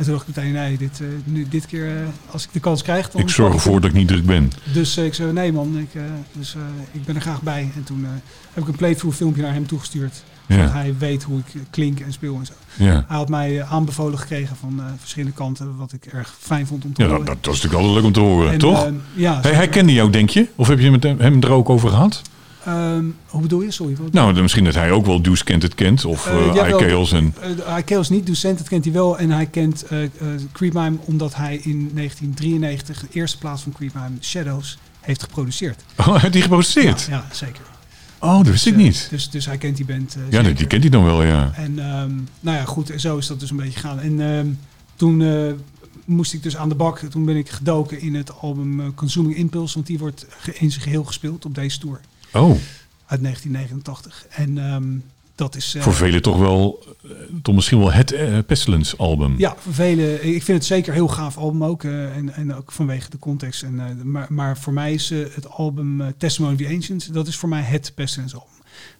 En toen dacht ik meteen, nee, dit, eh, nu, dit keer, eh, als ik de kans krijg, dan... Ik zorg ervoor dat ik niet druk ben. Dus eh, ik zei, nee man, ik, dus, ik ben er graag bij. En toen heb ik een playthrough filmpje naar hem toegestuurd. Zodat hij weet hoe ik klink en speel en zo. ja. Hij had mij aanbevolen gekregen van verschillende kanten, wat ik erg fijn vond om te ja dat, horen. dat was natuurlijk altijd leuk om te horen, En, toch? eh, ja, hij, hij kende jou, denk je? Of heb je met hem, hem er ook over gehad? Ehm, hoe bedoel je? Sorry. Wat, Nou, dan misschien dat hij ook wel Deuce Kent het kent. Of uh, jawel. iCails en... Hij kent niet, Docent, dat kent hij wel. En hij kent eh eh, Creepmime omdat hij in 1993 de eerste plaats van Creepmime, Shadows, heeft geproduceerd. Oh, heeft hij geproduceerd? Ja, ja, zeker. Oh, dat wist ik Dus, eh, niet. Dus, dus hij kent die band. Ja, die, zeker. die kent hij dan wel, ja. En ehm, nou ja, goed, zo is dat dus een beetje gegaan. En ehm, toen moest ik dus aan de bak. Toen ben ik gedoken in het album Consuming Impulse, want die wordt in zijn geheel gespeeld op deze tour Oh, uit 1989. En ehm, dat is... eh, voor velen toch wel, eh, toch misschien wel het eh, Pestilence album. Ja, voor velen. Ik vind het zeker een heel gaaf album ook. en, en ook vanwege de context. En, maar, maar voor mij is het album Testimony of the Ancients, dat is voor mij het Pestilence album.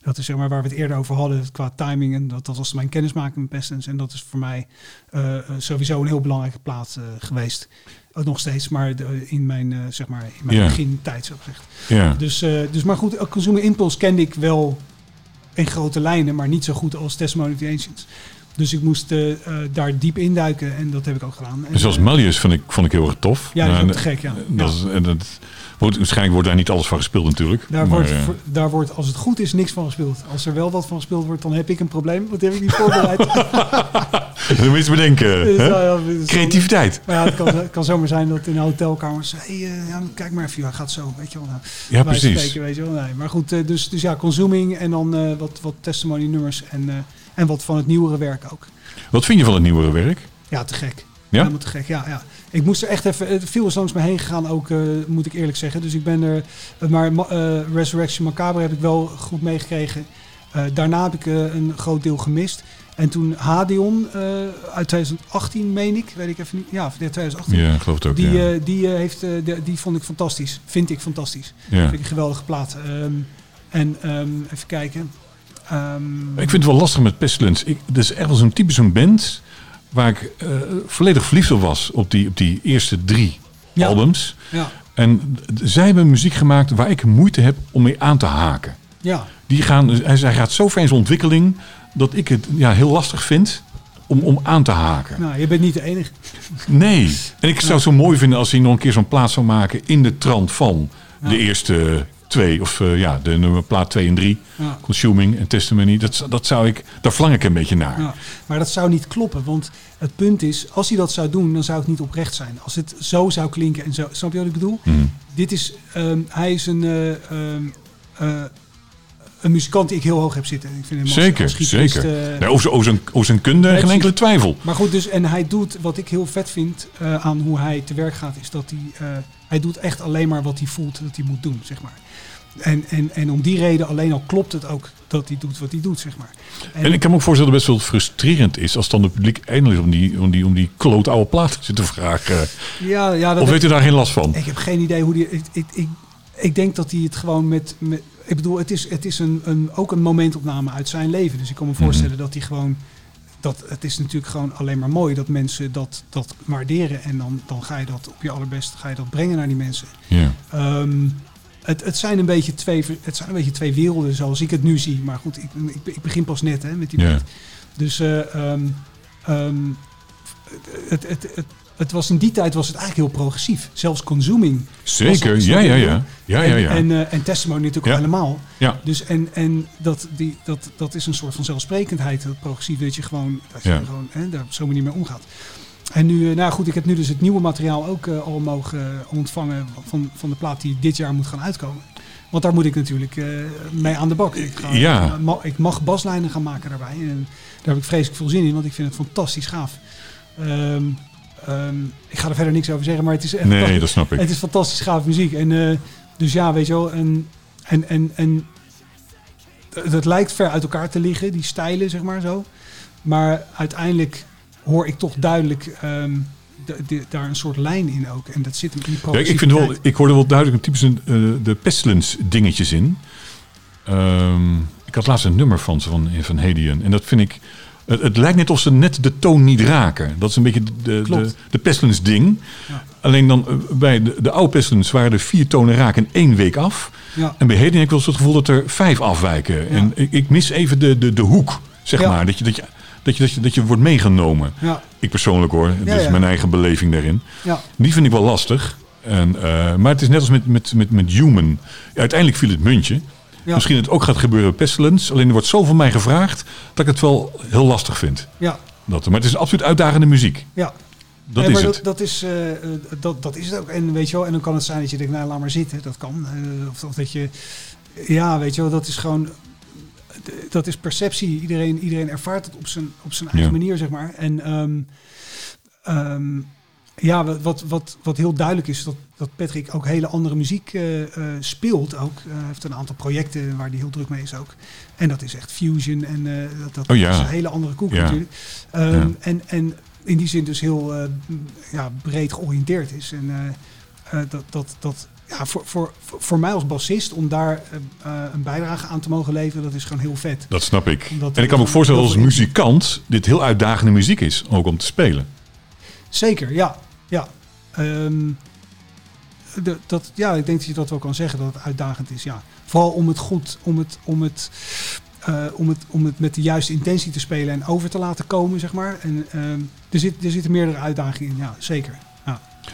Dat is zeg maar waar we het eerder over hadden qua timing. En dat, dat was mijn kennismaking met Pestilence. En dat is voor mij sowieso een heel belangrijke plaats geweest. Nog steeds, maar de- in mijn, eh, zeg maar, in mijn Ja. begintijd zo gezegd. Ja. Dus, eh, dus maar goed, Consumer Impulse kende ik wel in grote lijnen, maar niet zo goed als Testimony of the Ancients. Dus ik moest eh, daar diep induiken en dat heb ik ook gedaan. En, eh, Malleus vond ik, vond ik heel erg tof. Ja, Nou, vond ik te gek, ja. Dat is, en dat, wordt, waarschijnlijk wordt daar niet alles van gespeeld natuurlijk. daar, maar, wordt, eh, daar wordt, als het goed is, niks van gespeeld. Als er wel wat van gespeeld wordt, dan heb ik een probleem. Want heb ik niet voorbereid. dan moet je bedenken. Dus, nou ja, dus- Creativiteit. Maar ja, het kan, het kan zomaar zijn dat in een hotelkamers... Hey, eh, ja, kijk maar even, ja, gaat zo, weet je wel. Nou, Ja, precies. spreken, weet je wel. Nee, maar goed, eh, dus, dus ja, consuming en dan wat, wat testimony nummers en, en wat van het nieuwere werk ook. Wat vind je van het nieuwere werk? Ja, te gek. Ja? Helemaal te gek, ja, ja. Ik moest er echt even... Het viel eens langs me heen gegaan ook, eh, moet ik eerlijk zeggen. Dus ik ben er... eh, maar ma- eh, Resurrection Macabre heb ik wel goed meegekregen. Daarna heb ik een groot deel gemist. En toen Hadeon uit 2018, meen ik. Weet ik even niet. Ja, 2018. Ja, ik geloof het ook. Die, ja. die, heeft, die, die vond ik fantastisch. Vind ik fantastisch. ja. Vind ik een geweldige plaat. Ehm, en ehm, even kijken. Ehm, Ik vind het wel lastig met Pestilence. Ik, dat is echt wel zo'n type zo'n band waar ik eh, volledig verliefd op was op die, op die eerste drie Ja. albums. ja, En zij hebben muziek gemaakt waar ik moeite heb om mee aan te haken. ja, Die gaan, hij hij gaat zo ver in zijn ontwikkeling dat ik het ja, heel lastig vind om, om aan te haken. nou, je bent niet de enige. Nee. En ik zou het zo mooi vinden als hij nog een keer zo'n plaat zou maken in de trant van de eerste twee. Of eh, ja, de nummer plaat 2 en 3. Ja. Consuming en Testimony. Dat, dat zou ik, daar verlang ik een beetje naar. Ja, maar dat zou niet kloppen, want het punt is, als hij dat zou doen, dan zou het niet oprecht zijn. Als het zo zou klinken en zo, snap je wat ik bedoel? Hmm. Dit is, ehm, hij is een, eh, ehm, eh, een muzikant die ik heel hoog heb zitten. Ik vind hem Zeker, als zeker. eh, Nee, over, zijn- over, zijn, kunde Nee, geen enkele twijfel. maar goed, dus, en hij doet, wat ik heel vet vind eh, aan hoe hij te werk gaat, is dat hij, eh, hij doet echt alleen maar wat hij voelt dat hij moet doen, zeg maar. En, en, en om die reden alleen al klopt het ook dat hij doet wat hij doet, zeg maar. En ik kan me ook voorstellen dat het best wel frustrerend is als dan het publiek eindelijk om die, om die, om die kloot oude plaat zit te vragen. ja, ja, dat Of weet u daar geen last van? Ik heb geen idee hoe die. Ik, ik, ik, ik denk dat hij het gewoon met. met ik bedoel, het is, het is een, een, ook een momentopname uit zijn leven. Dus ik kan me voorstellen dat hij gewoon. Dat, het is natuurlijk gewoon alleen maar mooi dat mensen dat, dat waarderen. En dan, dan ga je dat op je allerbest ga je dat brengen naar die mensen. Ja. Ehm, het, het, zijn een beetje twee, het zijn een beetje twee werelden zoals ik het nu zie. Maar goed, ik, ik, ik begin pas net hè, met die Ja. band. Dus eh, ehm, ehm, het, het, het, het was in die tijd was het eigenlijk heel progressief. Zelfs consuming. Zeker, was- ja, ja, ja. Ja, ja, en, ja. En, eh, en testimony natuurlijk Ja. al helemaal. Ja. Dus en, en dat, die, dat, dat is een soort van zelfsprekendheid, dat progressief, dat je gewoon, dat je Ja. gewoon hè, daar op zo'n manier mee omgaat. En nu, eh, nou goed, ik heb nu dus het nieuwe materiaal ook eh, al mogen ontvangen van, van de plaat die dit jaar moet gaan uitkomen. Want daar moet ik natuurlijk mee aan de bak. Ik, ga, Ja. ik mag baslijnen gaan maken daarbij. En daar heb ik vreselijk veel zin in, want ik vind het fantastisch gaaf. Ehm, ehm, ik ga er verder niks over zeggen, maar het is echt Nee, dat snap ik. het is fantastisch gaaf muziek. En, eh, dus ja, weet je wel. En, en, en, en het lijkt ver uit elkaar te liggen, die stijlen, zeg maar zo. Maar uiteindelijk hoor ik toch duidelijk ehm, de- de- daar een soort lijn in ook. En dat zit hem in die Ja, ik, vind wel, ik hoorde wel duidelijk een typische eh, de pestilence dingetjes in. Ehm, ik had laatst een nummer van ze van, van Hedian. En dat vind ik... Het, het lijkt net of ze net de toon niet raken. Dat is een beetje de, de, Klopt. de, de pestilence ding. Ja. Alleen dan eh, bij de, de oude pestilence waren er vier tonen raken in één week af. Ja, En bij Hedian heb ik wel eens het gevoel dat er vijf afwijken. En ik, ik mis even de, de, de hoek, zeg maar. Dat je, dat, je, dat, je, dat, je, dat je wordt meegenomen. Ik persoonlijk hoor. Dat is mijn eigen beleving daarin. ja. Die vind ik wel lastig. En, eh, maar het is net als met, met, met, met Human. Uiteindelijk viel het muntje. Ja. Misschien het ook gaat gebeuren bij Pestilence. Alleen er wordt zo van mij gevraagd dat ik het wel heel lastig vind. ja, Dat, maar het is absoluut uitdagende muziek. ja. Dat Nee, is maar het. Dat, dat, is, eh, eh, dat, dat is het ook. En weet je wel, en dan kan het zijn dat je denkt, nou laat maar zitten. Dat kan. Eh, of, of dat je, ja, weet je wel, dat is gewoon, dat is perceptie. Iedereen, iedereen ervaart het op zijn, op zijn eigen Ja. manier, zeg maar. En ehm, ehm, ja, wat, wat, wat, heel duidelijk is, dat, dat Patrick ook hele andere muziek eh, eh, speelt ook. Eh, Hij heeft een aantal projecten waar hij heel druk mee is ook. En dat is echt fusion en dat, dat Oh ja. is een hele andere koek Ja. natuurlijk. Ehm, Ja. en, en in die zin dus heel ja, breed georiënteerd is. En dat, dat, dat ja, voor, voor, voor mij als bassist om daar een bijdrage aan te mogen leveren, dat is gewoon heel vet. Dat snap ik. Omdat en ik kan me ook voorstellen dat als muzikant dit heel uitdagende muziek is. Ook om te spelen. Zeker, ja. De, dat, ja, ik denk dat je dat wel kan zeggen, dat het uitdagend is. Ja. Vooral om het goed, om het, om het, eh, om het, om het met de juiste intentie te spelen en over te laten komen, zeg maar. En ehm, er, er zitten meerdere uitdagingen in, ja, zeker.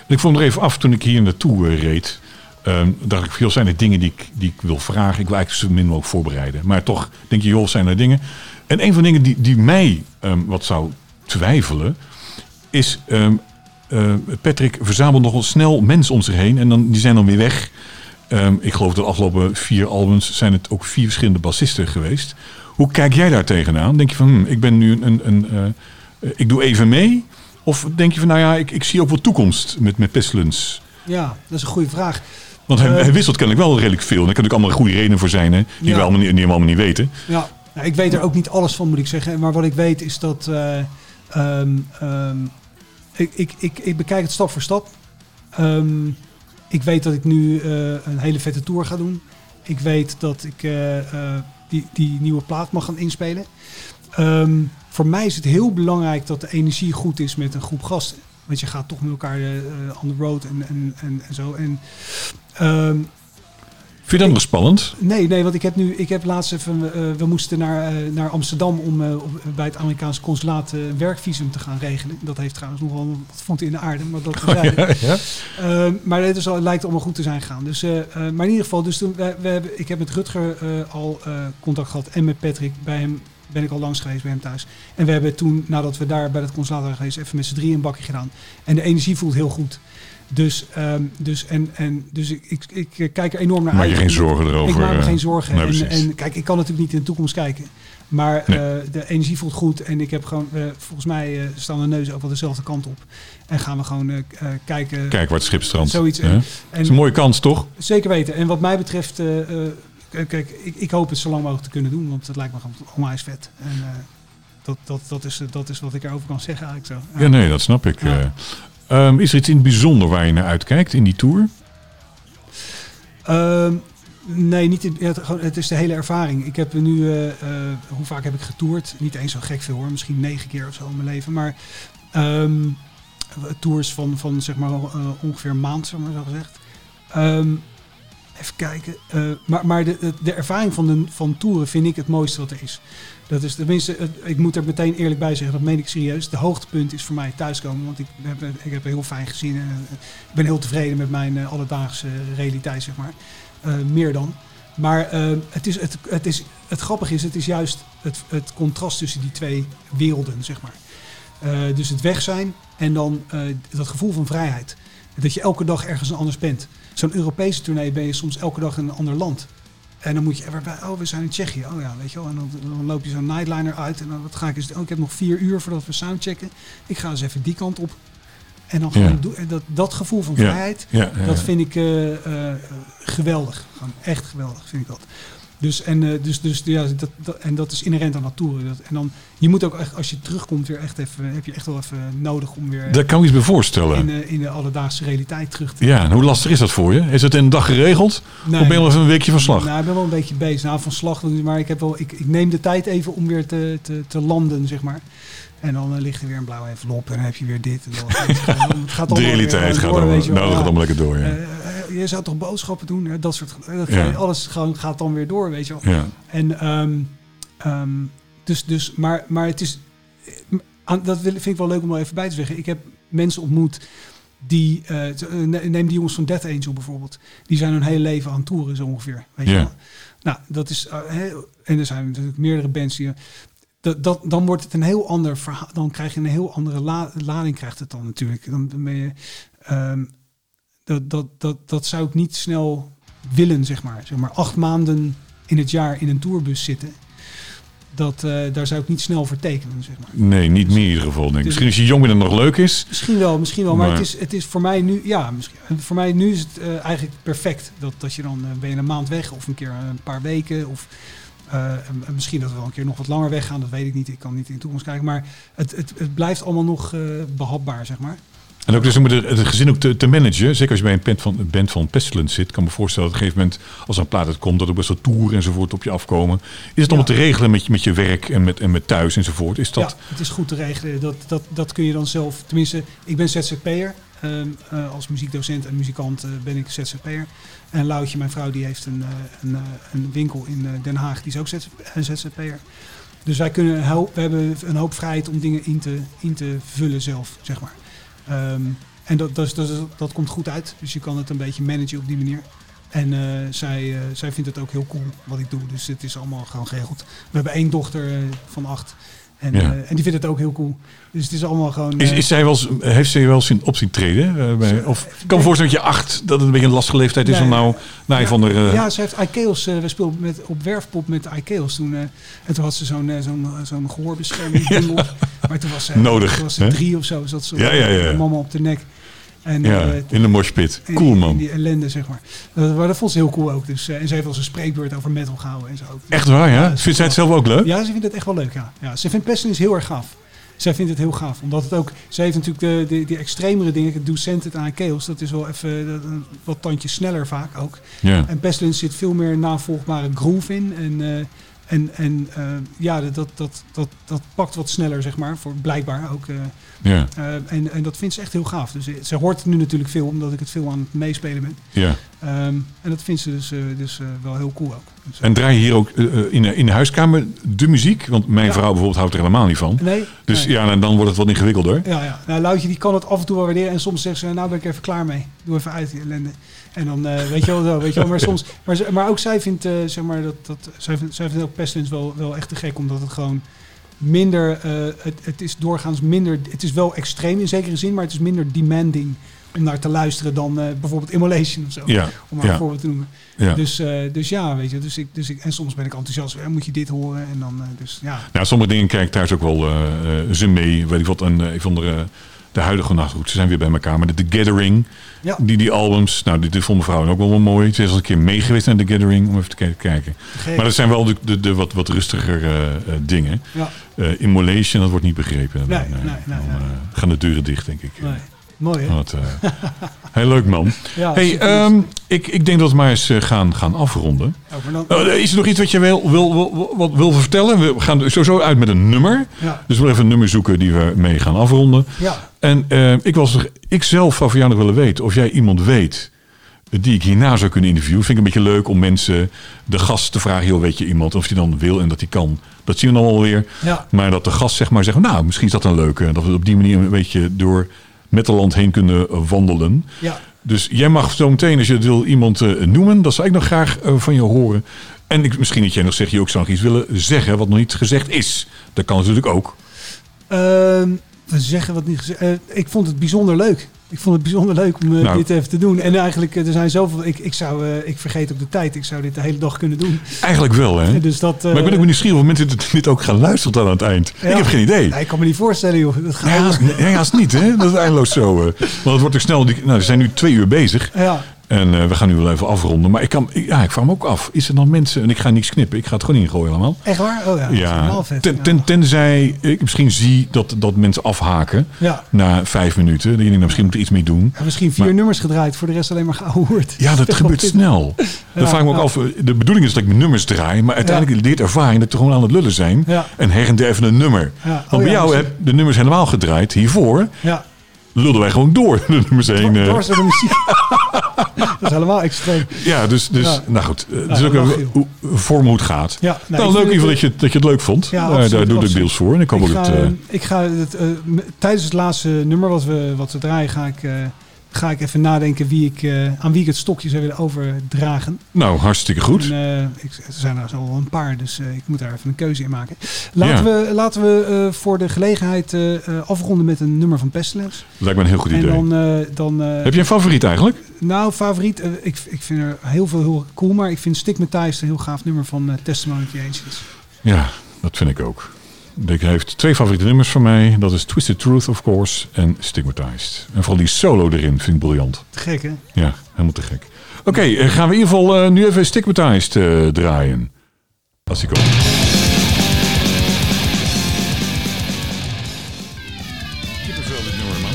Ik vond er even af toen ik hier naartoe eh, reed. ehm, dacht ik, veel zijn er dingen die ik, die ik wil vragen. Ik wil eigenlijk zo min mogelijk voorbereiden. Maar toch denk je, joh, zijn er dingen. En een van de dingen die, die mij wat zou twijfelen, is eh, Patrick verzamelt nogal snel mensen om zich heen. En dan, die zijn dan weer weg. Ehm, ik geloof dat de afgelopen vier albums zijn het ook vier verschillende bassisten geweest. Hoe kijk jij daar tegenaan? Denk je van, hm, ik ben nu een, een, eh, ik doe even mee? Of denk je van, nou ja, ik, ik zie ook wel toekomst met, met Pestilence? ja, dat is een goede vraag. Want hij, Eh, hij wisselt kennelijk wel redelijk veel. En daar kan ook allemaal goede redenen voor zijn, hè, die Ja. we allemaal niet, die we allemaal niet weten. Ja, nou, ik weet er ook niet alles van, moet ik zeggen. Maar wat ik weet is dat. eh, ehm, ehm, ik, ik, ik, ik bekijk het stap voor stap. Ehm, ik weet dat ik nu eh, een hele vette tour ga doen. Ik weet dat ik eh, eh, die, die nieuwe plaat mag gaan inspelen. Ehm, voor mij is het heel belangrijk dat de energie goed is met een groep gasten. Want je gaat toch met elkaar on the road en, en, en, en zo. En ehm, Vind je dat nog spannend? Nee, nee, want ik heb nu, ik heb laatst even, eh, we moesten naar, eh, naar Amsterdam om eh, bij het Amerikaanse consulaat werkvisum te gaan regelen. Dat heeft trouwens nog wel wat voeten in de aarde, maar dat terzijde. ja. Maar het, is al, het lijkt allemaal goed te zijn gegaan. Dus, maar in ieder geval, dus toen, we, we hebben, ik heb met Rutger al contact gehad en met Patrick. Bij hem ben ik al langs geweest bij hem thuis. En we hebben toen, nadat we daar bij het consulaat waren geweest, even met z'n drieën een bakje gedaan. En de energie voelt heel goed. Dus, ehm, dus, en, en, dus ik, ik, ik kijk er enorm naar Maak uit. je geen zorgen erover? Ik maak me eh, geen zorgen. nee, en, en kijk, ik kan natuurlijk niet in de toekomst kijken. Maar Nee. eh, de energie voelt goed. En ik heb gewoon, eh, volgens mij staan de neuzen ook wel dezelfde kant op. En gaan we gewoon kijken. Kijk waar het schip strandt. Zoiets, en- Dat is een mooie kans, toch? Zeker weten. En wat mij betreft, kijk, ik, ik hoop het zo lang mogelijk te kunnen doen. Want het lijkt me gewoon onwijs vet. En dat, dat, dat, is, dat is wat ik erover kan zeggen eigenlijk zo. Ja, nee, dat snap ik. Ja. Eh. Ehm, is er iets in het bijzonder waar je naar uitkijkt in die tour? Ehm, nee, niet het, het is de hele ervaring. Ik heb nu, eh, eh, hoe vaak heb ik getoerd? Niet eens zo gek veel hoor, misschien negen keer of zo in mijn leven. Maar ehm, tours van, van zeg maar eh, ongeveer een maand, zeg maar zo gezegd. Even kijken. Maar maar de- de ervaring van, de, van toeren vind ik het mooiste wat er is. Dat is tenminste, ik moet er meteen eerlijk bij zeggen, dat meen ik serieus. De hoogtepunt is voor mij thuiskomen, want ik heb, ik heb heel fijn gezien. en, eh, ik ben heel tevreden met mijn eh, alledaagse realiteit, zeg maar. Eh, meer dan. Maar het, is, het, het, is, het grappige is, het is juist het, het contrast tussen die twee werelden, zeg maar. Dus het weg zijn en dan dat gevoel van vrijheid. Dat je elke dag ergens anders bent. Zo'n Europese tournee ben je soms elke dag in een ander land. En dan moet je even bij, oh, we zijn in Tsjechië. Oh ja, weet je wel. En dan, dan loop je zo'n nightliner uit. En dan wat ga ik eens. Oh, ik heb nog vier uur voordat we soundchecken. Ik ga eens even die kant op. En dan gewoon Ja. doen. En dat, dat gevoel van vrijheid, Ja, ja, dat vind ik eh, eh, geweldig. Gewoon echt geweldig, vind ik dat. Dus, en, eh, dus, dus ja, dat, dat, en dat is inherent aan dat toeren. Dat, en dan, je moet ook echt, als je terugkomt, weer echt even, heb je echt wel even nodig om weer Daar kan ik me iets bij voorstellen. in, de, in de alledaagse realiteit terug te Ja, en hoe lastig is dat voor je? Is het in een dag geregeld? Nee. Of ben je nog even een weekje van slag? Nou, ik ben wel een beetje bezig. Nou, van slag, maar ik, heb wel, ik, ik neem de tijd even om weer te, te, te landen, zeg maar. En dan eh, ligt er weer een blauwe envelop en dan heb je weer dit. En dat. Het gaat de realiteit weer gaat allemaal, nou, dat gaat allemaal lekker door. Ja. Eh, eh, je zou toch boodschappen doen? Dat soort. Dat Ja. Alles gewoon, gaat dan weer door, weet je wel. ja. En ehm, ehm, dus, dus, maar, maar het is. aan- Dat vind ik wel leuk om er even bij te zeggen. Ik heb mensen ontmoet die. neem die jongens van Death Angel bijvoorbeeld. Die zijn hun hele leven aan het toeren, zo ongeveer. Weet je wel. Nou, dat is. heel- en er zijn natuurlijk meerdere bands die. Dat, dat, dan wordt het een heel ander verhaal. Dan krijg je een heel andere la- lading, krijgt het dan natuurlijk. Dan ben je. ehm, dat, dat, dat, dat zou ik niet snel willen, zeg maar. Zeg maar acht maanden in het jaar in een tourbus zitten. Dat, eh, daar zou ik niet snel voor tekenen, zeg maar. Nee, niet meer in ieder geval. Denk. ik. Misschien als je jong bent en nog leuk is. Misschien wel, misschien wel. Maar, Maar- het, is, het is voor mij nu, ja, misschien, voor mij nu is het eh, eigenlijk perfect. Dat, dat je dan eh, ben je een maand weg of een keer een paar weken. Of eh, en- en misschien dat we wel een keer nog wat langer weggaan. Dat weet ik niet. Ik kan niet in de toekomst kijken. Maar het, het, het blijft allemaal nog eh, behapbaar, zeg maar. En ook dus om het, het gezin ook te, te managen. Zeker als je bij een band van, een band van Pestilence zit. kan me voorstellen dat op een gegeven moment, als er een plaat uitkomt, dat er best wel tour enzovoort op je afkomen. Is het allemaal te regelen met je, met je werk en met, en met thuis enzovoort? Is dat... Ja, het is goed te regelen. Dat, dat, dat kun je dan zelf. Tenminste, ik ben ZZP'er. Ehm, eh, als muziekdocent en muzikant eh, ben ik ZZP'er. En Loutje, mijn vrouw, die heeft een, eh, een, een winkel in Den Haag. Die is ook ZZP'er. Dus wij kunnen we hebben een hoop vrijheid om dingen in te, in te vullen zelf, zeg maar. Ehm, en dat, dat, dat, dat komt goed uit. Dus je kan het een beetje managen op die manier. En zij, zij vindt het ook heel cool wat ik doe. Dus het is allemaal gewoon geregeld. We hebben één dochter van acht. En, Ja. eh, en die vindt het ook heel cool. Dus het is allemaal gewoon... Is, eh, is zij wel, heeft zij wel eens in op zien treden? eh, bij, of ik kan me voorstellen dat je acht, dat het een beetje een lastige leeftijd is om Nee. nou naar een ja, van de... ja, ze heeft Ikeos. we speelden met, op Werfpop met Ikeos toen. en toen had ze zo'n eh, zo'n zo'n gehoorbescherming. bundel. Maar toen was ze, Nodig, toen was ze drie of zo. Zat ze Ja, ja, ja. mama op de nek. En, ja, eh, in de moshpit. in- Cool in man. die ellende, zeg maar. Dat, dat vond ze heel cool ook. Dus, eh, en ze heeft eens een spreekbeurt over metal gehouden en zo. Echt waar, ja? is Vindt zij het zelf ook leuk? Ja, ze vindt het echt wel leuk, ja. ja ze vindt Pestilence heel erg gaaf. Zij vindt het heel gaaf, omdat het ook... Ze heeft natuurlijk de, de, die extremere dingen, het Ducented aan Chaos. Dat is wel even dat- wat tandjes sneller vaak ook. Ja. En Pestilence zit veel meer navolgbare groove in. En, eh, en, en eh, ja, dat, dat, dat, dat, pakt wat sneller, zeg maar. Voor blijkbaar ook. eh, Ja, eh, en, en dat vindt ze echt heel gaaf. Dus ze hoort nu natuurlijk veel, omdat ik het veel aan het meespelen ben. ja. Ehm, en dat vindt ze dus, dus wel heel cool ook. Dus, En draai je hier ook in, de- in de huiskamer de muziek? Want mijn Ja. vrouw bijvoorbeeld houdt er helemaal niet van. nee, Dus nee. ja, en dan wordt het wat ingewikkelder. Ja, ja. Nou, Loutje die kan het af en toe wel waarderen. En soms zegt ze, nou ben ik even klaar mee. Doe even uit die ellende. En dan, eh, weet je wel, zo, weet je wel. Maar, soms, maar, maar ook zij vindt, eh, zeg maar, dat, dat, zij vindt, zij vindt ook Pestilence wel, wel echt te gek. Omdat het gewoon minder, eh, het, het is doorgaans minder, het is wel extreem in zekere zin. Maar het is minder demanding om naar te luisteren dan bijvoorbeeld Immolation of zo. Ja, Om maar ja. een voorbeeld te noemen. ja. Dus, dus ja, weet je. Dus ik, dus ik, en soms ben ik enthousiast. Moet je dit horen? En dan, dus ja. Nou, sommige dingen kijk ik thuis ook wel ze mee. Weet ik wat, een, een van de, de huidige, ze zijn weer bij elkaar. Maar de The Gathering, Ja. die, die albums, nou, dit, dit vond mevrouw ook wel wel mooi. Ze is al een keer mee geweest naar The Gathering, om even te ki- kijken. Maar dat zijn wel de, de, de wat, wat rustiger eh, eh, dingen. ja. Eh Immolation, dat wordt niet begrepen. Nee, Dan, nee, nee, dan, nee. gaan de deuren dicht, denk ik. Mooi hè? Wat, eh, heel leuk, man. Ja, hey, ehm, ik, ik denk dat we maar eens eh, gaan, gaan afronden. Oh, dan- Eh, is er nog iets wat je wil, wil, wil, wat wil vertellen? We gaan sowieso uit met een nummer. ja. Dus we willen even een nummer zoeken die we mee gaan afronden. Ja. En eh, ik, was, ik zelf zou van jou nog willen weten of jij iemand weet die ik hierna zou kunnen interviewen. Vind ik een beetje leuk om mensen, de gast te vragen, joh, weet je iemand of die dan wil en dat hij kan. Dat zien we dan alweer. Ja. Maar dat de gast zeg maar zegt, nou, misschien is dat een leuke. Dat we op die manier een beetje door Metterland heen kunnen wandelen. Ja. Dus jij mag zo meteen, als je het wil, iemand eh, noemen. Dat zou ik nog graag eh, van je horen. En ik, misschien dat jij nog zegt, je ook zou nog iets willen zeggen wat nog niet gezegd is. Dat kan natuurlijk ook. Ehm, zeggen wat niet gezegd. eh, ik vond het bijzonder leuk. Ik vond het bijzonder leuk om eh, Nou. dit even te doen. En eigenlijk, eh, er zijn zoveel. Ik, ik, zou, eh, ik vergeet ook de tijd. Ik zou dit de hele dag kunnen doen. Eigenlijk wel, hè? Dus dat, Maar ik ben ook nieuwsgierig of mensen dit, dit ook gaan luisteren tot aan het eind. Ja. Ik heb geen idee. Nee, ik kan me niet voorstellen, joh. Dat gaat Nee, haast, niet, hè? Dat is eindeloos zo. Want het wordt ook snel. die- Nou, we zijn nu twee uur bezig. Ja, En eh, we gaan nu wel even afronden. Maar ik, kan, ik- ja, ik vraag me ook af. Is er dan mensen... En ik ga niks knippen. Ik ga het gewoon ingooien allemaal. echt waar? Oh ja, Ja, vet. ten, ten, tenzij ik misschien zie dat, dat mensen afhaken Ja. na vijf minuten. Dan denk ik, nou, misschien moet er iets mee doen. Ja, misschien vier Maar- nummers gedraaid, voor de rest alleen maar gehoord. Ja, dat gebeurt snel. Dan vraag ik me ook af. De bedoeling is dat ik mijn nummers draai. Maar uiteindelijk leert ervaring dat we gewoon aan het lullen zijn. En her en der even een nummer. Want Oh bij jou heb de nummers helemaal gedraaid. Hiervoor Ja, lulden wij gewoon door de nummers heen. eh. dwars door de muziek. dat is helemaal extreem. Ja, dus, dus Ja. nou goed. eh, Het is ook een hoe- vorm hoe het gaat. Ja, nou, leuk in ieder geval dat je, dat je het leuk vond. Ja, daar, absoluut, daar doe ik deels voor. En ik hoop Ik ga, eh, ik ga het, eh, tijdens het laatste nummer wat we, wat we draaien, ga ik, eh, ga ik even nadenken wie ik, eh, aan wie ik het stokje zou willen overdragen. nou, hartstikke goed. En, eh, ik, er zijn er al een paar, dus eh, ik moet daar even een keuze in maken. Laten we, laten we voor de gelegenheid afronden met een nummer van Pestilence. Lijkt me een heel goed En idee. dan, eh, dan eh, Heb je een favoriet eigenlijk? nou, favoriet, ik, ik vind er heel veel heel cool, maar ik vind Stigmatized een heel gaaf nummer van Testimony of the Ancients. Ja, dat vind ik ook. Dick heeft twee favoriete nummers van mij. Dat is Twisted Truth, of course, en Stigmatized. En vooral die solo erin vind ik briljant. Te gek, hè? Ja, helemaal te gek. Oké, eh, gaan we in ieder geval eh, nu even Stigmatized eh, draaien. Als ik ook. Kippenvel dit nummer, man.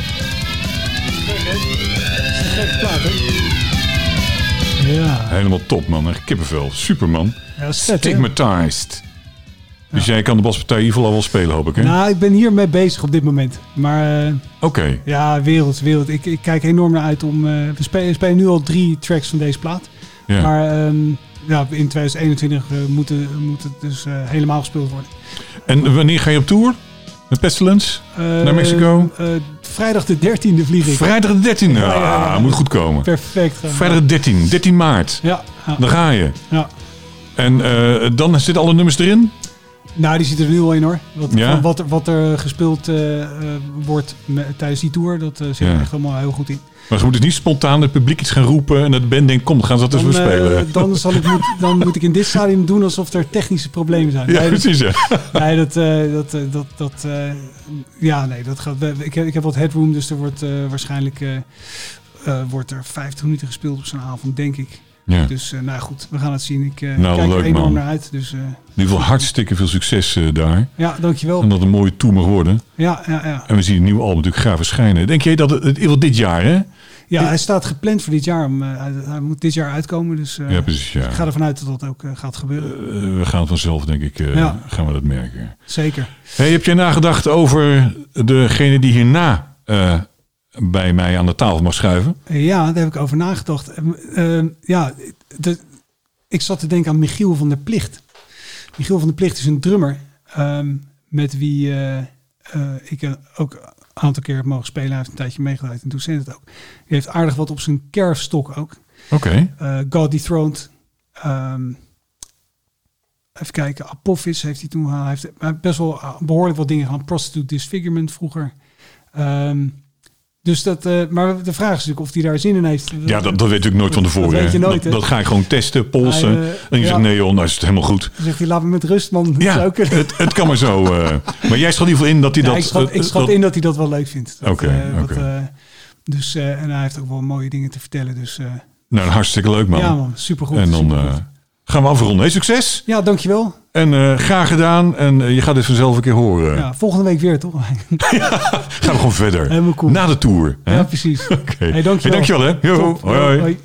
Ja, Helemaal top, man. Echt kippenvel. Superman. ja? Stigmatized. Dus jij kan de baspartij in ieder geval al wel spelen, hoop ik, hè? Nou, ik ben hiermee bezig op dit moment. Maar eh, Oké. ja, wereld, wereld. Ik, ik kijk enorm naar uit om... eh, we spelen, spelen nu al drie tracks van deze plaat. Ja. Maar ehm, ja, in 2021 eh, moet, het, moet het dus helemaal gespeeld worden. En wanneer ga je op tour? Met Pestilence? Naar Mexico? vrijdag de 13e vlieg ik. Vrijdag de 13e. Ja. Ah, moet goed komen. Perfect. gaan. Vrijdag de 13, 13 maart. Ja, ja, Dan ga je. ja. En dan zitten alle nummers erin? Nou, die zitten er nu al in hoor. Wat, Ja? van wat, er, wat er gespeeld eh, eh, wordt me- tijdens die tour, dat eh, zit Ja. er echt allemaal heel goed in. Maar je moet dus niet spontaan het publiek iets gaan roepen en dat de band denkt, kom, gaan ze dat eens weer spelen. dan, zal ik moet, dan moet ik in dit stadium doen alsof er technische problemen zijn. ja, nee, dat, precies. Ja. nee, dat, dat, dat, dat ja, nee, dat gaat. Ik heb, ik heb wat headroom, dus er wordt waarschijnlijk wordt er 50 minuten gespeeld op zo'n avond, denk ik. Ja. Dus eh, nou goed, we gaan het zien. Ik eh, Nou, kijk leuk, er enorm man. naar uit. Dus eh, In ieder geval hartstikke veel succes daar. ja, dankjewel. En dat een mooie tour mag worden. Ja, ja, ja. En we zien het nieuwe album natuurlijk graag verschijnen. Denk jij dat het, dit jaar, hè? ja, hij staat gepland voor dit jaar. Om, hij, moet dit jaar uitkomen, dus Ja, precies. Ja. ik ga ervan uit dat dat ook gaat gebeuren. We gaan vanzelf, denk ik, Ja. gaan we dat merken. Zeker. Hey, heb jij nagedacht over degene die hierna bij mij aan de tafel mag schuiven? Ja, daar heb ik over nagedacht. Eh, eh, ja, de, ik zat te denken aan Michiel van der Plicht. Michiel van der Plicht is een drummer ehm, met wie eh, eh, ik eh, ook een aantal keer heb mogen spelen. Hij heeft een tijdje meegedraaid en toen zei het ook. Die heeft aardig wat op zijn kerfstok ook. Oké. God Dethroned. Ehm even kijken, Apophis heeft hij toen. Hij heeft best wel eh, behoorlijk wat dingen gedaan. Prostitute Disfigurement vroeger. Ehm, dus dat, eh, maar de vraag is natuurlijk of hij daar zin in heeft. Ja, dat, dat weet ik nooit van tevoren. Dat weet hè. je nooit, dat, dat ga je gewoon testen, polsen. Hij, eh, en je ja. zegt, nee joh, nou is het helemaal goed. Dan zegt hij, laat me met rust, man. Dat Ja, zou het, het kan maar zo. eh. maar jij schat in ieder geval in dat hij Ja, dat... ik schat, ik schat in dat hij dat wel leuk vindt. Oké, eh, dus, en hij heeft ook wel mooie dingen te vertellen. Dus Nou, hartstikke leuk man. ja man, supergoed. en dan supergoed. Gaan we afronden. Succes! ja, dankjewel. En eh, graag gedaan. En eh, je gaat dit vanzelf een keer horen. Ja, volgende week weer, toch? Gaan we gewoon verder. Helemaal cool. Na de tour. Hè? Ja, precies. Oké. Hey, dankjewel. Hey, dankjewel hè. Yo, hoi. hoi.